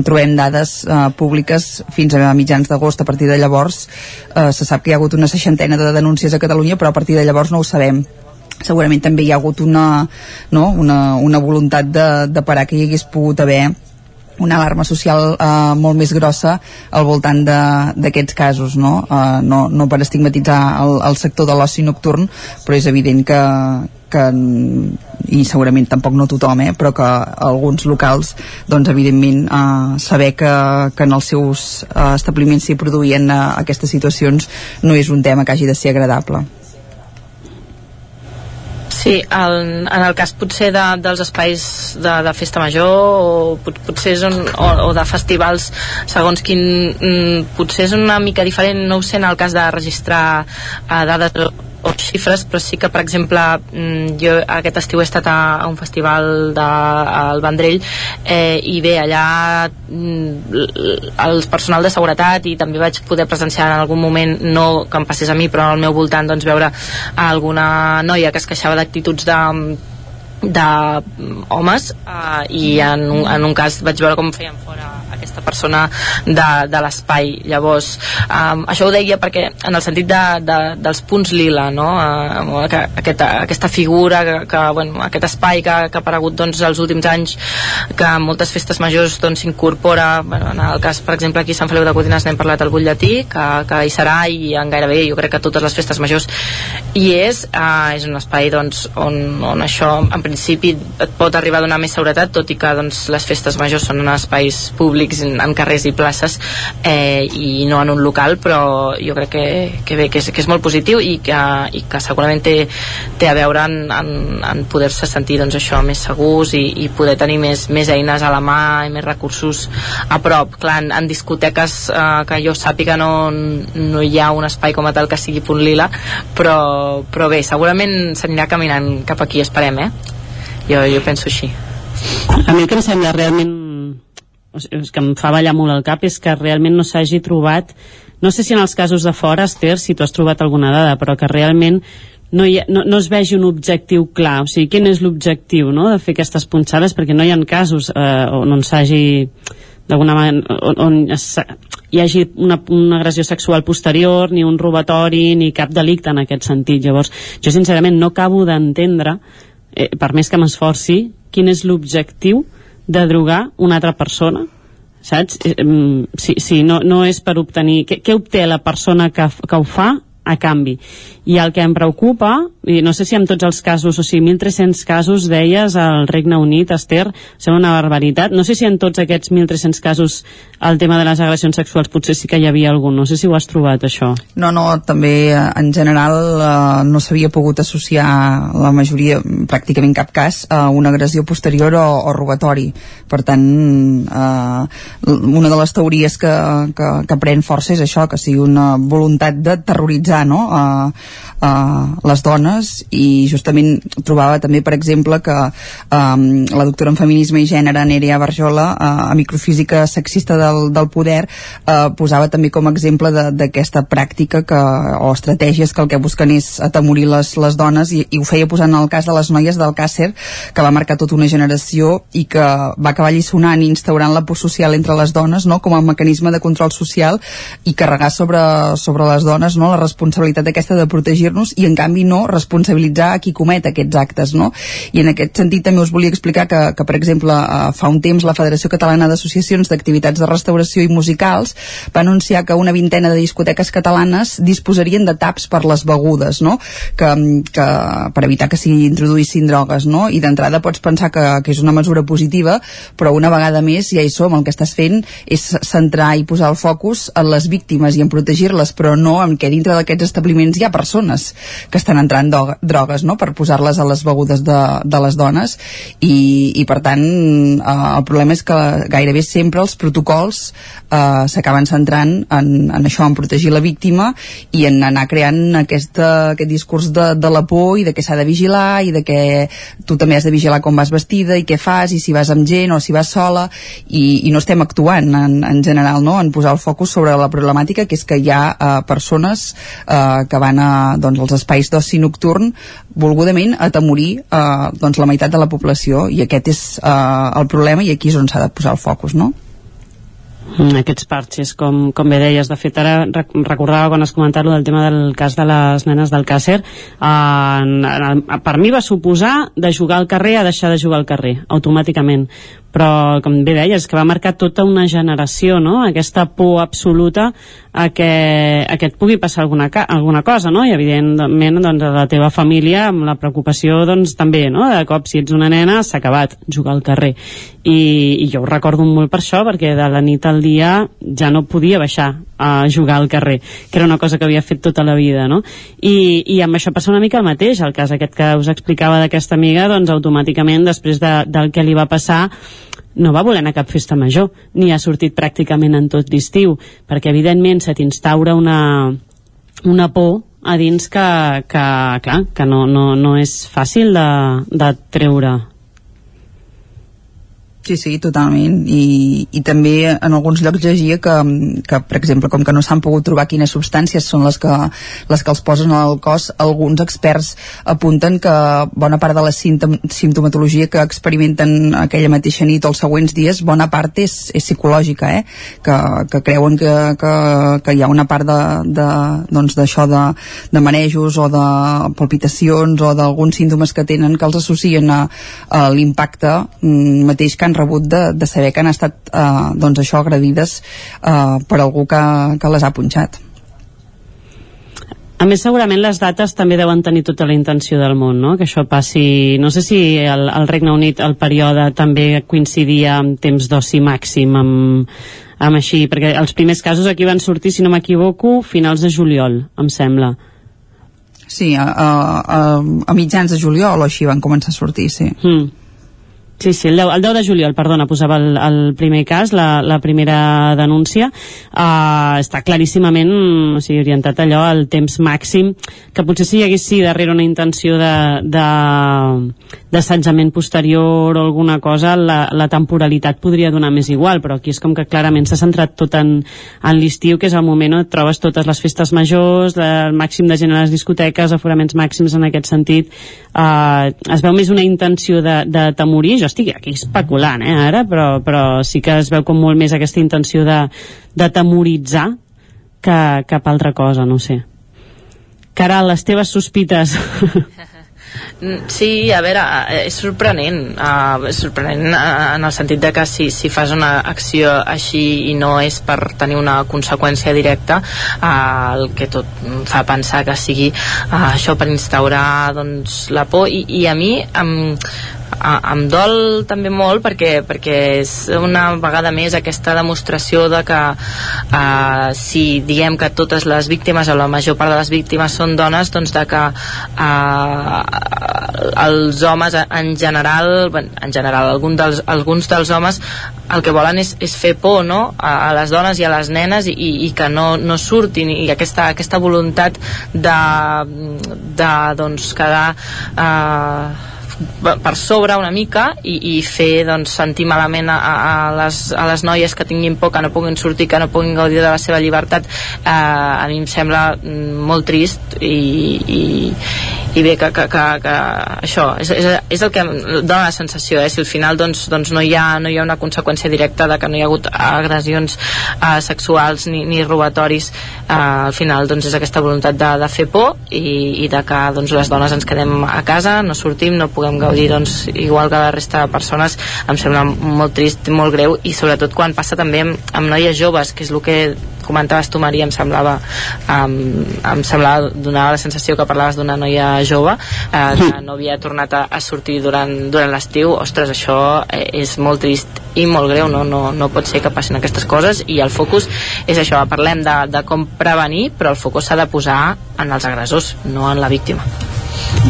trobem dades eh, públiques fins a mitjans d'agost, a partir de llavors eh, se sap que hi ha hagut una seixantena de denúncies a Catalunya, però a partir de llavors no ho sabem segurament també hi ha hagut una, no? una, una voluntat de, de parar que hi hagués pogut haver una alarma social eh, molt més grossa al voltant d'aquests casos no? Eh, no, no per estigmatitzar el, el sector de l'oci nocturn però és evident que, que i segurament tampoc no tothom eh, però que alguns locals doncs evidentment eh, saber que, que en els seus eh, establiments s'hi produïen eh, aquestes situacions no és un tema que hagi de ser agradable Sí, el, en el cas potser de, dels espais de, de festa major o pot, potser és un, o, o de festivals segons quin mm, potser és una mica diferent, no ho sé en el cas de registrar eh, dades o xifres, però sí que, per exemple, mm, jo aquest estiu he estat a, a un festival de, al Vendrell eh, i bé, allà mm, el personal de seguretat i també vaig poder presenciar en algun moment, no que em passés a mi, però al meu voltant doncs, veure alguna noia que es queixava d'actituds de d'homes uh, i en un, en un cas vaig veure com feien fora aquesta persona de, de l'espai llavors um, això ho deia perquè en el sentit de, de, dels punts lila no? Uh, que, aquesta, aquesta figura que, que, bueno, aquest espai que, que ha aparegut doncs, els últims anys que en moltes festes majors doncs, s'incorpora doncs, bueno, en el cas per exemple aquí a Sant Feliu de Codines n'hem parlat al butlletí que, que hi serà i en gairebé jo crec que totes les festes majors hi és uh, és un espai doncs, on, on això en principi et pot arribar a donar més seguretat tot i que doncs, les festes majors són en espais públics en, en carrers i places eh, i no en un local però jo crec que, que bé, que és, que és molt positiu i que, i que segurament té, té a veure en, en, en poder-se sentir doncs, això més segurs i, i poder tenir més, més eines a la mà i més recursos a prop clar, en, en discoteques eh, que jo sàpiga no, no hi ha un espai com a tal que sigui punt lila però, però bé, segurament s'anirà caminant cap aquí, esperem eh? jo, jo penso així a mi el que em sembla realment o que em fa ballar molt el cap és que realment no s'hagi trobat no sé si en els casos de fora, Esther, si tu has trobat alguna dada, però que realment no, hi ha, no, no es vegi un objectiu clar, o sigui, quin és l'objectiu no, de fer aquestes punxades, perquè no hi ha casos eh, on, on s'hagi d'alguna manera, on, on es, hi hagi una, una agressió sexual posterior, ni un robatori, ni cap delicte en aquest sentit. Llavors, jo sincerament no acabo d'entendre, eh, per més que m'esforci, quin és l'objectiu de drogar una altra persona saps? Eh, si, si no, no és per obtenir... Què, què obté la persona que, que ho fa a canvi? I el que em preocupa, I no sé si amb tots els casos, o sigui, 1.300 casos, deies, al Regne Unit, Esther, sembla una barbaritat. No sé si en tots aquests 1.300 casos el tema de les agressions sexuals potser sí que hi havia algun, no sé si ho has trobat, això. No, no, també eh, en general eh, no s'havia pogut associar la majoria, pràcticament cap cas, a una agressió posterior o, o robatori. Per tant, eh, una de les teories que, que, que pren força és això, que sigui una voluntat de terroritzar no? eh, eh, les dones i justament trobava també, per exemple, que eh, la doctora en feminisme i gènere Nerea Barjola, eh, a microfísica sexista del, del poder, eh, posava també com a exemple d'aquesta pràctica que, o estratègies que el que busquen és atemorir les, les dones i, i ho feia posant el cas de les noies del Càcer, que va marcar tota una generació i que va acabar lliçonant i instaurant la por social entre les dones no? com a mecanisme de control social i carregar sobre, sobre les dones no? la responsabilitat aquesta de protegir-nos i en canvi no responsabilitzar a qui comet aquests actes no? i en aquest sentit també us volia explicar que, que per exemple eh, fa un temps la Federació Catalana d'Associacions d'Activitats de Restauració i Musicals va anunciar que una vintena de discoteques catalanes disposarien de taps per les begudes no? que, que per evitar que s'hi introduïssin drogues no? i d'entrada pots pensar que, que és una mesura positiva però una vegada més ja hi som, el que estàs fent és centrar i posar el focus en les víctimes i en protegir-les però no en què dintre d'aquests establiments hi ha persones que estan entrant drogues no? per posar-les a les begudes de, de les dones i, i per tant eh, el problema és que gairebé sempre els protocols eh, s'acaben centrant en, en això, en protegir la víctima i en anar creant aquesta, aquest discurs de, de la por i de que s'ha de vigilar i de que tu també has de vigilar com vas vestida i què fas i si vas amb gent o si vas sola i, i no estem actuant en, en general no? en posar el focus sobre la problemàtica que és que hi ha eh, persones eh, que van a, doncs, als espais d'oci nocturn volgudament atemorir eh, doncs, la meitat de la població i aquest és eh, el problema i aquí és on s'ha de posar el focus, no? Mm, aquests parxes, com, com bé deies de fet ara recordava quan has comentat del tema del cas de les nenes del Càcer eh, per mi va suposar de jugar al carrer a deixar de jugar al carrer automàticament però com bé deies, que va marcar tota una generació, no? aquesta por absoluta a que, a que et pugui passar alguna, alguna cosa, no? i evidentment doncs, a la teva família amb la preocupació doncs, també, no? de cop si ets una nena s'ha acabat jugar al carrer I, i jo ho recordo molt per això perquè de la nit al dia ja no podia baixar a jugar al carrer, que era una cosa que havia fet tota la vida, no? I, i amb això passa una mica el mateix, el cas aquest que us explicava d'aquesta amiga, doncs automàticament després de, del que li va passar no va voler anar a cap festa major, ni ha sortit pràcticament en tot l'estiu, perquè evidentment se t'instaura una, una por a dins que, que, clar, que no, no, no és fàcil de, de treure Sí, sí, totalment. I, i també en alguns llocs llegia que, que per exemple, com que no s'han pogut trobar quines substàncies són les que, les que els posen al cos, alguns experts apunten que bona part de la simptomatologia que experimenten aquella mateixa nit o els següents dies, bona part és, és psicològica, eh? que, que creuen que, que, que hi ha una part d'això de, de, doncs, de, de manejos o de palpitacions o d'alguns símptomes que tenen que els associen a, a l'impacte mm, mateix que han rebut de, de saber que han estat eh, doncs això agredides eh, per algú que, que les ha punxat a més, segurament les dates també deuen tenir tota la intenció del món, no? Que això passi... No sé si el, el Regne Unit, el període, també coincidia amb temps d'oci màxim, amb, amb així, perquè els primers casos aquí van sortir, si no m'equivoco, finals de juliol, em sembla. Sí, a, a, a, a mitjans de juliol o així van començar a sortir, sí. Mm. Sí, sí, el 10, el 10 de juliol, perdona, posava el, el primer cas, la, la primera denúncia. Uh, està claríssimament o sigui, orientat allò al temps màxim, que potser si hi hagués sí, darrere una intenció d'assetjament posterior o alguna cosa, la, la temporalitat podria donar més igual, però aquí és com que clarament s'ha centrat tot en, en l'estiu, que és el moment on et trobes totes les festes majors, el màxim de gent a les discoteques, aforaments màxims en aquest sentit. Uh, es veu més una intenció de, de temorir, jo estic aquí especulant, eh, ara, però, però sí que es veu com molt més aquesta intenció de, de temoritzar que cap altra cosa, no sé. Caral, les teves sospites Mm, Sí, a veure, eh, és sorprenent, uh, és sorprenent uh, en el sentit de que si, si fas una acció així i no és per tenir una conseqüència directa, uh, el que tot fa pensar que sigui uh, això per instaurar doncs, la por i, i a mi em, a, em dol també molt perquè, perquè és una vegada més aquesta demostració de que uh, si diem que totes les víctimes o la major part de les víctimes són dones doncs de que uh, els homes en general en general algun dels, alguns dels homes el que volen és, és fer por no? a, a les dones i a les nenes i, i que no, no surtin i aquesta, aquesta voluntat de, de doncs, quedar eh, per sobre una mica i, i fer doncs, sentir malament a, a, les, a les noies que tinguin por, que no puguin sortir, que no puguin gaudir de la seva llibertat eh, a mi em sembla mm, molt trist i, i, i bé que, que, que, que això és, és, és el que em dona la sensació eh? si al final doncs, doncs no, hi ha, no hi ha una conseqüència directa de que no hi ha hagut agressions eh, sexuals ni, ni robatoris eh, al final doncs és aquesta voluntat de, de fer por i, i de que doncs, les dones ens quedem a casa, no sortim, no puguem gaudir doncs, igual que la resta de persones em sembla molt trist, molt greu i sobretot quan passa també amb, amb noies joves que és el que comentaves tu Maria em semblava um, em semblava, donava la sensació que parlaves d'una noia jove eh, que no havia tornat a, a sortir durant, durant l'estiu, ostres, això eh, és molt trist i molt greu no, no, no pot ser que passin aquestes coses i el focus és això, parlem de, de com prevenir però el focus s'ha de posar en els agressors, no en la víctima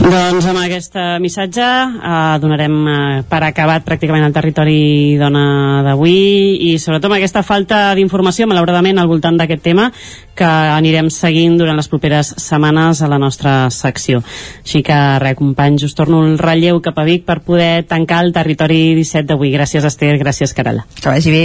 doncs amb aquest missatge eh, donarem eh, per acabat pràcticament el territori dona d'avui i sobretot amb aquesta falta d'informació malauradament al voltant d'aquest tema que anirem seguint durant les properes setmanes a la nostra secció. Així que res, companys, us torno el relleu cap a Vic per poder tancar el territori 17 d'avui. Gràcies, Esther, gràcies, Caral. Que vagi bé.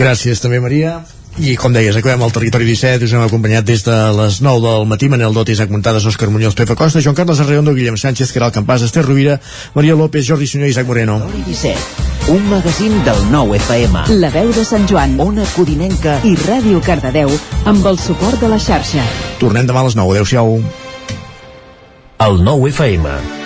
Gràcies també, Maria. I com deies, acabem el territori 17, us hem acompanyat des de les 9 del matí, Manel Dot, Isaac Montades, Òscar Muñoz, Pepa Costa, Joan Carles Arredondo, Guillem Sánchez, Caral Campàs, Esther Rovira, Maria López, Jordi Sunyer i Isaac Moreno. 17. Un magazín del nou FM. La veu de Sant Joan, Ona Codinenca i Ràdio Cardedeu amb el suport de la xarxa. Tornem demà a les 9. Adéu-siau. El nou FM.